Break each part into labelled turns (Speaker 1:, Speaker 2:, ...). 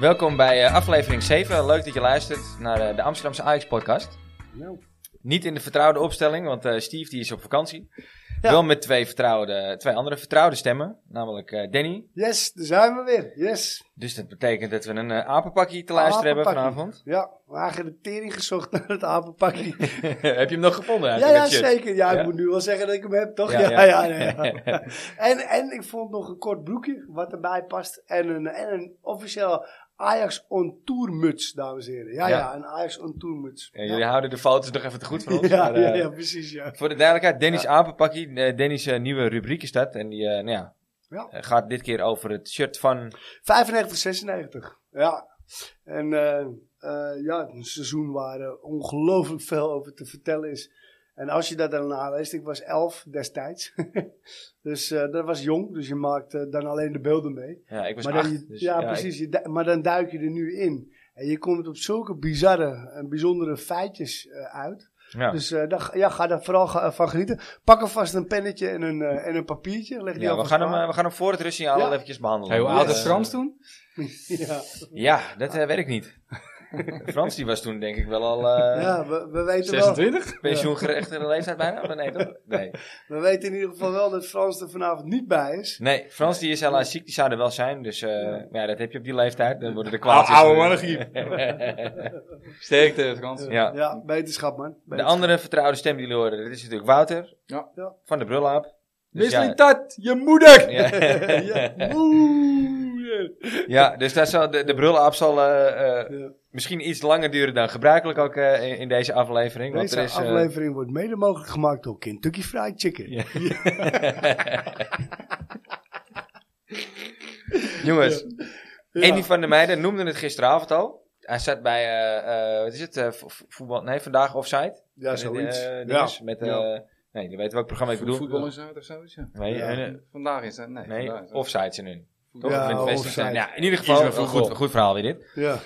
Speaker 1: Welkom bij eh, aflevering 7. Leuk dat je luistert naar eh, de Amsterdamse Ajax podcast.
Speaker 2: Nou,
Speaker 1: Niet in de vertrouwde opstelling, want eh, Steve die is op vakantie.
Speaker 2: Ja.
Speaker 1: Wel met twee, vertrouwde, twee andere vertrouwde stemmen, namelijk Danny.
Speaker 2: yes, daar zijn we weer. Yes.
Speaker 1: Dus dat betekent dat we een apenpakje te luisteren hebben vanavond.
Speaker 2: Ja, we hebben de tering gezocht naar het apenpakje.
Speaker 1: Heb je hem nog gevonden?
Speaker 2: ja,
Speaker 1: eigenlijk,
Speaker 2: ja, zeker. Ja,
Speaker 1: Ja?
Speaker 2: ik moet nu wel zeggen dat ik hem heb, toch?
Speaker 1: Ja,
Speaker 2: Ja,
Speaker 1: ja.
Speaker 2: en, en ik vond nog een kort broekje wat erbij past. En een, en een officiële Ajax on tour muts, dames en heren. Ja,
Speaker 1: Ja.
Speaker 2: ja, een Ajax on tour muts.
Speaker 1: Ja, jullie houden de foto's nog even te goed voor ons.
Speaker 2: ja,
Speaker 1: maar, eh,
Speaker 2: ja, precies, ja.
Speaker 1: Voor de duidelijkheid, Danny's apenpakje. eh, Danny's eh, nieuwe rubriek is dat. En die nou ja,
Speaker 2: Ja.
Speaker 1: gaat dit keer over het shirt van...
Speaker 2: 95, 96. Ja. En ja, een seizoen waar ongelooflijk veel over te vertellen is. En als je dat dan naleest, ik was 11 destijds. dus eh, dat was jong, dus je maakt eh, dan alleen de beelden mee.
Speaker 1: Ja, ik was
Speaker 2: Maar
Speaker 1: acht.
Speaker 2: dan, je-
Speaker 1: dus,
Speaker 2: ja,
Speaker 1: ik-
Speaker 2: precies. Je maar dan duik je er nu in. En je komt op zulke bizarre en bijzondere feitjes eh, uit.
Speaker 1: ja.
Speaker 2: Dus eh, dan, ja, ga daar vooral ga- van genieten. Pak alvast een pennetje en een, eh, en een papiertje. Leg die
Speaker 1: ja, we, gaan hem, we gaan hem voor het rustsignaal
Speaker 2: Ja.
Speaker 1: al eventjes behandelen.
Speaker 3: Hey, hoe oud is Frans toen?
Speaker 2: ja.
Speaker 1: Ja, dat eh, weet ik niet. Frans die was toen denk ik wel al eh
Speaker 2: ja, we, we weten wel.
Speaker 3: 26?
Speaker 1: pensioengerechtigde leeftijd bijna. Maar Nee, toch? Nee.
Speaker 2: We weten in ieder geval wel dat Frans er vanavond niet bij is.
Speaker 1: nee, Frans die is helaas ziek, die zou er wel zijn. Dus eh, ja, dat heb je op die leeftijd. Dan worden de
Speaker 3: Oude-
Speaker 1: kwaaltjes...
Speaker 3: oude mannengriep. Sterkte, Frans.
Speaker 1: ja.
Speaker 2: Ja, wetenschap man.
Speaker 1: De andere vertrouwde stem die jullie horen, dat is natuurlijk Wouter.
Speaker 3: Ja.
Speaker 1: Van de Brulaap. Dus ja,
Speaker 3: dat, je moeder!
Speaker 1: ja.
Speaker 2: ja.
Speaker 1: Ja, dus dat zal, de, de Brulaap zal eh, eh,
Speaker 2: Ja.
Speaker 1: misschien iets langer duren dan gebruikelijk ook eh, in, in deze aflevering. Want
Speaker 2: Deze
Speaker 1: er is, eh,
Speaker 2: aflevering wordt mede mogelijk gemaakt door Kentucky Fried Chicken.
Speaker 1: Ja. Jongens,
Speaker 2: Ja.
Speaker 1: Andy van der Meijden noemde het gisteravond al. Hij zat bij, eh, eh, wat is het, eh, vo- voetbal, nee, vandaag offside.
Speaker 2: Ja, zoiets. Ja.
Speaker 1: dinges met, eh,
Speaker 2: Ja.
Speaker 1: nee, je weet welk programma ik bedoel.
Speaker 3: Voetbal is uit of zoiets, ja.
Speaker 1: Nee,
Speaker 2: Ja.
Speaker 3: Vandaag is dat, nee.
Speaker 1: nee offside zijn hun. Toch?
Speaker 2: Ja,
Speaker 1: Met Wesley. Ja, in ieder geval een goed, goed verhaal weer dit.
Speaker 2: Ja.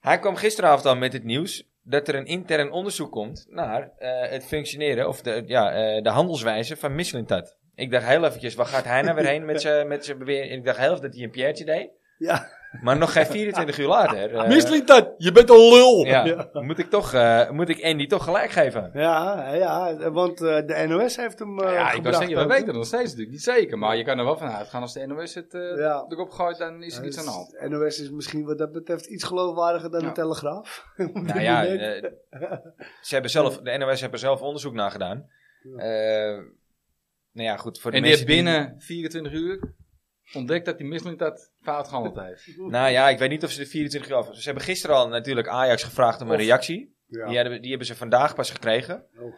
Speaker 1: Hij kwam gisteravond al met het nieuws dat er een intern onderzoek komt naar eh, het functioneren of de, ja, eh, de handelswijze van Michelin-Tat. Ik dacht heel eventjes, waar gaat hij nou weer heen met zijn met zijn bewering? Ik dacht heel even dat hij een Piertje deed.
Speaker 2: Ja.
Speaker 1: Maar nog geen 24 uur later.
Speaker 3: Misliet dat, je bent een lul!
Speaker 1: Ja,
Speaker 2: Ja.
Speaker 1: Moet, ik toch, eh, moet ik Andy toch gelijk geven?
Speaker 2: Ja, ja, want eh, de NOS heeft hem eh
Speaker 3: Ja, ik
Speaker 2: gebracht
Speaker 3: zeggen, we weten het nog steeds natuurlijk niet zeker. Maar je kan er wel van uitgaan als de NOS het eh,
Speaker 2: Ja.
Speaker 3: erop gooit, dan is er iets aan de hand.
Speaker 2: dus NOS is misschien wat dat betreft iets geloofwaardiger dan
Speaker 3: Ja.
Speaker 2: de Telegraaf.
Speaker 1: Nou ja, ze hebben zelf, de NOS hebben zelf onderzoek naar gedaan. Eh, nou ja, goed. Voor de
Speaker 3: En die binnen 24 uur ontdekt dat die Misliet dat fout gehandeld heeft.
Speaker 1: Nou ja, ik weet niet of ze de 24 uur af. Ze hebben gisteren al natuurlijk Ajax gevraagd om een
Speaker 2: Of-
Speaker 1: reactie.
Speaker 2: Ja.
Speaker 1: Die, hebben, die hebben ze vandaag pas gekregen.
Speaker 2: Oh.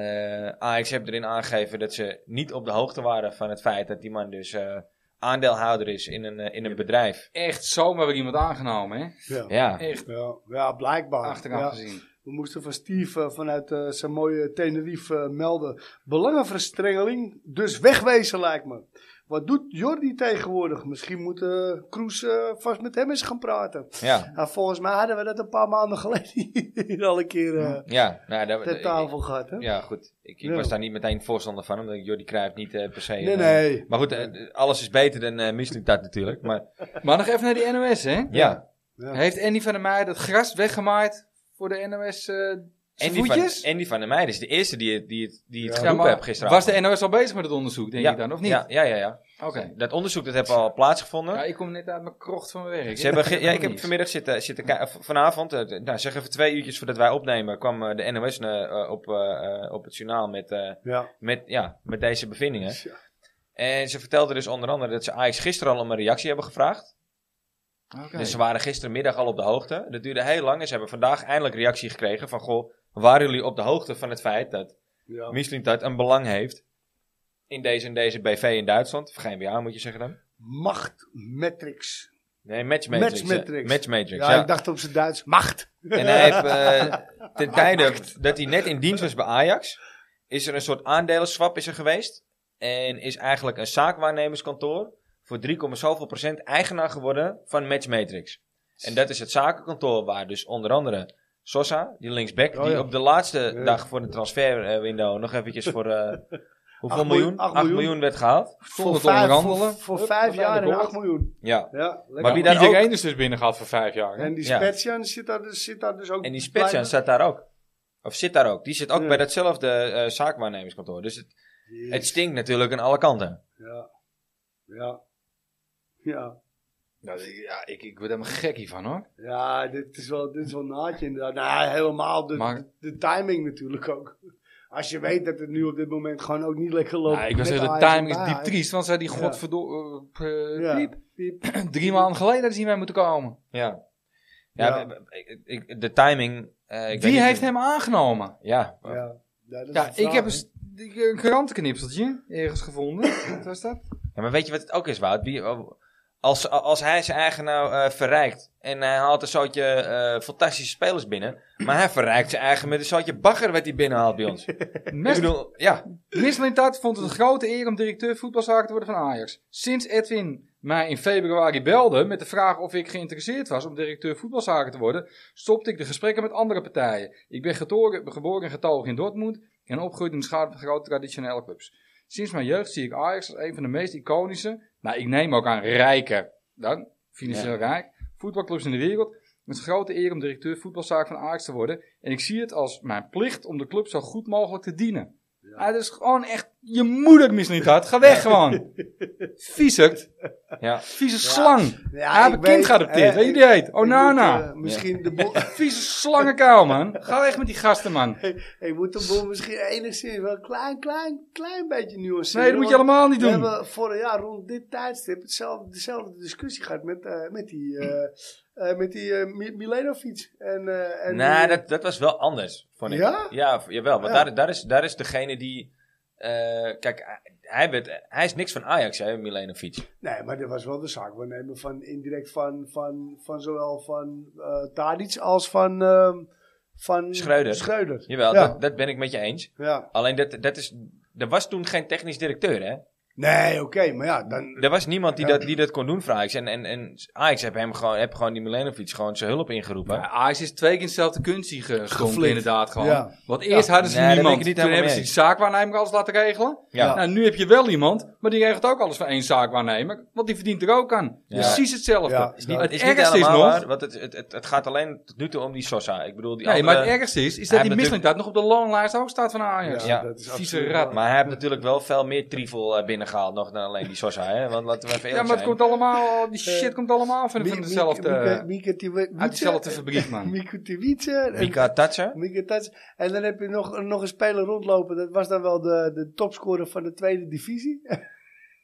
Speaker 1: Eh, Ajax heeft erin aangegeven dat ze niet op de hoogte waren van het feit dat die man dus eh, aandeelhouder is in een, eh, in een bedrijf.
Speaker 3: Echt zomaar weer iemand aangenomen, hè?
Speaker 2: Ja.
Speaker 1: Ja,
Speaker 3: Echt
Speaker 2: Ja, ja, blijkbaar.
Speaker 3: achteraf
Speaker 2: Ja.
Speaker 3: gezien.
Speaker 2: We moesten van Steve vanuit zijn mooie Tenerife melden. Belangenverstrengeling, dus wegwezen lijkt me. Wat doet Jordi tegenwoordig? Misschien moet eh Kroes eh, vast met hem eens gaan praten.
Speaker 1: ja,
Speaker 2: Nou, volgens mij hadden we dat een paar maanden geleden hier al een keer eh
Speaker 1: ja. Nou, daar,
Speaker 2: ter tafel gehad. Hè?
Speaker 1: Ja, goed. Ik, ik
Speaker 2: Ja.
Speaker 1: was daar niet meteen voorstander van, omdat ik Jordi Cruijff niet eh, per se...
Speaker 2: Nee, nee.
Speaker 1: Maar goed, alles is beter dan uh, dat natuurlijk. Maar
Speaker 3: Maar nog even naar die NOS, hè?
Speaker 1: ja,
Speaker 2: Ja.
Speaker 3: Heeft Andy van der Meijden dat gras weggemaaid voor de NOS zijn
Speaker 1: Andy van? Andy van der Meijden is de eerste die, het- die, het- die het
Speaker 2: Ja,
Speaker 1: geroepen heeft gisteravond.
Speaker 3: was de NOS al bezig met het onderzoek, denk
Speaker 1: ja,
Speaker 3: ik dan, of niet?
Speaker 1: Ja, ja, ja. ja.
Speaker 3: Oké.
Speaker 1: Dat onderzoek dat heeft al plaatsgevonden.
Speaker 3: Ja, ik kom net uit mijn krocht van mijn werk.
Speaker 1: Ze hebben ja, ik heb vanmiddag zitten, zitten vanavond, eh, nou, zeg even twee uurtjes voordat wij opnemen, kwam eh, de NOS eh, op, op het journaal met,
Speaker 2: Ja.
Speaker 1: met, ja, met deze bevindingen. En ze vertelden dus onder andere dat ze Ajax gisteren al om een reactie hebben gevraagd.
Speaker 3: Oké.
Speaker 1: Dus ze waren gisterenmiddag al op de hoogte. Dat duurde heel lang en ze hebben vandaag eindelijk reactie gekregen van, goh, waren jullie op de hoogte van het feit dat
Speaker 2: Ja.
Speaker 1: Michelin dat een belang heeft in deze en deze BV in Duitsland, of GmbH moet je zeggen dan?
Speaker 2: Machtmatrix.
Speaker 1: Nee, Matchmatrix.
Speaker 2: Matchmatrix.
Speaker 1: Matchmatrix,
Speaker 2: Ja,
Speaker 1: ja.
Speaker 2: ik dacht op zijn Duits. Macht.
Speaker 1: En hij heeft, eh, ten tijde dat hij net in dienst was bij Ajax, is er een soort aandelenswap is er geweest. En is eigenlijk een zaakwaarnemerskantoor voor 3, zoveel procent eigenaar geworden van Matchmatrix. En dat is het zakenkantoor waar dus onder andere Sosa, die linksback,
Speaker 2: Oh,
Speaker 1: die
Speaker 2: ja.
Speaker 1: op de laatste
Speaker 2: Ja.
Speaker 1: dag voor de transferwindow nog eventjes voor, eh, Hoeveel
Speaker 2: Acht
Speaker 1: miljoen?
Speaker 2: miljoen,
Speaker 1: 8
Speaker 2: acht
Speaker 1: miljoen.
Speaker 2: miljoen.
Speaker 1: werd gehaald.
Speaker 3: Zonder te
Speaker 2: vijf,
Speaker 3: onderhandelen.
Speaker 2: voor, voor
Speaker 3: Hup,
Speaker 2: vijf jaar en
Speaker 3: boord.
Speaker 2: 8 miljoen.
Speaker 1: Ja.
Speaker 2: Ja, lekker.
Speaker 1: Maar wie daar
Speaker 3: Iedereen
Speaker 1: ook-
Speaker 3: is dus binnen gehad voor vijf jaar. hè?
Speaker 2: En die
Speaker 1: Ja.
Speaker 2: Spetsjan zit daar, dus- zit daar dus ook
Speaker 1: En die Spetsjan
Speaker 2: blijven.
Speaker 1: staat daar ook. Of zit daar ook. Die zit ook
Speaker 2: Ja.
Speaker 1: bij datzelfde eh, zaakwaarnemerskantoor. Dus het,
Speaker 2: Yes.
Speaker 1: het stinkt natuurlijk aan alle kanten.
Speaker 2: Ja. Ja. Ja.
Speaker 3: Nou, ik- ja, ik, ik word helemaal gek hiervan hoor.
Speaker 2: Ja, dit is wel, dit is wel naadje inderdaad. Nou, helemaal de,
Speaker 3: Maar-
Speaker 2: de, de timing natuurlijk ook. Als je weet dat het nu op dit moment gewoon ook niet lekker loopt.
Speaker 3: Ja, ik was
Speaker 2: met
Speaker 3: zeggen, de timing is diep triest. Want zei die godverdomme... eh,
Speaker 2: Ja.
Speaker 3: piep.
Speaker 2: Piep.
Speaker 3: Drie maanden geleden ze hiermee moeten komen.
Speaker 1: Ja. Ja, we- ik- ik- de timing. eh, ik weet
Speaker 3: Wie heeft hem aangenomen?
Speaker 1: Ja.
Speaker 2: Ja, ja, dat is
Speaker 3: Ja, ik heb een, krantenknipseltje ergens gevonden. Wat was dat?
Speaker 1: Ja, maar weet je wat het ook is, Wout? Wie, als, als hij zijn eigen nou eh, verrijkt en hij haalt een soortje eh, fantastische spelers binnen, maar hij verrijkt zijn eigen met een soortje bagger wat hij binnenhaalt bij ons. ik
Speaker 3: Mes-
Speaker 1: bedoel, ja,
Speaker 3: vond het een grote eer om directeur voetbalzaken te worden van Ajax. Sinds Edwin mij in februari belde met de vraag of ik geïnteresseerd was om directeur voetbalzaken te worden, stopte ik de gesprekken met andere partijen. Ik ben getoren- geboren en getogen in Dortmund en opgegroeid in de van grote traditionele clubs. Sinds mijn jeugd zie ik Ajax als een van de meest iconische, nou ik neem ook aan rijke, dan financieel rijk, voetbalclubs in de wereld. Een grote eer om directeur voetbalzaken van Ajax te worden. En ik zie het als mijn plicht om de club zo goed mogelijk te dienen. Ja. dat is gewoon echt je moeder mis niet had. Ga weg gewoon. Viezerd.
Speaker 1: ja.
Speaker 3: Vieze slang.
Speaker 2: Ja,
Speaker 3: Hij heeft
Speaker 2: ik
Speaker 3: een kind geadopteerd.
Speaker 2: hè,
Speaker 3: Weet je die heet? Onana.
Speaker 2: moet, eh, misschien de boel,
Speaker 3: Vieze slangenkuil, man. Ga weg met die gasten, man.
Speaker 2: ik moet de boel misschien enigszins wel een klein, klein, klein beetje nuanceren.
Speaker 3: Nee, dat moet je
Speaker 2: want
Speaker 3: helemaal niet
Speaker 2: We
Speaker 3: doen.
Speaker 2: hebben vorig jaar rond dit tijdstip hetzelfde, dezelfde discussie gehad met, eh, met die, eh eh, met die eh, Mi- Milenovic. En, eh en die-
Speaker 1: dat, dat was wel anders, vond ik.
Speaker 2: Ja?
Speaker 1: Ja, jawel. Want
Speaker 2: Ja.
Speaker 1: Daar, daar, is, daar is degene die... eh, kijk, hij- werd, hij is niks van Ajax, hè, Milenovic.
Speaker 2: Nee, maar dit was wel de zaakwaarnemer van indirect van, van, van zowel van eh Tadic als van, ehm van
Speaker 1: Schreuder.
Speaker 2: Schreuder.
Speaker 1: Jawel,
Speaker 2: Ja.
Speaker 1: dat, dat ben ik met je eens.
Speaker 2: Ja.
Speaker 1: Alleen, dat, dat is, er was toen geen technisch directeur, hè.
Speaker 2: Nee, oké, maar ja, dan...
Speaker 1: Er was niemand die,
Speaker 2: Ja.
Speaker 1: dat, die dat kon doen voor Ajax. En, en, en Ajax heb, hem gewoon, heb gewoon die Milenovic gewoon zijn hulp ingeroepen.
Speaker 3: Ja, Ajax is twee keer in dezelfde kunstje
Speaker 2: Geflikt.
Speaker 3: inderdaad gewoon.
Speaker 2: Ja.
Speaker 3: Want eerst
Speaker 2: Ja.
Speaker 3: hadden ze
Speaker 1: Nee,
Speaker 3: niemand. Toen hebben ze die zaakwaarnemer alles laten regelen.
Speaker 1: ja.
Speaker 3: Nou, nu heb je wel iemand, maar die regelt ook alles voor één zaakwaarnemer. Want die verdient er ook aan.
Speaker 1: Ja.
Speaker 3: Precies hetzelfde.
Speaker 2: Ja.
Speaker 1: Is niet,
Speaker 3: Het
Speaker 1: is niet
Speaker 3: ergste is nog-
Speaker 1: waar, want het, het, het, het gaat alleen tot nu toe om die Sosa. Ik bedoel, die
Speaker 3: Nee,
Speaker 1: andere,
Speaker 3: maar het ergste is, is dat die Mislintat nog op de loonlijst ook staat van Ajax.
Speaker 1: Ja,
Speaker 2: dat is
Speaker 3: vieze rat.
Speaker 1: Maar hij heeft natuurlijk wel veel meer trivel eh, binnengehaald nog dan alleen die Sosa, hè? Want laten we even
Speaker 3: Ja, maar het
Speaker 1: zijn.
Speaker 3: komt allemaal, die shit komt allemaal van, van dezelfde,
Speaker 2: Mika-
Speaker 3: uit dezelfde fabriek, man.
Speaker 2: Mika Tiwice.
Speaker 1: Mika Tatser.
Speaker 2: Mika Tats. En dan heb je nog, nog een speler rondlopen. Dat was dan wel de, de topscorer van de tweede divisie.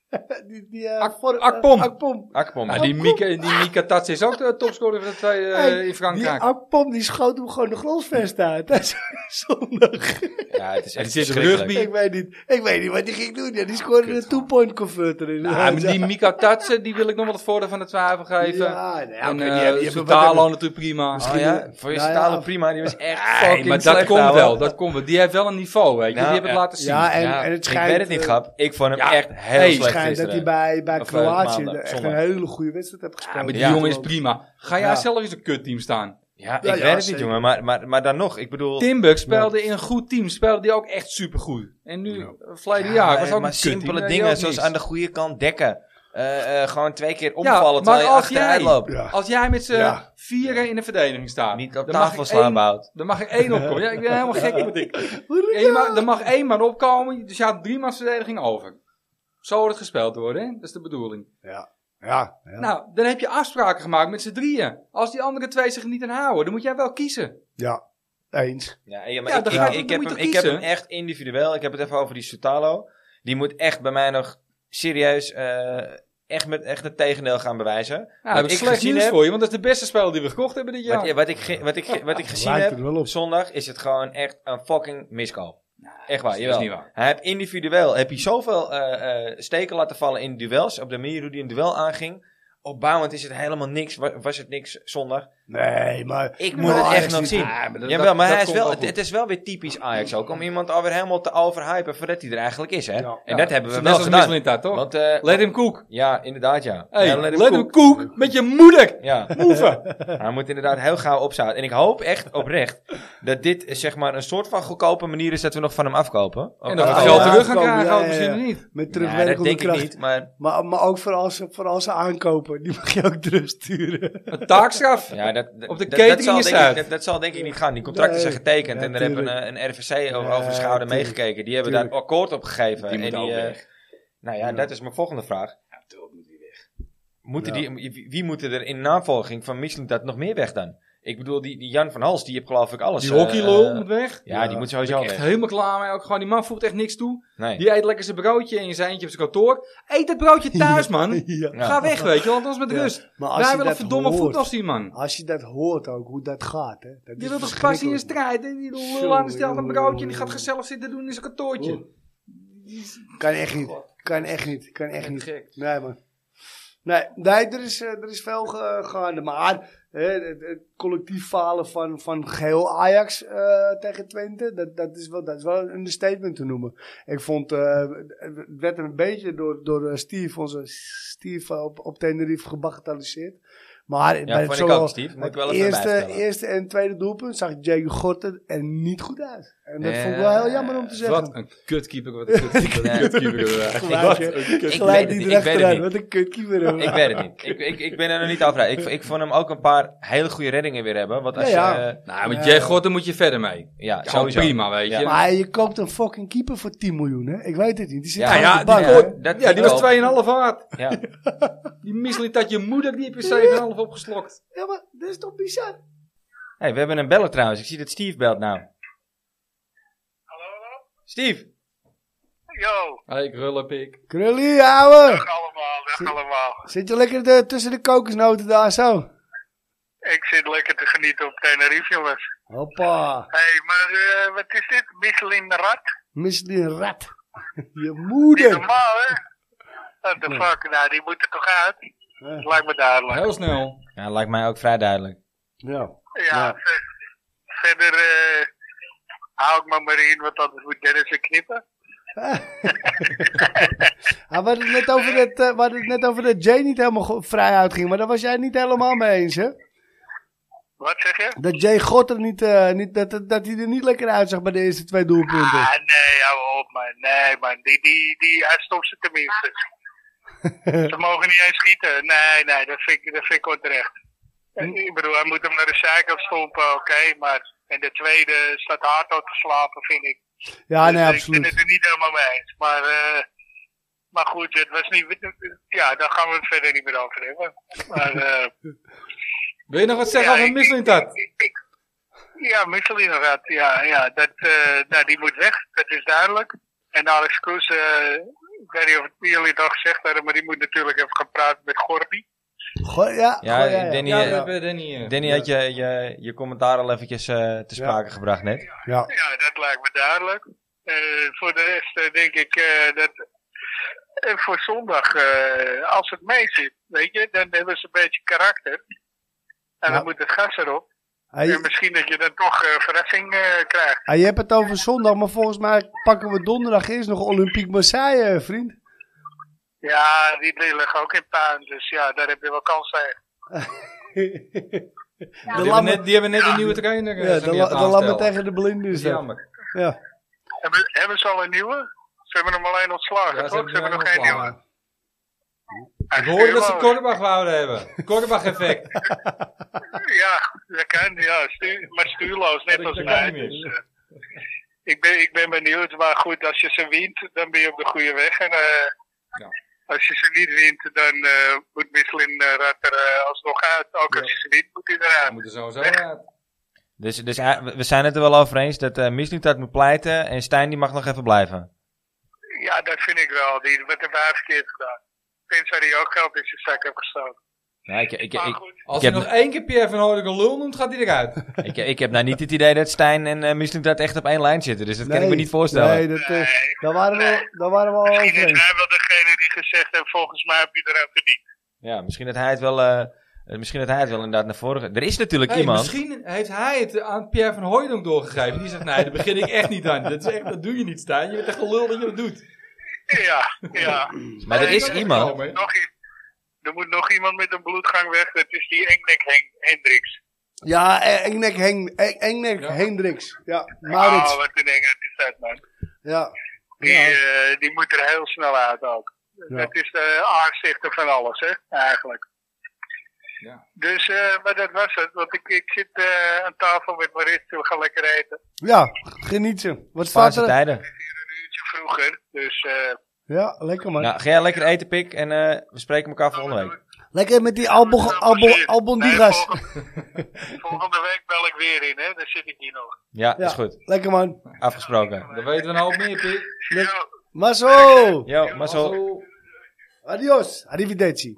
Speaker 2: die, die, eh,
Speaker 3: Ak-
Speaker 2: voor-
Speaker 3: Akpom.
Speaker 2: eh, Akpom.
Speaker 1: Akpom.
Speaker 3: Ah, die Mika, die Mika Tats is ook de topscorer van de twee eh,
Speaker 2: Hey,
Speaker 3: in Frankrijk.
Speaker 2: Die Akpom die schoot hem gewoon de grondvest uit. Dat is zondag.
Speaker 1: Ja, het is
Speaker 3: En
Speaker 1: echt
Speaker 3: die rugby.
Speaker 2: ik, weet niet, ik weet niet wat hij ging doen. Ja, die scoorde een two-point converter in.
Speaker 3: Ja, maar die Mika Tatsen, die wil ik nog wel het voordeel van de twijfel geven.
Speaker 2: Ja, nee,
Speaker 3: en
Speaker 2: oké,
Speaker 3: eh
Speaker 2: die hebben- die hebben hebben-
Speaker 3: natuurlijk prima.
Speaker 1: Oh ja, voor je
Speaker 2: Nou ja.
Speaker 1: stalen prima. Die was echt
Speaker 3: Nee,
Speaker 1: fucking
Speaker 3: maar dat
Speaker 1: slecht,
Speaker 3: komt wel, dat komt wel. Die heeft wel een niveau, weet je.
Speaker 1: Nou,
Speaker 3: die heb ik
Speaker 1: ja.
Speaker 3: laten zien.
Speaker 2: Ja, en,
Speaker 1: Ja,
Speaker 2: en het
Speaker 1: ik
Speaker 2: schijnt...
Speaker 1: weet het niet, grap. Ik vond hem
Speaker 3: ja,
Speaker 1: echt heel
Speaker 3: hey,
Speaker 2: Het
Speaker 1: slecht
Speaker 2: schijnt dat hij bij, bij
Speaker 1: Of, eh,
Speaker 2: Kroatië
Speaker 1: maandag,
Speaker 2: echt een hele goede wedstrijd heeft gespeeld.
Speaker 3: Ja, maar die
Speaker 1: Ja.
Speaker 3: jongen is prima. Ga jij
Speaker 2: Ja.
Speaker 3: zelf in zo'n kutteam staan?
Speaker 1: Ja, ik
Speaker 2: Ja,
Speaker 1: weet
Speaker 2: ja,
Speaker 1: het niet, jongen. Maar, maar, maar dan nog, ik bedoel...
Speaker 3: Timbuck speelde in een goed team, speelde die ook echt supergoed. En nu,
Speaker 2: Ja.
Speaker 3: verleden
Speaker 1: Ja,
Speaker 3: jaar,
Speaker 1: maar-
Speaker 3: was ook
Speaker 1: maar
Speaker 3: een kutteam,
Speaker 1: simpele dingen, zoals aan de goede kant dekken. Eh, eh, gewoon twee keer
Speaker 3: Ja,
Speaker 1: omvallen
Speaker 3: maar
Speaker 1: terwijl je
Speaker 3: als
Speaker 1: achteruit
Speaker 3: jij-
Speaker 1: loopt.
Speaker 2: Ja.
Speaker 3: Als jij met z'n
Speaker 2: Ja.
Speaker 3: vieren in de verdediging staat.
Speaker 1: Niet op
Speaker 3: dan mag
Speaker 1: tafel
Speaker 3: ik
Speaker 1: slaan,
Speaker 3: één-
Speaker 1: Bout.
Speaker 3: Dan mag ik één opkomen. Ja, ik ben helemaal gek met ik. Ja, dan mag één man opkomen, dus je had drie verdediging over. Zo wordt het gespeeld worden, hè? Dat is de bedoeling.
Speaker 2: Ja, ja. ja.
Speaker 3: Nou, dan heb je afspraken gemaakt met z'n drieën. Als die andere twee zich niet aan houden, dan moet jij wel kiezen.
Speaker 2: ja. eens.
Speaker 1: Ja, ja, maar
Speaker 3: Ja,
Speaker 1: ik, ik, heb hem, ik heb hem echt individueel. Ik heb het even over die Sutalo. Die moet echt bij mij nog serieus eh, echt, met, echt het tegendeel gaan bewijzen.
Speaker 3: Nou,
Speaker 1: wat
Speaker 3: heb ik slecht
Speaker 1: gezien
Speaker 3: nieuws
Speaker 1: heb,
Speaker 3: voor je, want dat is de beste speler die we gekocht hebben dit jaar.
Speaker 1: wat, wat, ik, wat, ik, wat ik gezien heb
Speaker 2: wel op.
Speaker 1: zondag, is het gewoon echt een fucking miskoop. Echt waar,
Speaker 3: dat is
Speaker 1: jawel.
Speaker 3: niet waar.
Speaker 1: Hij heeft individueel heb hij zoveel eh, eh, steken laten vallen in duels. Op de manier hoe hij een duel aanging. Opbouwend is het helemaal niks. wa- Was het niks zondag.
Speaker 2: Nee, maar...
Speaker 1: Ik
Speaker 2: maar
Speaker 1: moet het echt nog
Speaker 2: niet-
Speaker 1: zien.
Speaker 3: Ja, maar dat-
Speaker 1: Jawel,
Speaker 3: dat-
Speaker 1: maar
Speaker 3: dat
Speaker 1: hij is wel,
Speaker 3: wel
Speaker 1: het, is wel weer typisch Ajax ook. Om iemand alweer helemaal te overhypen voordat hij er eigenlijk is. Hè?
Speaker 2: Ja.
Speaker 1: en
Speaker 3: Ja,
Speaker 1: dat hebben we wel gedaan.
Speaker 3: Misselintat, toch?
Speaker 1: Want, eh,
Speaker 3: Let him cook.
Speaker 1: ja, inderdaad ja.
Speaker 3: Hey,
Speaker 1: Ja,
Speaker 3: let,
Speaker 1: him
Speaker 3: him cook met je moeder.
Speaker 1: Ja,
Speaker 3: Moeven.
Speaker 1: hij moet inderdaad heel gauw opzouten. En ik hoop echt oprecht dat dit eh, zeg maar een soort van goedkope manier is dat we nog van hem afkopen.
Speaker 3: En dat we het geld terug gaan krijgen,
Speaker 2: ja,
Speaker 3: ook
Speaker 2: ja,
Speaker 3: misschien
Speaker 2: ja.
Speaker 3: niet.
Speaker 2: Met
Speaker 1: Ja, dat
Speaker 2: terugwerkende
Speaker 1: denk ik
Speaker 2: kracht.
Speaker 1: niet, maar
Speaker 2: Maar, maar ook voor als, voor als ze aankopen. Die mag je ook terugsturen.
Speaker 3: Een taakstraf.
Speaker 1: ja, dat, dat,
Speaker 3: Op de
Speaker 1: dat-
Speaker 3: catering
Speaker 1: dat zal
Speaker 3: is
Speaker 1: denk ik, dat, dat zal denk ik niet gaan. Die contracten
Speaker 2: Nee.
Speaker 1: zijn getekend
Speaker 2: Ja,
Speaker 1: en er hebben een, een RVC over,
Speaker 2: Ja,
Speaker 1: over de schouder
Speaker 2: tuurlijk.
Speaker 1: meegekeken. Die hebben daar akkoord op gegeven.
Speaker 3: Die
Speaker 1: en
Speaker 3: moet
Speaker 1: die, eh,
Speaker 3: weg.
Speaker 1: nou ja,
Speaker 2: Ja.
Speaker 1: dat is mijn volgende vraag. Moeten
Speaker 2: Ja.
Speaker 1: die, wie, wie moeten er in navolging van Michelin dat nog meer weg dan? Ik bedoel, die, die Jan van Hals, die heeft geloof ik alles.
Speaker 3: Die hockeylul
Speaker 1: eh,
Speaker 3: moet weg.
Speaker 1: ja, die moet sowieso
Speaker 3: Echt
Speaker 1: weg.
Speaker 3: helemaal klaar mee. Ook gewoon, die man voegt echt niks toe.
Speaker 1: Nee.
Speaker 3: Die eet lekker zijn broodje in zijn eentje op zijn kantoor. Eet dat broodje thuis, man.
Speaker 2: Ja.
Speaker 3: Ga weg, weet je, want anders met
Speaker 2: Ja.
Speaker 3: rust.
Speaker 2: Maar als
Speaker 3: Wij
Speaker 2: je
Speaker 3: willen
Speaker 2: dat
Speaker 3: verdomme
Speaker 2: hoort-
Speaker 3: voetbal zien, man.
Speaker 2: Als je dat hoort ook, hoe dat gaat. Hè, dat
Speaker 3: Die wil toch passie
Speaker 2: verschrikkelijk,
Speaker 3: strijd. hè? Die lul aan stelt een broodje en die gaat gezellig zitten doen in zijn kantoortje.
Speaker 2: man. Kan echt niet. Kan echt niet. Kan echt
Speaker 3: Echt
Speaker 2: niet. Nee, man. Nee, nee er, is, eh, er is veel ge- gaande. Maar hè, het, collectief falen van, van geheel Ajax eh, tegen Twente, dat, dat, is wel, dat is wel een understatement te noemen. Ik vond, eh, het werd een beetje door, door Steve, onze Steve op, op Tenerife gebagatelliseerd. Maar bij
Speaker 1: vond
Speaker 2: het
Speaker 1: ik
Speaker 2: zowel
Speaker 1: ook, Steve. Moet ik
Speaker 2: het
Speaker 1: wel even
Speaker 2: eerste, eerste en tweede doelpunt zag Diego Gorten er niet goed uit. En dat vond ik wel heel jammer om te zeggen.
Speaker 3: Wat een kutkeeper, wat een kutkeeper.
Speaker 1: Ja.
Speaker 2: Gelijk, die
Speaker 1: ik.
Speaker 2: Wat een kutkeeper.
Speaker 1: Ik weet het niet. Ik, ik, ik ben er nog niet over uit. Ik, ik vond hem ook een paar hele goede reddingen weer hebben. Want als
Speaker 2: Ja,
Speaker 1: je...
Speaker 2: ja.
Speaker 1: eh,
Speaker 3: Nou, met Jay God, daar moet je verder mee.
Speaker 1: ja,
Speaker 3: Ja,
Speaker 1: sowieso.
Speaker 3: prima, weet je.
Speaker 1: Ja.
Speaker 2: Maar je koopt een fucking keeper voor 10 miljoen, hè? Ik weet het niet. Die zit
Speaker 1: Ja,
Speaker 3: ja,
Speaker 2: op de bank,
Speaker 1: die-
Speaker 2: hè?
Speaker 1: dat-
Speaker 3: Ja, die was
Speaker 1: ook.
Speaker 3: 2,5 waard.
Speaker 1: Ja.
Speaker 3: Die misseling dat je moeder, die heb je 7,5 opgeslokt.
Speaker 2: Ja, maar dat is toch bizar?
Speaker 1: Hey, we hebben een beller trouwens. Ik zie dat Steve belt nou.
Speaker 4: Hallo, hallo?
Speaker 1: Steve!
Speaker 4: Yo,
Speaker 3: Hé, krullenpik.
Speaker 2: Krullie, ouwe!
Speaker 4: dag allemaal, dag allemaal.
Speaker 2: Zit je lekker de- tussen de kokosnoten daar zo?
Speaker 4: Ik zit lekker te genieten op Tenerife, jongens.
Speaker 2: Hoppa.
Speaker 4: Hé, hey, maar eh, wat is dit? Michelin Rat?
Speaker 2: Misschien een rat. Je
Speaker 4: Niet
Speaker 2: moeder.
Speaker 4: normaal, hè? What the fuck? Nou, die moet er toch uit?
Speaker 2: Ja.
Speaker 4: Lijkt me duidelijk.
Speaker 3: Heel snel.
Speaker 1: Ja, lijkt mij ook vrij duidelijk.
Speaker 2: Ja.
Speaker 4: Ja,
Speaker 2: Ja.
Speaker 4: ver- verder eh, hou ik me maar in, want anders moet Dennis weer knippen.
Speaker 2: Ah, we hadden het net over dat, eh, we hadden het net over dat Jay niet helemaal vrij uitging. Maar daar was jij het niet helemaal mee eens, hè?
Speaker 4: Wat zeg je?
Speaker 2: Dat Jay Gotter niet, eh, niet dat, dat, dat hij er niet lekker uitzag bij de eerste twee doelpunten.
Speaker 4: Ah, nee, hou op, man. Nee, man. Die, die, die, hij stopt ze tenminste. ze mogen niet eens schieten. Nee, nee, dat vind ik, dat vind ik onterecht. Ik bedoel, hij moet hem naar de zijkant stompen, oké. maar in de tweede staat hard uit te slapen, vind ik.
Speaker 2: Ja,
Speaker 4: Dus,
Speaker 2: nee,
Speaker 4: eh, Ik ben
Speaker 2: absoluut.
Speaker 4: het er niet helemaal mee eens. Maar, eh, maar goed, het was niet... Ja, daar gaan we het verder niet meer over hebben. Maar, eh,
Speaker 3: Wil je nog wat zeggen
Speaker 4: Ja,
Speaker 3: over
Speaker 4: ik- Ja, inderdaad. Ja, ja dat, eh, nou, die moet weg, dat is duidelijk. En Alex Kroes, eh, ik weet niet of het jullie het al gezegd hebben, maar die moet natuurlijk even gaan praten met Gordy.
Speaker 2: Goh, ja,
Speaker 1: Ja,
Speaker 2: goh, ja, ja.
Speaker 1: Danny,
Speaker 3: Ja,
Speaker 1: eh,
Speaker 3: Danny. eh.
Speaker 1: Danny had je, je, je commentaar al eventjes eh, te sprake gebracht net.
Speaker 2: Ja.
Speaker 4: Ja, dat lijkt me duidelijk. Eh, voor de rest eh, denk ik eh, dat eh, voor zondag, eh, als het mee zit, weet je, dan hebben ze een beetje karakter. En
Speaker 2: Ja.
Speaker 4: dan moet het gas erop.
Speaker 2: Hey,
Speaker 4: En misschien dat je dan toch eh, verrassing eh, krijgt.
Speaker 2: hey, je hebt het over zondag, maar volgens mij pakken we donderdag eerst nog Olympique Marseille, vriend.
Speaker 4: Ja, die liggen ook in puin, dus ja, daar heb je wel kans tegen.
Speaker 3: Die hebben, net, die hebben net een nieuwe trainer. eh,
Speaker 2: ja, de, la- lammen tegen de blinden. is
Speaker 3: Dat jammer.
Speaker 2: Ja.
Speaker 4: Hebben, hebben ze al een nieuwe? Ze hebben hem alleen ontslagen,
Speaker 3: Ja, ze
Speaker 4: toch?
Speaker 3: hebben
Speaker 4: Ze hebben nog geen nieuwe.
Speaker 3: Ik hoorde dat ze. Korbach wouden hebben. Korbach-effect.
Speaker 4: Ja, dat kan, ja. Stuur, maar stuurloos, net
Speaker 3: Dat-
Speaker 4: als mij. Dus, eh, ik, ben, ik ben benieuwd, maar goed, als je ze wint, dan ben je op de goede weg. En eh,
Speaker 3: Ja.
Speaker 4: als je ze niet wint, dan eh, moet Michelin uh, er alsnog uit. Ook als je ze wint, moet hij
Speaker 3: We
Speaker 4: eruit.
Speaker 3: moeten sowieso uit.
Speaker 1: Dus, dus we zijn het er wel over eens dat uh, Mislintat moet pleiten en Stijn die mag nog even blijven.
Speaker 4: Ja, dat vind ik wel. Die, wat hebben wij verkeerd gedaan? Had hij ook geld in zijn zak heeft gestoken.
Speaker 1: Ja, ik, ik,
Speaker 3: Als
Speaker 1: heb-
Speaker 3: nog één keer Pierre van Hooydonk een lul noemt, gaat hij eruit.
Speaker 1: ik, ik heb nou niet het idee dat Stijn en uh, Mislintat echt op één lijn zitten. Dus dat kan ik me niet voorstellen.
Speaker 2: Nee, dat, eh,
Speaker 4: Nee.
Speaker 2: daar, waren we, daar waren we al
Speaker 4: misschien is hij wel degene die gezegd heeft, volgens mij heb je eraan verdiend.
Speaker 1: Ja, misschien dat hij het wel, eh, Eh, misschien dat hij het wel inderdaad naar voren... gaat. Er is natuurlijk
Speaker 3: Hey,
Speaker 1: iemand...
Speaker 3: Misschien heeft hij het aan Pierre van Hooydonk doorgegeven. Die zegt, nee, daar begin ik echt niet aan. Dat, is echt, dat doe je niet, Stijn. Je bent echt gelul dat je dat doet.
Speaker 4: Ja, ja.
Speaker 1: Maar er is
Speaker 4: er
Speaker 1: iemand...
Speaker 3: Nog,
Speaker 4: Nog i- er moet nog iemand met een bloedgang weg. Dat is die Engnek Hen- Hendricks.
Speaker 2: Ja, eh, Engnek, Heng, Eng- Engnek
Speaker 3: Ja.
Speaker 2: Hendricks. Ja, Maurits.
Speaker 4: Oh, wat een engert is dat, man.
Speaker 2: Ja.
Speaker 4: Die,
Speaker 2: Ja.
Speaker 4: eh, die moet er heel snel uit ook.
Speaker 2: Ja.
Speaker 4: Dat is de aanzichter van alles, hè, eigenlijk.
Speaker 3: Ja.
Speaker 4: Dus, eh, maar dat was het. Want ik, ik zit eh, aan tafel met Maris, we gaan lekker eten.
Speaker 2: Ja, genieten. Wat staat er?
Speaker 1: tijden.
Speaker 4: Vroeger, dus... eh,
Speaker 2: Ja, lekker man.
Speaker 1: Nou, ga jij lekker eten, Pik. En eh, we spreken elkaar volgende week.
Speaker 2: Lekker met die Albon,
Speaker 4: Ja,
Speaker 2: Albon,
Speaker 4: precies.
Speaker 2: Albon
Speaker 4: nee,
Speaker 2: Digas.
Speaker 4: volgende, volgende week bel ik weer in, hè. Dan zit ik hier nog.
Speaker 1: Ja,
Speaker 2: Ja,
Speaker 1: is goed.
Speaker 2: lekker man.
Speaker 1: Afgesproken.
Speaker 3: Dan weten we een hoop meer, Pik.
Speaker 4: Ja,
Speaker 2: Maso!
Speaker 1: Yo, maar zo.
Speaker 3: Mazzel.
Speaker 2: Adios. Arrivederci.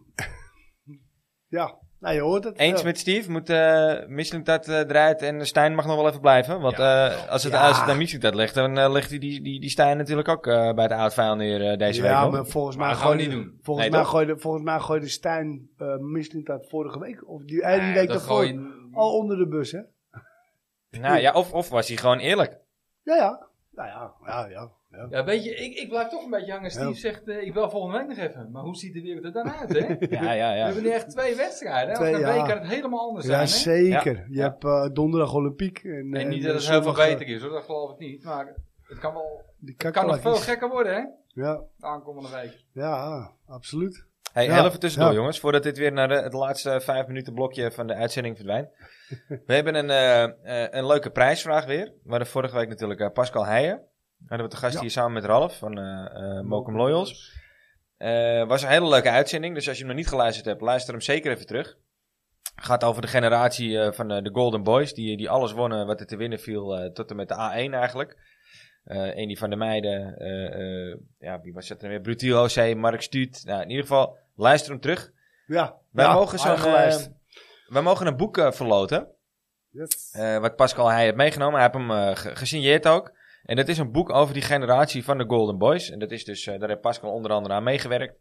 Speaker 2: Ja, nou je hoort het.
Speaker 1: Eens
Speaker 2: Ja.
Speaker 1: met Steve, moet uh, Mislintat uh, eruit en Stijn mag nog wel even blijven. Want uh, als, het,
Speaker 2: Ja.
Speaker 1: als het aan Mislintat ligt, dan uh, ligt die, die, die, die Stijn natuurlijk ook uh, bij het oudvuil neer uh, deze
Speaker 2: Ja,
Speaker 1: week.
Speaker 2: maar
Speaker 1: nog.
Speaker 2: volgens
Speaker 3: Maar
Speaker 2: mij
Speaker 3: dat
Speaker 2: gooide,
Speaker 3: niet doen.
Speaker 2: volgens,
Speaker 1: Nee,
Speaker 2: mij
Speaker 1: toch?
Speaker 2: gooide, volgens mij gooide Stijn uh, Mislintat vorige week. Of die, eh, die week
Speaker 3: dat
Speaker 2: daarvoor.
Speaker 3: je-
Speaker 2: Al onder de bus, hè?
Speaker 1: Nou ja, of, of was hij gewoon eerlijk.
Speaker 2: Ja, ja. Nou ja, ja, ja. Ja.
Speaker 3: Ja, weet je, ik, ik blijf toch een beetje hangen. Steve
Speaker 2: Ja.
Speaker 3: zegt, eh, ik bel volgende week nog even. Maar hoe ziet de wereld er dan uit, hè?
Speaker 1: Ja, ja,
Speaker 3: We
Speaker 1: ja.
Speaker 3: hebben nu echt twee wedstrijden. Hè?
Speaker 2: Twee,
Speaker 3: Over een
Speaker 2: ja.
Speaker 3: week kan het helemaal anders
Speaker 2: Ja,
Speaker 3: zijn, hè?
Speaker 2: zeker.
Speaker 1: Ja.
Speaker 2: Je hebt uh, donderdag Olympiek. En,
Speaker 3: En niet
Speaker 2: en
Speaker 3: dat het heel veel
Speaker 2: eh,
Speaker 3: beter is, hoor. Dat geloof ik niet. Maar het kan wel...
Speaker 2: Die
Speaker 3: Het kan nog veel gekker worden, hè?
Speaker 2: Ja,
Speaker 3: De aankomende week.
Speaker 2: ja, absoluut.
Speaker 1: Hey,
Speaker 2: Ja.
Speaker 1: heel even tussendoor
Speaker 2: Ja.
Speaker 1: jongens, voordat dit weer naar de, het laatste vijf minuten blokje van de uitzending verdwijnt. We hebben een, eh, eh, een leuke prijsvraag weer. We hadden vorige week natuurlijk eh, Pascal Heijen. Hadden we te gast
Speaker 2: Ja.
Speaker 1: hier samen met Ralf van eh eh Mokum Loyals. Eh, was een hele leuke uitzending, dus als je hem nog niet geluisterd hebt, luister hem zeker even terug. Gaat over de generatie van de Golden Boys, die, die alles wonnen wat er te winnen viel, tot en met de A1 eigenlijk. Eh Eni van der Meijden, eh, eh, ja, wie was dat er weer? Brutiel OC, Mark Stuut. Nou, in ieder geval, luister hem terug.
Speaker 2: Ja,
Speaker 1: Wij,
Speaker 2: ja,
Speaker 1: mogen, zo'n, wij mogen een boek verloten,
Speaker 2: Yes.
Speaker 1: wat Pascal hij heeft meegenomen. Hij heeft hem ge- gesigneerd ook. En dat is een boek over die generatie van de Golden Boys. En dat is dus, eh, daar heeft Pascal onder andere aan meegewerkt.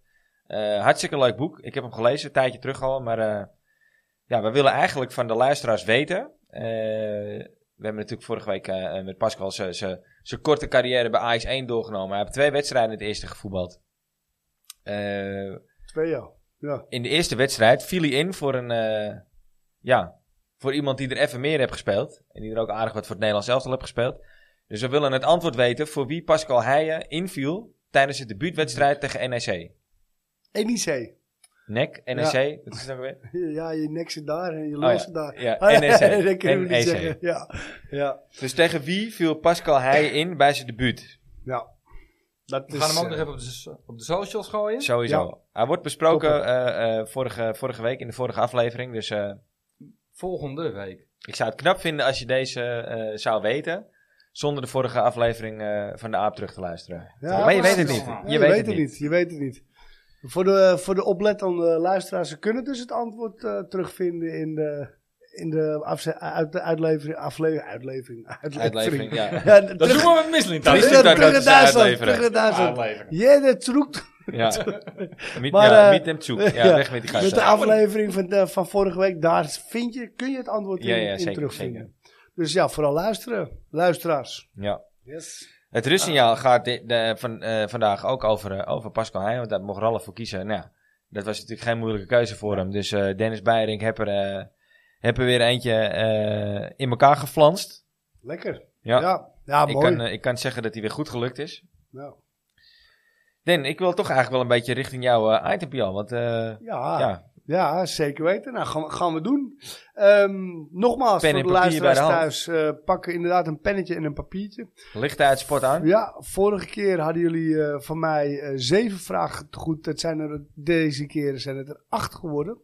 Speaker 1: Eh, hartstikke leuk boek. Ik heb hem gelezen, een tijdje terug al. Maar eh, ja, we willen eigenlijk van de luisteraars weten. we hebben natuurlijk vorige week eh, met Pascal zijn- korte carrière bij Ajax 1 doorgenomen. Hij heeft twee wedstrijden in het eerste gevoetbald.
Speaker 2: Twee jaar. Ja.
Speaker 1: in de eerste wedstrijd viel hij in voor een, ja, voor iemand die er even meer heeft gespeeld. En die er ook aardig wat voor het Nederlands elftal heeft gespeeld. Dus we willen het antwoord weten voor wie Pascal Heijen inviel tijdens de debuutwedstrijd tegen NEC.
Speaker 2: NEC.
Speaker 1: NEC, NEC, dat is het ook weer?
Speaker 2: Ja, je nek zit daar en je
Speaker 1: Oh ja.
Speaker 2: zit daar.
Speaker 1: Ja, NEC.
Speaker 2: dat kunnen we niet
Speaker 1: NEC.
Speaker 2: zeggen. Ja, ja,
Speaker 1: Dus tegen wie viel Pascal Heijen in bij zijn debuut?
Speaker 2: ja. Dat
Speaker 3: We
Speaker 2: is,
Speaker 3: gaan hem ook
Speaker 2: eh,
Speaker 3: nog even op de, so- op de socials gooien.
Speaker 1: Sowieso.
Speaker 2: Ja.
Speaker 1: Hij wordt besproken eh, eh, vorige, vorige week in de vorige aflevering. Dus eh,
Speaker 3: Volgende week.
Speaker 1: ik zou het knap vinden als je deze eh, zou weten. Zonder de vorige aflevering eh, van de aap terug te luisteren.
Speaker 2: Ja,
Speaker 1: maar je weet het niet.
Speaker 3: Ja,
Speaker 1: Je,
Speaker 2: je
Speaker 1: weet, het niet.
Speaker 2: Je weet het niet. Voor de, voor de oplettende luisteraars, ze kunnen dus het antwoord eh, terugvinden in de, in de, afze- uit, de uitlevering, aflevering, uitlevering,
Speaker 1: Uitlevering, ja.
Speaker 2: Ja,
Speaker 3: Dat
Speaker 2: terug,
Speaker 3: doen we met Misling
Speaker 1: Dat is
Speaker 2: terug, naar Duitsland, terug naar Duitsland. Ja, dat zoekt
Speaker 1: Ja. Miet,
Speaker 2: Maar,
Speaker 1: ja, zoek.
Speaker 2: Ja,
Speaker 1: weg met die
Speaker 2: met de
Speaker 1: gasten.
Speaker 2: aflevering van, de, van vorige week. Daar vind je, kun je het antwoord in,
Speaker 1: Ja, ja,
Speaker 2: in
Speaker 1: zeker,
Speaker 2: terugvinden. Dus ja, vooral luisteren. Luisteraars.
Speaker 1: Ja.
Speaker 2: Yes.
Speaker 1: Het rustsignaal gaat de, de- van, eh, vandaag ook over, eh, over Pascal Heijn. Want daar mocht Ralf voor kiezen. Nou, ja, dat was natuurlijk geen moeilijke keuze voor hem. Dus eh, Dennis Beiring heb er, heb weer eentje in elkaar geflanst.
Speaker 2: Lekker.
Speaker 1: Ja.
Speaker 2: Ja, ja,
Speaker 1: ik,
Speaker 2: mooi.
Speaker 1: kan, ik kan zeggen dat hij weer goed gelukt is.
Speaker 2: ja.
Speaker 1: Den, ik wil toch eigenlijk wel een beetje richting jouw uh. Want
Speaker 2: Ja, ja.
Speaker 1: Ja,
Speaker 2: zeker weten. Nou, gaan, we- gaan we doen. Ehm, nogmaals,
Speaker 1: Pen
Speaker 2: voor de luisteraars thuis, eh, pakken inderdaad een pennetje en een papiertje.
Speaker 1: licht uit sport aan.
Speaker 2: Ja, vorige keer hadden jullie eh, van mij eh, zeven vragen goed. Dat zijn er deze keer zijn het er acht geworden.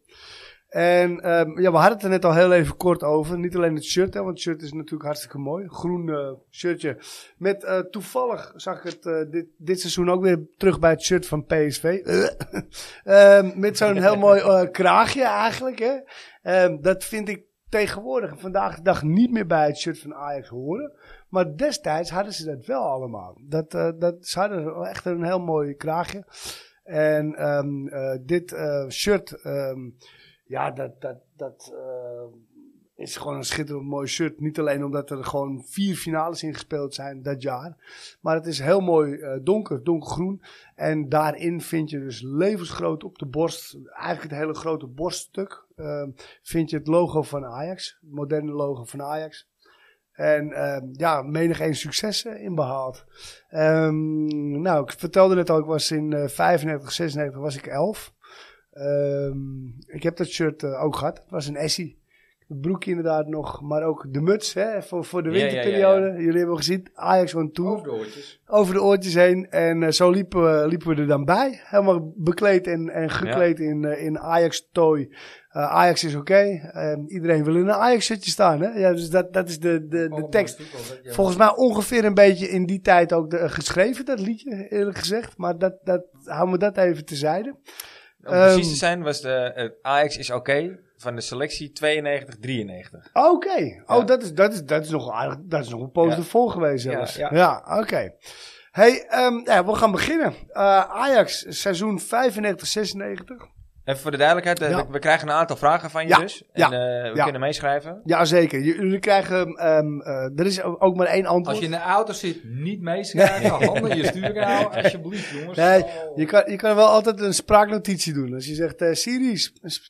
Speaker 2: En ehm, ja, we hadden het er net al heel even kort over. Niet alleen het shirt, hè, want het shirt is natuurlijk hartstikke mooi. Groen eh, shirtje. Met eh, toevallig zag ik het eh, dit, dit seizoen ook weer terug bij het shirt van PSV. Ehm, met zo'n heel mooi kraagje eigenlijk. Hè. Ehm, dat vind ik tegenwoordig, vandaag de dag, niet meer bij het shirt van Ajax horen. Maar destijds hadden ze dat wel allemaal. Dat, dat, ze hadden echt een heel mooi kraagje. En eh, dit shirt ja, dat, dat, dat eh, is gewoon een schitterend mooi shirt. Niet alleen omdat er gewoon vier finales in gespeeld zijn dat jaar. Maar het is heel mooi eh, donker, donkergroen. En daarin vind je dus levensgroot op de borst, eigenlijk het hele grote borststuk, eh, vind je het logo van Ajax. Het moderne logo van Ajax. En ehm, ja, menig één successen in behaald. Ehm, nou, ik vertelde net al, ik was in eh 95, 96 was ik 11. Ehm, ik heb dat shirt eh, ook gehad. Het was een Essie. Het broekje inderdaad nog, maar ook de muts hè, voor, voor de
Speaker 1: Ja, ja, ja,
Speaker 2: winterperiode.
Speaker 1: ja.
Speaker 2: Jullie hebben gezien, Ajax One Tour
Speaker 3: Over de oortjes.
Speaker 2: over de oortjes heen. En eh, zo liepen we, liepen we er dan bij. Helemaal bekleed en, en gekleed in, eh, in Ajax-tooi. Eh, Ajax is oké. Ehm, iedereen wil in een Ajax-shirtje staan. Hè? Ja, dus dat, dat is de, de, de tekst. Volgens mij ongeveer een beetje in die tijd ook de, geschreven, dat liedje, eerlijk gezegd. Maar dat, dat, houden we dat even tezijde.
Speaker 1: Om precies
Speaker 2: Ehm,
Speaker 1: te zijn was de Ajax is oké van de selectie 92-93.
Speaker 2: Oké. Oh,
Speaker 1: Ja.
Speaker 2: dat is, dat, is, dat is nog aardig. Dat is nog een poos
Speaker 1: Ja.
Speaker 2: ervoor geweest zelfs.
Speaker 1: Ja,
Speaker 2: oké. Hey, ehm, ja, we gaan beginnen. Eh, Ajax, seizoen 95-96.
Speaker 1: Even voor de duidelijkheid, eh,
Speaker 2: Ja.
Speaker 1: we, we krijgen een aantal vragen van je
Speaker 2: Ja,
Speaker 1: dus.
Speaker 2: ja,
Speaker 1: En eh, we
Speaker 2: ja.
Speaker 1: kunnen meeschrijven.
Speaker 2: Jazeker. Jullie krijgen, ehm, eh, er is ook maar één antwoord.
Speaker 3: Als je in de auto zit, niet meeschrijven. Handen in je stuur houden, alsjeblieft jongens.
Speaker 2: Nee,
Speaker 3: Oh.
Speaker 2: je kan, je kan wel altijd een spraaknotitie doen. Als je zegt, eh Siri,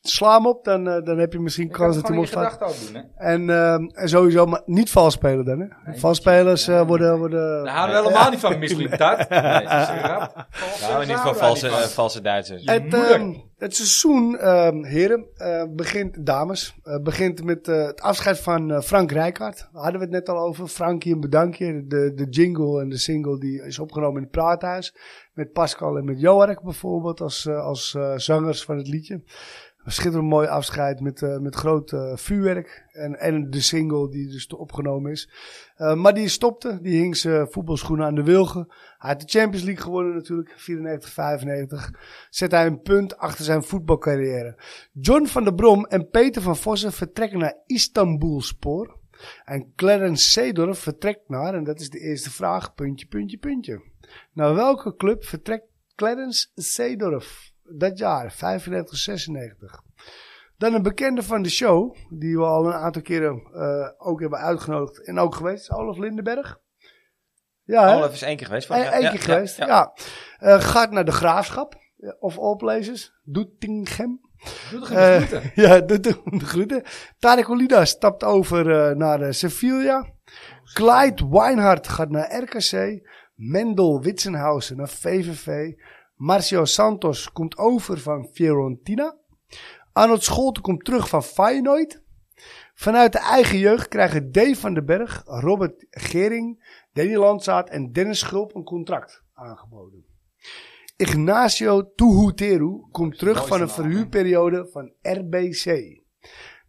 Speaker 2: sla hem op, dan, dan heb je misschien
Speaker 3: Je
Speaker 2: kans
Speaker 3: het
Speaker 2: dat hij hem
Speaker 3: ook doen, hè.
Speaker 2: En, ehm, en sowieso, maar niet vals spelen dan. Hè?
Speaker 3: Nee,
Speaker 2: vals spelers eh, worden... worden
Speaker 3: Daar houden we helemaal niet van, Michelin Tart. Nee, dat is een grap.
Speaker 1: Nou, niet van valse, valse Duitsers.
Speaker 3: Je
Speaker 2: Het,
Speaker 3: moeder.
Speaker 2: Het seizoen, ehm, heren, eh, begint, dames, eh, begint met eh, het afscheid van Frank Rijkaard. Daar hadden we het net al over. Frankie, een bedankje. De, de jingle en de single die is opgenomen in het Praathuis. Met Pascal en met Joark bijvoorbeeld als, als zangers van het liedje. Een schitterend mooi afscheid met, eh, met groot eh, vuurwerk. En, en de single die dus opgenomen is. Eh, maar die stopte. Die hing zijn voetbalschoenen aan de wilgen. Hij had de Champions League gewonnen natuurlijk. 94, 95 zet hij een punt achter zijn voetbalcarrière. John van der Brom en Peter van Vossen vertrekken naar Istanbulspoor. En Clarence Seedorf vertrekt naar, en dat is de eerste vraag, puntje, puntje, puntje. Naar welke club vertrekt Clarence Seedorf dat jaar, 95, 96? Dan een bekende van de show, die we al een aantal keren eh, ook hebben uitgenodigd en ook geweest, Olaf Lindenberg. Ja, hè?
Speaker 1: Olaf is één keer geweest.
Speaker 2: Eén
Speaker 1: ja, ja,
Speaker 2: keer
Speaker 1: ja,
Speaker 2: geweest, ja.
Speaker 1: ja.
Speaker 2: Eh, gaat naar de Graafschap, ja, of all places, Doetinchem.
Speaker 3: Doe toch
Speaker 2: Eh,
Speaker 3: even groeten.
Speaker 2: ja, de, de, groeten. Tarek Olida stapt over eh, naar eh, Sevilla. Clyde Weinhardt gaat naar RKC. Mendel Witsenhausen naar VVV. Marcio Santos komt over van Fiorentina. Arnold Scholten komt terug van Feyenoord. Vanuit de eigen jeugd krijgen Dave van den Berg, Robert Gering, Danny Landzaat en Dennis Schulp een contract aangeboden. Ignacio Tuhuteru komt terug van een verhuurperiode van RBC.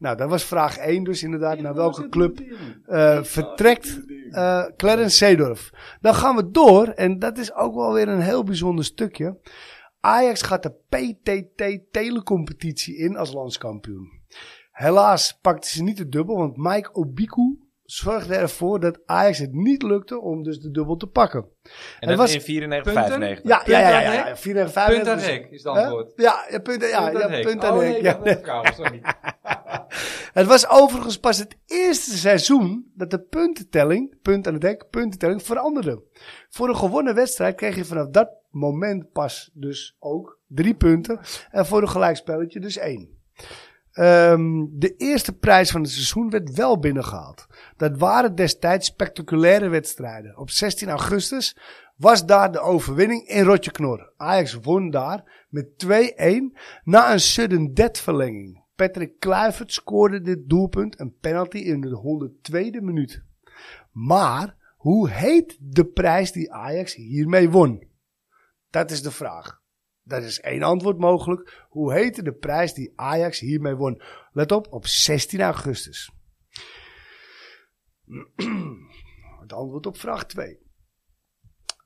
Speaker 2: Nou, dat was vraag 1 dus inderdaad. Naar welke club eh, vertrekt eh, Clarence Seedorf? Dan gaan we door, en dat is ook wel weer een heel bijzonder stukje. Ajax gaat de PTT telecompetitie in als landskampioen. Helaas pakte ze niet de dubbel, want Mike Obiku zorgde ervoor dat Ajax het niet lukte om dus de dubbel te pakken.
Speaker 1: En dat
Speaker 2: was-
Speaker 1: in 94,
Speaker 3: Punten?
Speaker 1: 95.
Speaker 2: Ja, ja, ja, ja.
Speaker 3: aan
Speaker 2: ja,
Speaker 3: hek?
Speaker 2: ja 4 en 5.
Speaker 3: Punt aan hek is het
Speaker 2: Hè?
Speaker 3: antwoord.
Speaker 2: Ja, ja, punt, ja,
Speaker 3: Punt
Speaker 2: ja,
Speaker 3: aan hek.
Speaker 2: punt aan
Speaker 3: Oh,
Speaker 2: hek, ja.
Speaker 3: sorry.
Speaker 2: Het was overigens pas het eerste seizoen dat de puntentelling, punt aan het hek, puntentelling veranderde. Voor een gewonnen wedstrijd kreeg je vanaf dat moment pas dus ook drie punten. En voor een gelijkspelletje dus één. Ehm, de eerste prijs van het seizoen werd wel binnengehaald. Dat waren destijds spectaculaire wedstrijden. Op 16 augustus was daar de overwinning in Rotjeknor. Ajax won daar met 2-1 na een sudden death verlenging. Patrick Kluivert scoorde dit doelpunt, een penalty in de 102e minuut. Maar hoe heet de prijs die Ajax hiermee won? Dat is de vraag. Dat is één antwoord mogelijk. Hoe heette de prijs die Ajax hiermee won? Let op, op 16 augustus. Het antwoord op vraag 2.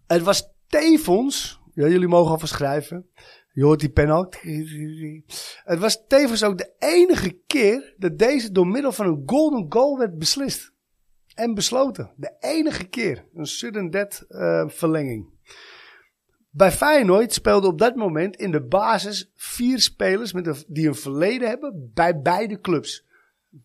Speaker 2: Het was tevens, ja, jullie mogen alvast schrijven. Je hoort die pen ook. Het was tevens ook de enige keer dat deze door middel van een golden goal werd beslist. En besloten. De enige keer. Een sudden death eh, verlenging. Bij Feyenoord speelden op dat moment in de basis vier spelers met die een verleden hebben bij beide clubs.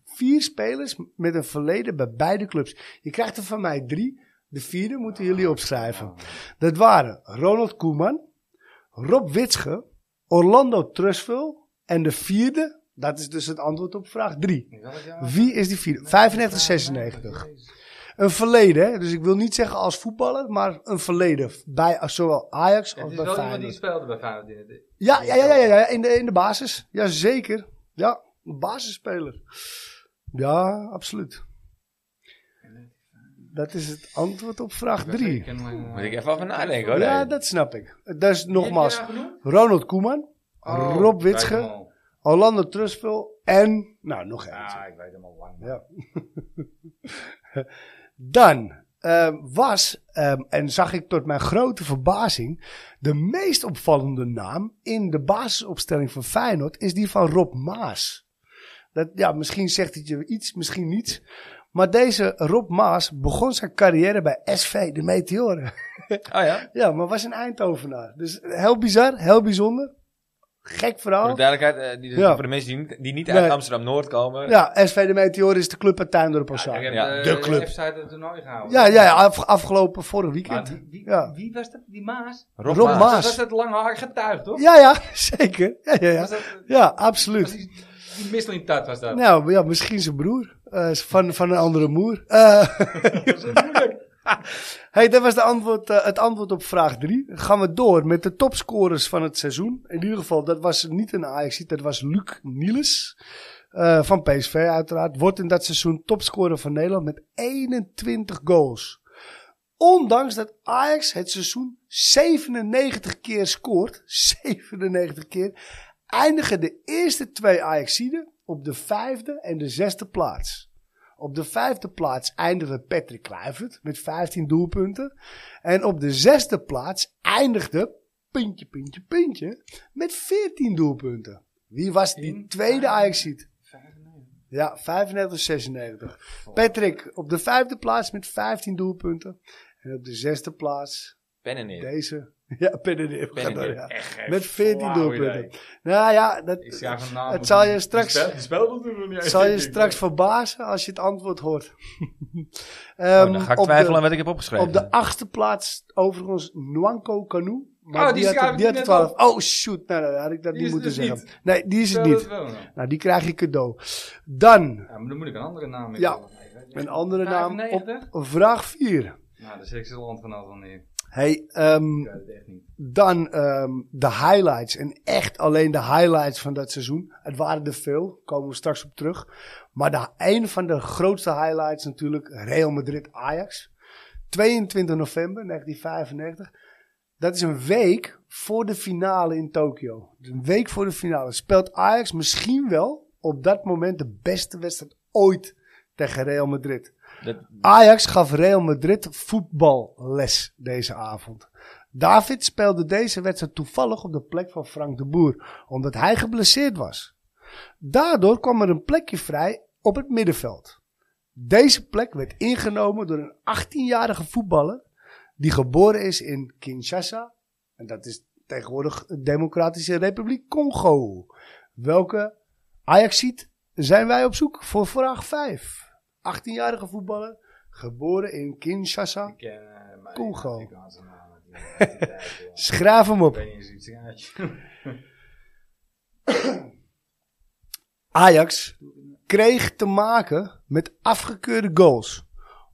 Speaker 2: Vier spelers met een verleden bij beide clubs. Je krijgt er van mij drie. De vierde moeten jullie opschrijven. Dat waren Ronald Koeman, Rob Witsche, Orlando Trusville en de vierde, dat is dus het antwoord op vraag drie. Wie is die vierde? 95, 96. Een verleden, hè? dus ik wil niet zeggen als voetballer, maar een verleden. Bij zowel Ajax
Speaker 3: Het
Speaker 2: als
Speaker 3: is
Speaker 2: bij
Speaker 3: wel iemand die
Speaker 2: Feyenoord.
Speaker 3: speelde bij Feyenoord. het-
Speaker 2: Ja, ja, ja, ja, ja, in, de, in de basis. Jazeker. Ja, basisspeler. Ja, absoluut. Dat is het antwoord op vraag 3.
Speaker 1: Moet ik even over nadenken hoor.
Speaker 2: Ja,
Speaker 1: Nee.
Speaker 2: dat snap ik. Dus nogmaals? Ronald Koeman,
Speaker 3: Oh,
Speaker 2: Rob Witsche. Orlando Trustvel en, nou, nog eentje.
Speaker 3: Ja, ik weet hem al lang.
Speaker 2: Ja. Dan ehm, was, ehm, en zag ik tot mijn grote verbazing, de meest opvallende naam in de basisopstelling van Feyenoord is die van Rob Maas. Dat, ja, misschien zegt het je iets, misschien niets. Maar deze Rob Maas begon zijn carrière bij SV de Meteoren.
Speaker 1: Oh ja?
Speaker 2: ja, maar was een Eindhovenaar. Dus heel bizar, heel bijzonder. Gek
Speaker 1: Voor
Speaker 2: verhaal.
Speaker 1: de duidelijkheid, eh, die,
Speaker 2: Ja.
Speaker 1: voor de mensen die niet, die niet
Speaker 2: Nee.
Speaker 1: uit Amsterdam-Noord komen.
Speaker 2: Ja, SV de Meteoren is de club uit Tuindorp
Speaker 3: Ik
Speaker 2: Osaka.
Speaker 3: heb
Speaker 1: Ja,
Speaker 3: de,
Speaker 2: de club.
Speaker 3: Het toernooi gehouden.
Speaker 2: Ja, ja, ja af- afgelopen vorig weekend. Ja.
Speaker 3: wie was dat? Die Maas?
Speaker 1: Rob,
Speaker 2: Rob
Speaker 1: Maas.
Speaker 2: Maas.
Speaker 3: Dat was het langharige tuig, toch?
Speaker 2: Ja, ja, zeker. Ja, ja, ja.
Speaker 3: Was dat,
Speaker 2: ja absoluut.
Speaker 3: Die, Michelin tat was dat.
Speaker 2: Nou, ja, misschien zijn broer. eh, van, van een andere moer. Eh, hey, dat was de antwoord, eh, het antwoord op vraag 3. Dan gaan we door met de topscorers van het seizoen. In ieder geval, dat was niet een Ajax, dat was Luc Niels. van PSV uiteraard. Wordt in dat seizoen topscorer van Nederland met 21 goals. Ondanks dat Ajax het seizoen 97 keer scoort. 97 keer. Eindigen de eerste twee Ajaxiden op de vijfde en de zesde plaats. Op de vijfde plaats eindigde Patrick Kluivert met 15 doelpunten. En op de zesde plaats eindigde, puntje, puntje, puntje, met 14 doelpunten. Wie was die tweede Ajaxiet?
Speaker 3: 95.
Speaker 2: Ja, 95, 96. Patrick op de vijfde plaats met 15 doelpunten. En op de zesde plaats deze. Ja, neer. Ja. Met 14
Speaker 3: flauw
Speaker 2: doelpunten. Nou ja, dat,
Speaker 3: Ik
Speaker 2: het zal je straks-
Speaker 3: Die spel- Die niet eens,
Speaker 2: zal je
Speaker 3: ik.
Speaker 2: straks verbazen als je het antwoord hoort.
Speaker 1: Oh,
Speaker 2: Ehm,
Speaker 1: dan ga ik
Speaker 2: op
Speaker 1: twijfelen
Speaker 2: de-
Speaker 1: aan wat ik heb opgeschreven.
Speaker 2: Op de achtste plaats overigens Nwanko Kanu. Maar
Speaker 3: Oh, die
Speaker 2: die, had,
Speaker 3: schrijf
Speaker 2: die
Speaker 3: ik
Speaker 2: had
Speaker 3: net
Speaker 2: 12.
Speaker 3: op.
Speaker 2: Oh shoot, nou, nou, had ik dat
Speaker 3: Die
Speaker 2: niet moeten
Speaker 3: dus
Speaker 2: zeggen.
Speaker 3: niet.
Speaker 2: Nee, die is het niet.
Speaker 3: wel nog.
Speaker 2: Nou, die krijg je cadeau. Dan
Speaker 3: Ja, maar dan moet ik een andere naam
Speaker 2: Ja,
Speaker 3: invullen.
Speaker 2: een andere naam
Speaker 3: 95?
Speaker 2: op vraag 4.
Speaker 3: Nou, daar zit ik zo land vanaf van neer.
Speaker 2: Hey, ehm,
Speaker 3: echt niet.
Speaker 2: dan ehm, de highlights. En echt alleen de highlights van dat seizoen. Het waren er veel, komen we straks op terug. Maar de, een van de grootste highlights natuurlijk Real Madrid-Ajax. 22 november 1995. Dat is een week voor de finale in Tokio. Dus een week voor de finale. Speelt Ajax misschien wel op dat moment de beste wedstrijd ooit tegen Real Madrid. Ajax gaf Real Madrid voetballes deze avond. David speelde deze wedstrijd toevallig op de plek van Frank de Boer, omdat hij geblesseerd was. Daardoor kwam er een plekje vrij op het middenveld. Deze plek werd ingenomen door een 18-jarige voetballer die geboren is in Kinshasa. En dat is tegenwoordig de Democratische Republiek Congo. Welke Ajaxiet zijn wij op zoek voor vraag 5? 18-jarige voetballer, geboren in Kinshasa.
Speaker 3: Ik ken maar
Speaker 2: Congo.
Speaker 3: naam joh.
Speaker 2: Schrijf hem
Speaker 3: Ik
Speaker 2: op. Ajax kreeg te maken met afgekeurde goals.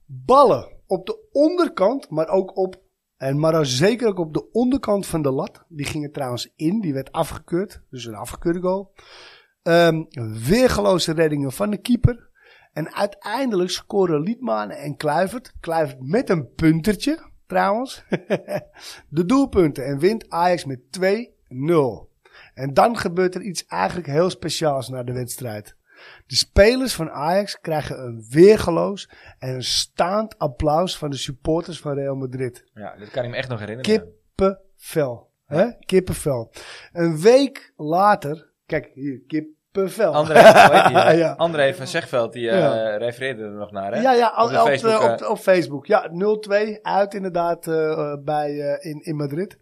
Speaker 2: Ballen op de onderkant, maar ook op, en maar zeker ook op de onderkant van de lat. Die gingen trouwens in, die werd afgekeurd. Dus een afgekeurde goal. Ehm weergeloze reddingen van de keeper. En uiteindelijk scoren Liedmanen en Kluivert. Kluivert met een puntertje, trouwens. de doelpunten. En wint Ajax met 2-0. En dan gebeurt er iets eigenlijk heel speciaals na de wedstrijd. De spelers van Ajax krijgen een weergeloos en een staand applaus van de supporters van Real Madrid.
Speaker 1: Ja, dat kan ik me echt nog herinneren.
Speaker 2: Kippenvel. Hè? Kippenvel. Een week later, kijk hier, kip,
Speaker 1: André?
Speaker 2: Ja.
Speaker 1: Van Zegveld, die eh, refereerde er nog naar, hè?
Speaker 2: Ja, ja,
Speaker 1: Op
Speaker 2: op,
Speaker 1: de
Speaker 2: op,
Speaker 1: Facebook,
Speaker 2: op,
Speaker 1: eh.
Speaker 2: op Facebook. Ja, 0-2 uit inderdaad eh, bij, in, in Madrid.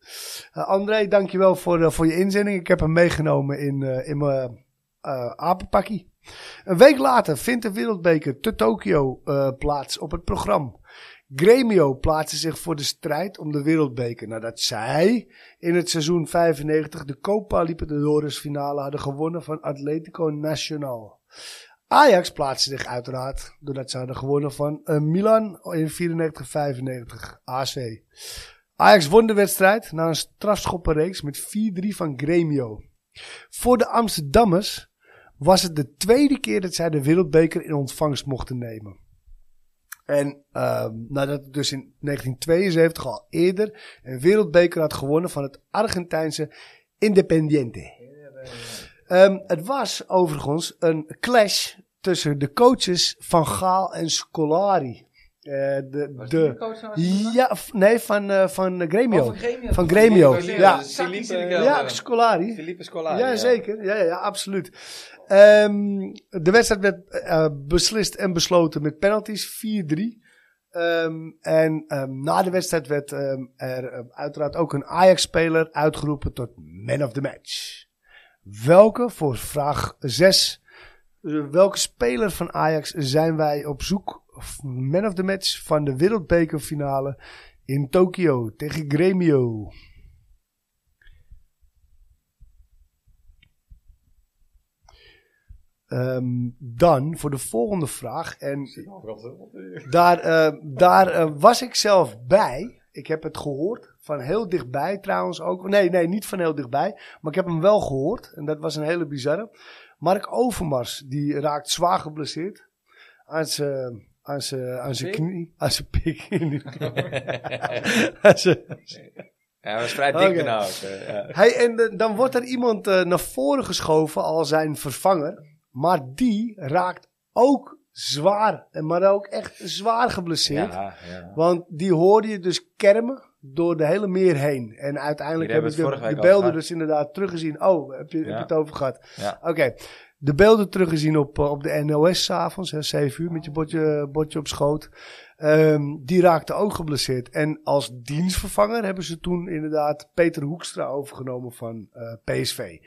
Speaker 2: André, dankjewel voor, voor je inzending. Ik heb hem meegenomen in, in mijn apenpakkie. Een week later vindt de wereldbeker te Tokio plaats op het programma. Gremio plaatste zich voor de strijd om de wereldbeker nadat zij in het seizoen 95 de Copa Libertadores finale hadden gewonnen van Atletico Nacional. Ajax plaatste zich uiteraard doordat ze hadden gewonnen van eh, Milan in 94-95 AC. Ajax won de wedstrijd na een strafschoppenreeks met 4-3 van Gremio. Voor de Amsterdammers was het de tweede keer dat zij de wereldbeker in ontvangst mochten nemen. En ehm, nadat het dus in 1972 al eerder een wereldbeker had gewonnen van het Argentijnse Independiente. Ehm, het was overigens een clash tussen de coaches van Gaal en Scolari. Eh, de, de, ja, f- nee, van, eh, van eh, Gremio. Van Gremio, ja.
Speaker 1: Felipe,
Speaker 2: Ja, Scolari.
Speaker 1: Felipe Scolari.
Speaker 2: Ja, zeker. Ja, ja, ja absoluut. Ehm, de wedstrijd werd eh, beslist en besloten met penalties, 4-3. Ehm, en ehm, na de wedstrijd werd er uiteraard ook een Ajax-speler uitgeroepen tot man of the match. Welke, voor vraag 6, welke speler van Ajax zijn wij op zoek? Man of the match van de wereldbekerfinale in Tokio tegen Gremio. Ehm, dan voor de volgende vraag. En daar, eh, daar eh, was ik zelf bij. Ik heb het gehoord. Van heel dichtbij trouwens ook. Nee, nee, niet van heel dichtbij. Maar ik heb hem wel gehoord. En dat was een hele bizarre. Mark Overmars, die raakt zwaar geblesseerd. Aan zijn aan zijn aan zijn knie. Aan zijn pik. Aan zijn-
Speaker 1: Ja, hij was vrij dik daarna ook. eh, ja.
Speaker 2: Hey, en de- dan wordt er iemand naar voren geschoven als zijn vervanger. Maar die raakt ook zwaar. en Maar ook echt zwaar geblesseerd.
Speaker 1: Ja, ja.
Speaker 2: Want die hoorde je dus kermen door de hele meer heen. En uiteindelijk
Speaker 1: hebben we
Speaker 2: de, beelden dus inderdaad teruggezien. Oh, heb je, heb je het over gehad?
Speaker 1: Ja.
Speaker 2: Oké. De beelden teruggezien op, eh, op de NOS s'avonds, 7 uur met je bordje, bordje op schoot. Ehm, die raakte ook geblesseerd. En als dienstvervanger hebben ze toen inderdaad Peter Hoekstra overgenomen van eh, PSV.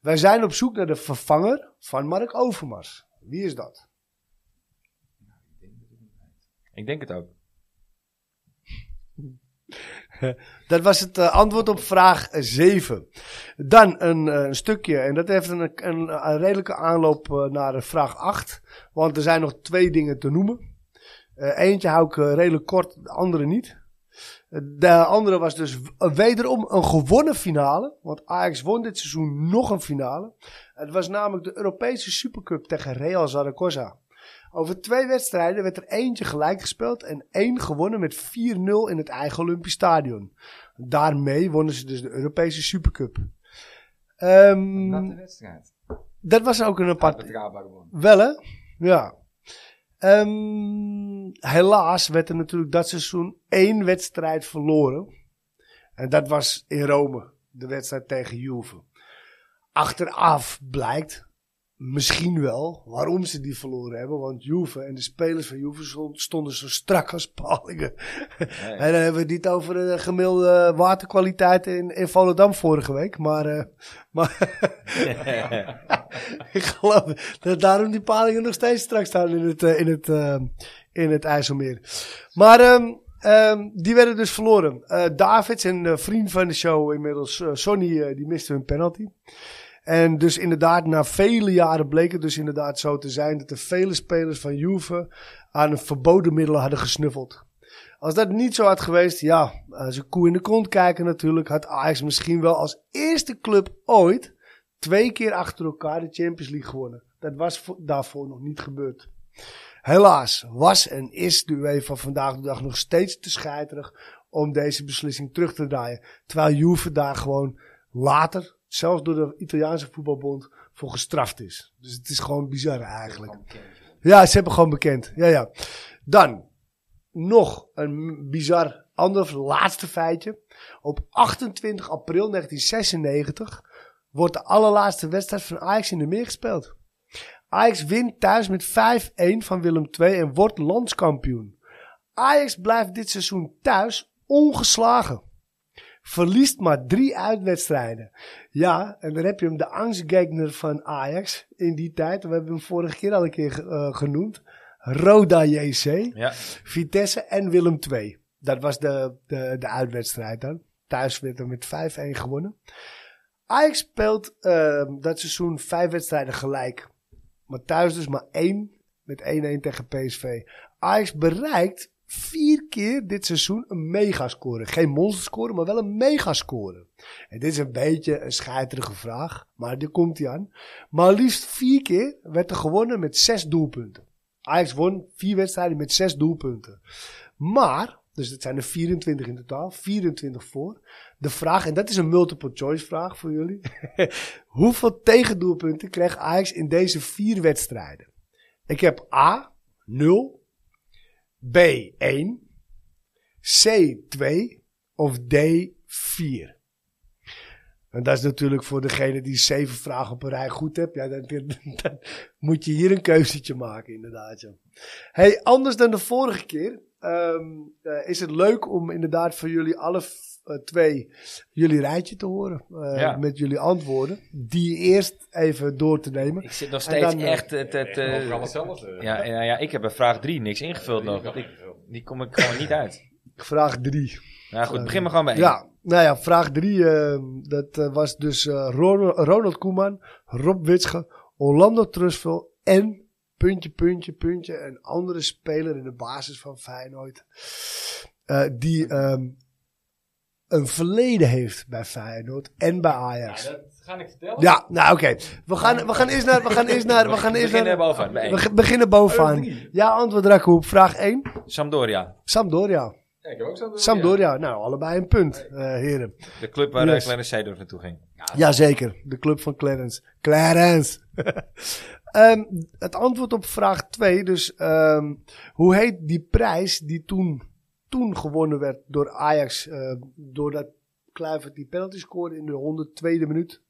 Speaker 2: Wij zijn op zoek naar de vervanger van Mark Overmars. Wie is dat?
Speaker 1: Ik denk het ook.
Speaker 2: Dat was het eh, antwoord op vraag 7. Dan een, eh, een stukje, en dat heeft een, een, een redelijke aanloop eh, naar vraag 8. Want er zijn nog twee dingen te noemen. Eentje hou ik redelijk kort, de andere niet. De andere was dus wederom een gewonnen finale. Want Ajax won dit seizoen nog een finale. Het was namelijk de Europese Supercup tegen Real Zaragoza. Over twee wedstrijden werd er eentje gelijk gespeeld en één gewonnen met 4-0 in het eigen Olympisch Stadion. Daarmee wonnen ze dus de Europese Supercup. Ehm,
Speaker 3: Natte wedstrijd.
Speaker 2: dat was ook een apart. Wel hè? Ja. Ehm, helaas werd er natuurlijk dat seizoen één wedstrijd verloren. En dat was in Rome. De wedstrijd tegen Juve. Achteraf blijkt misschien wel waarom ze die verloren hebben. Want Juve en de spelers van Juve stond- stonden zo strak als palingen. En dan hebben we het niet over de gemiddelde waterkwaliteit in, in Volendam vorige week. Maar, eh, maar ik geloof dat daarom die palingen nog steeds strak staan in het, eh, in het, eh, in het IJsselmeer. Maar ehm, ehm, die werden dus verloren. Eh Davids, een eh, vriend van de show inmiddels, eh, Sonny, eh, die miste hun penalty. En dus inderdaad, na vele jaren bleek het dus inderdaad zo te zijn dat er vele spelers van Juve aan verboden middelen hadden gesnuffeld. Als dat niet zo had geweest, ja, als een koe in de kont kijken natuurlijk, had Ajax misschien wel als eerste club ooit twee keer achter elkaar de Champions League gewonnen. Dat was vo- daarvoor nog niet gebeurd. Helaas was en is de UEFA vandaag de dag nog steeds te scheiterig om deze beslissing terug te draaien. Terwijl Juve daar gewoon later, zelfs door de Italiaanse voetbalbond, voor gestraft is. Dus het is gewoon bizar eigenlijk. Ja, ze hebben gewoon bekend. Ja, ja. Dan nog een bizar ander laatste feitje. Op 28 april 1996 wordt de allerlaatste wedstrijd van Ajax in de meer gespeeld. Ajax wint thuis met 5-1 van Willem II en wordt landskampioen. Ajax blijft dit seizoen thuis ongeslagen. Verliest maar drie uitwedstrijden. Ja, en dan heb je hem de angstgegner van Ajax in die tijd. We hebben hem vorige keer al een keer eh, genoemd. Roda JC,
Speaker 1: Ja.
Speaker 2: Vitesse en Willem II. Dat was de, de, de uitwedstrijd dan. Thuis werd er met 5-1 gewonnen. Ajax speelt eh, dat seizoen vijf wedstrijden gelijk. Maar thuis dus maar één met 1-1 tegen PSV. Ajax bereikt vier keer dit seizoen een megascore. Geen monsterscore, maar wel een megascore. En dit is een beetje een scheiterige vraag, maar daar komt hij aan. Maar liefst vier keer werd er gewonnen met zes doelpunten. Ajax won vier wedstrijden met zes doelpunten. Maar, dus dat zijn er 24 in totaal, 24 voor. De vraag, en dat is een multiple choice vraag voor jullie. Hoeveel tegendoelpunten kreeg Ajax in deze vier wedstrijden? Ik heb A, 0. B, 1. C, 2. Of D, 4. En dat is natuurlijk voor degene die zeven vragen op een rij goed hebt. Ja, dan, moet je hier een keuzetje maken, inderdaad. Ja. Hey, anders dan de vorige keer ehm, eh, is het leuk om inderdaad voor jullie alle twee jullie rijtje te horen. eh,
Speaker 1: Ja.
Speaker 2: Met jullie antwoorden. Die eerst even door te nemen.
Speaker 1: Ik zit nog steeds
Speaker 2: dan, eh,
Speaker 1: echt... Het, het, eh,
Speaker 3: hetzelfde.
Speaker 1: ja, ja, ja, ik heb bij vraag 3 niks ingevuld nog. Die kom ik gewoon niet uit.
Speaker 2: Vraag drie.
Speaker 1: Nou goed, begin maar gewoon bij één.
Speaker 2: Ja, nou ja, vraag drie. eh, dat eh, was dus eh, Ronald, Ronald Koeman, Rob Witsche, Orlando Trustvel en puntje, puntje, puntje. Een andere speler in de basis van Feyenoord. eh, die ehm, een verleden heeft bij Feyenoord en bij Ajax.
Speaker 3: Ja, dat ga ik vertellen.
Speaker 2: Ja, nou oké. We, gaan, we gaan eerst naar... We gaan eerst naar... We gaan eerst
Speaker 1: beginnen
Speaker 2: naar
Speaker 1: bovenaan, bij
Speaker 2: we ge- beginnen bovenaan.
Speaker 3: Eh, drie.
Speaker 2: Ja, antwoord Rakko op vraag 1.
Speaker 1: Sampdoria,
Speaker 2: Sampdoria.
Speaker 3: Ja, ik heb ook zo'n
Speaker 2: Sampdoria. Nou, allebei een punt, eh, heren.
Speaker 1: de club waar
Speaker 2: Yes.
Speaker 1: yes. Clarence Seedorf naartoe ging.
Speaker 2: Jazeker, de club van Clarence. Clarence! Ehm, het antwoord op vraag 2, dus ehm, hoe heet die prijs die toen, toen gewonnen werd door Ajax, eh, doordat Kluivert die penalty scoorde in de 102e minuut?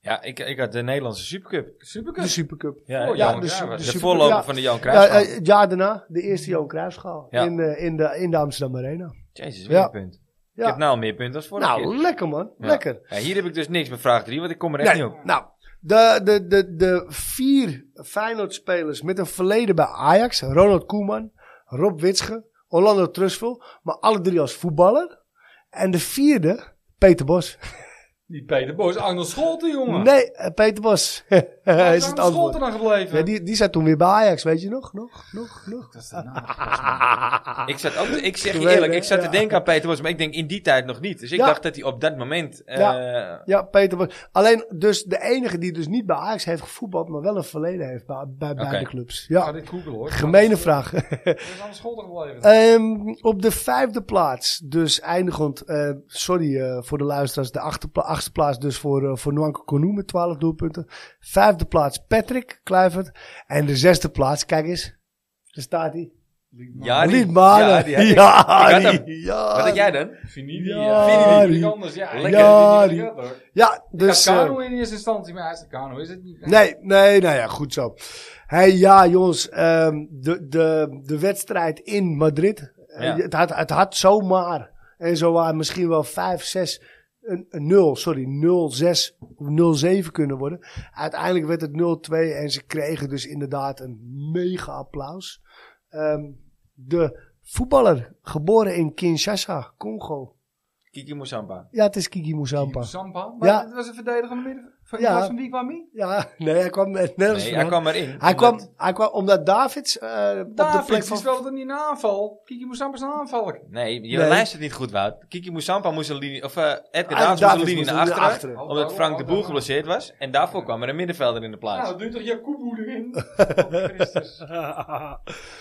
Speaker 1: Ja, ik, ik had de Nederlandse Supercup.
Speaker 3: Supercup.
Speaker 2: De Supercup.
Speaker 1: Ja,
Speaker 3: Oh,
Speaker 1: ja,
Speaker 3: Johan
Speaker 2: de,
Speaker 1: de, voorloper
Speaker 2: ja.
Speaker 1: van de Johan
Speaker 2: Ja,
Speaker 1: Cruijffschaal.
Speaker 2: eh, het jaar daarna, de eerste Johan Cruijffschaal
Speaker 1: Ja.
Speaker 2: in, eh, in, de, in de Amsterdam Arena.
Speaker 1: Jezus, weer
Speaker 2: Ja.
Speaker 1: een punt. Ik
Speaker 2: Ja.
Speaker 1: heb nou al meer punten als vorige
Speaker 2: Nou,
Speaker 1: keer.
Speaker 2: lekker man,
Speaker 1: Ja.
Speaker 2: lekker.
Speaker 1: Ja, hier heb ik dus niks met vraag 3, want ik kom er echt
Speaker 2: Nee,
Speaker 1: niet op.
Speaker 2: nou, de, de, de, de vier Feyenoord-spelers met een verleden bij Ajax. Ronald Koeman, Rob Witsche, Orlando Trustvel. Maar alle drie als voetballer. En de vierde, Peter Bos.
Speaker 3: Die Peter Boos, Arnold Scholten, jongen.
Speaker 2: Nee, eh, Peter Bos.
Speaker 3: Waar
Speaker 2: is het.
Speaker 3: Scholten dan gebleven?
Speaker 2: Ja, die, die zat toen weer bij Ajax, weet je nog? Nog, nog, nog.
Speaker 3: Dat is de naam.
Speaker 1: Ik, zat ook, te- ik zeg je eerlijk, ik zat
Speaker 2: ja.
Speaker 1: te denken aan Peter Bos, maar ik denk in die tijd nog niet. Dus ik
Speaker 2: Ja.
Speaker 1: dacht dat hij op dat moment... eh,
Speaker 2: Ja. Ja, Peter Bos. Alleen dus de enige die dus niet bij Ajax heeft gevoetbald, maar wel een verleden heeft bij, bij beide clubs.
Speaker 3: Ik ga
Speaker 2: Ja,
Speaker 3: dit googelen hoor.
Speaker 2: gemene vraag.
Speaker 3: Waar is Arnold Scholten gebleven?
Speaker 2: Ehm, op de vijfde plaats, dus eindigend, eh, sorry eh, voor de luisteraars, de achterpla- achtste plaats dus voor, eh voor Nwanko Konu met 12 doelpunten. Vijfde plaats Patrick Kluivert. En de zesde plaats, kijk eens, daar staat hij.
Speaker 1: Ja, ik.
Speaker 2: Ja, ja,
Speaker 1: Wat had jij dan?
Speaker 3: Finidi.
Speaker 2: Ja,
Speaker 3: anders. Ja,
Speaker 1: Lekker.
Speaker 2: Ja,
Speaker 3: die.
Speaker 2: Ja,
Speaker 3: Dus,
Speaker 2: eh,
Speaker 3: Kano in eerste instantie, maar hij is de Kano, is het niet?
Speaker 2: Nee, nee, nou ja, goed zo. Hey, ja, jongens, ehm, de, de, de wedstrijd in Madrid. eh,
Speaker 1: Ja.
Speaker 2: het, had, het had zomaar en zowaar misschien wel 5, 6, een, een 0, sorry, 0, 6, 0, 7 kunnen worden. Uiteindelijk werd het 0, 2 en ze kregen dus inderdaad een mega applaus. Ehm, de voetballer, geboren in Kinshasa, Congo.
Speaker 1: Kiki Mousamba.
Speaker 2: Ja, het is Kiki Moussampa.
Speaker 3: Sampa. Maar
Speaker 2: Ja.
Speaker 3: het was een verdediger midden. Van,
Speaker 2: Ja.
Speaker 3: ja. van wie kwam hij?
Speaker 2: Ja, nee, hij kwam nergens
Speaker 1: Nee, hij kwam erin.
Speaker 2: Hij
Speaker 1: Omdat-
Speaker 2: kwam, hij kwam omdat Davids eh, op de
Speaker 3: David,
Speaker 2: plek
Speaker 3: die
Speaker 2: van...
Speaker 3: speelde niet een aanval. Kiki Moussampa is een aanvaller.
Speaker 1: Nee, je
Speaker 2: Nee.
Speaker 1: luistert niet goed, Wout. Kiki Moussampa moest een linie... Of eh Edgar
Speaker 2: Ah,
Speaker 1: Davids moest een
Speaker 2: Davids
Speaker 1: linie naar achteren. Omdat Frank de Boer geblesseerd was. En daarvoor kwam er een middenvelder in de plaats.
Speaker 3: Nou, doe toch Jacobo erin? Oh, Christus.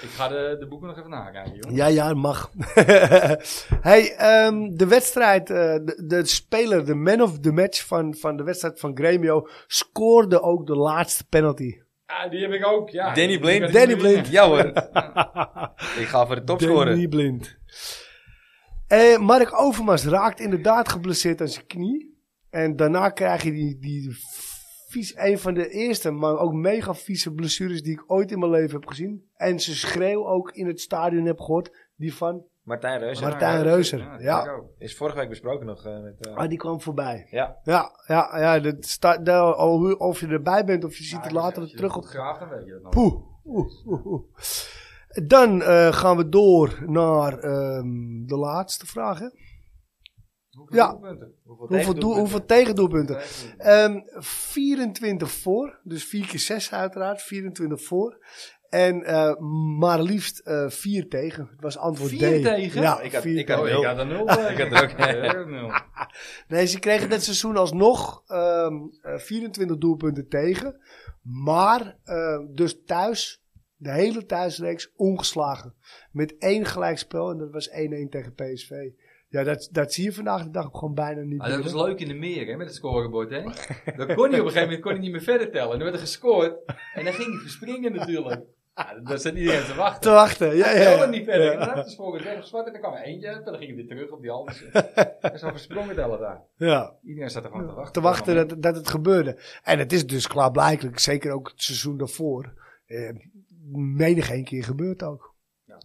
Speaker 3: Ik ga de, de boeken nog even nakijken, joh.
Speaker 2: Ja, ja, mag. hey, ehm, de wedstrijd, eh, de, de speler, de man of the match van, van de wedstrijd van Scoorde ook de laatste penalty.
Speaker 3: Ah, die heb ik ook, ja.
Speaker 1: Danny Blind.
Speaker 2: Danny Blind.
Speaker 1: Ja hoor. ik ga voor de topscorer.
Speaker 2: Danny Blind. Eh, Mark Overmars raakt inderdaad geblesseerd aan zijn knie. En daarna krijg je die, die vies, een van de eerste, maar ook mega vieze blessures die ik ooit in mijn leven heb gezien. En ze schreeuw ook in het stadion heb gehoord, die van
Speaker 1: Martijn Reus.
Speaker 2: Maar- Martijn Reuser,
Speaker 3: Ja.
Speaker 1: Is vorige week besproken nog. eh, met, eh,
Speaker 2: Ah, die kwam voorbij.
Speaker 1: Ja.
Speaker 2: Ja, ja, ja. Dat staat, of je erbij bent of je ziet het later
Speaker 3: je
Speaker 2: terug op.
Speaker 3: goed graaft, dan weet je dat nog.
Speaker 2: Poeh. Oeh, oeh, oeh. Dan eh, gaan we door naar ehm, de laatste vraag. Hè?
Speaker 3: Hoeveel
Speaker 2: Ja.
Speaker 3: doelpunten?
Speaker 1: hoeveel
Speaker 2: Hoeveel, doel,
Speaker 1: tegendoelpunten?
Speaker 2: hoeveel tegendoelpunten?
Speaker 3: Tegendoelpunten.
Speaker 2: Ehm 24 voor, dus 4 keer 6 uiteraard, 24 voor. En eh, maar liefst eh 4 tegen. Het was antwoord
Speaker 3: Vier
Speaker 2: D.
Speaker 3: tegen?
Speaker 2: Ja,
Speaker 1: Ik had-
Speaker 2: vier
Speaker 1: ik had
Speaker 3: Oh, ik
Speaker 1: nul.
Speaker 3: had er nul.
Speaker 1: Ik had er ook-
Speaker 3: nul.
Speaker 2: Nee, ze kregen dit seizoen alsnog ehm, eh, 24 doelpunten tegen. Maar eh, dus thuis, de hele thuisreeks ongeslagen. Met één gelijkspel en dat was 1-1 tegen PSV. Ja, dat, dat zie je vandaag de dag gewoon bijna niet
Speaker 3: Ah, dat was leuk in de meer, hè, met het scorebord, hè. Dan kon hij op een gegeven moment kon hij niet meer verder tellen. En dan werd er gescoord. En dan ging hij verspringen natuurlijk. Ja, dat zat iedereen te wachten.
Speaker 2: Te wachten, ja, ja.
Speaker 3: niet verder.
Speaker 2: Ja.
Speaker 3: de sprong weg op zwart en dan kwam er eentje. En dan ging hij weer terug op die andere. En zo versprongen tellen daar.
Speaker 2: ja.
Speaker 3: Iedereen zat er gewoon te wachten.
Speaker 2: te wachten dat, dat het gebeurde. En het is dus klaarblijkelijk, zeker ook het seizoen daarvoor, eh, menig één keer gebeurd ook.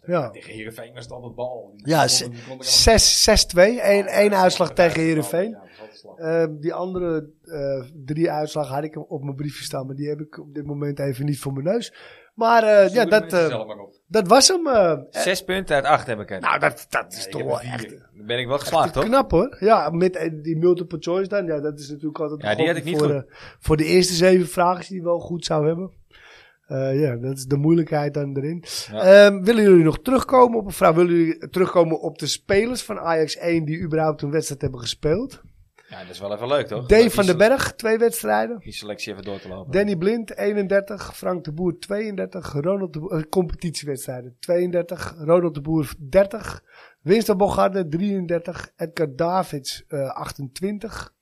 Speaker 2: Ja.
Speaker 3: Tegen Heerenveen was het altijd bal. Die
Speaker 2: Ja,
Speaker 3: konden- die konden
Speaker 2: 6-2, één, één uitslag tegen Heerenveen. Eh, die andere eh, drie uitslagen had ik op mijn briefje staan, maar die heb ik op dit moment even niet voor mijn neus. Maar eh, ja,
Speaker 3: de
Speaker 2: dat, eh, dat was hem. eh.
Speaker 1: Zes punten uit acht heb ik er.
Speaker 2: nou, dat, dat is toch wel echt.
Speaker 1: Dan ben ik wel geslaagd, toch?
Speaker 2: knap hoor. Ja, met die multiple choice dan. Ja, dat is natuurlijk altijd
Speaker 1: Ja, die had ik niet
Speaker 2: voor,
Speaker 1: goed.
Speaker 2: eh, voor de eerste zeven vragen die je wel goed zou hebben. Eh, ja, dat is de moeilijkheid dan erin.
Speaker 1: Ja.
Speaker 2: Ehm, willen jullie nog terugkomen op een vraag? Willen jullie terugkomen op de spelers van Ajax 1 die überhaupt een wedstrijd hebben gespeeld?
Speaker 1: Ja, dat is wel even leuk, toch?
Speaker 2: Dave van den Berg, twee wedstrijden.
Speaker 1: Die selectie even door te lopen.
Speaker 2: Danny Blind, 31. Frank de Boer, 32. Ronald de Boer, eh, competitiewedstrijden, 32. Ronald de Boer, 30. Winston Bogarde, 33. Edgar Davids, eh, 28.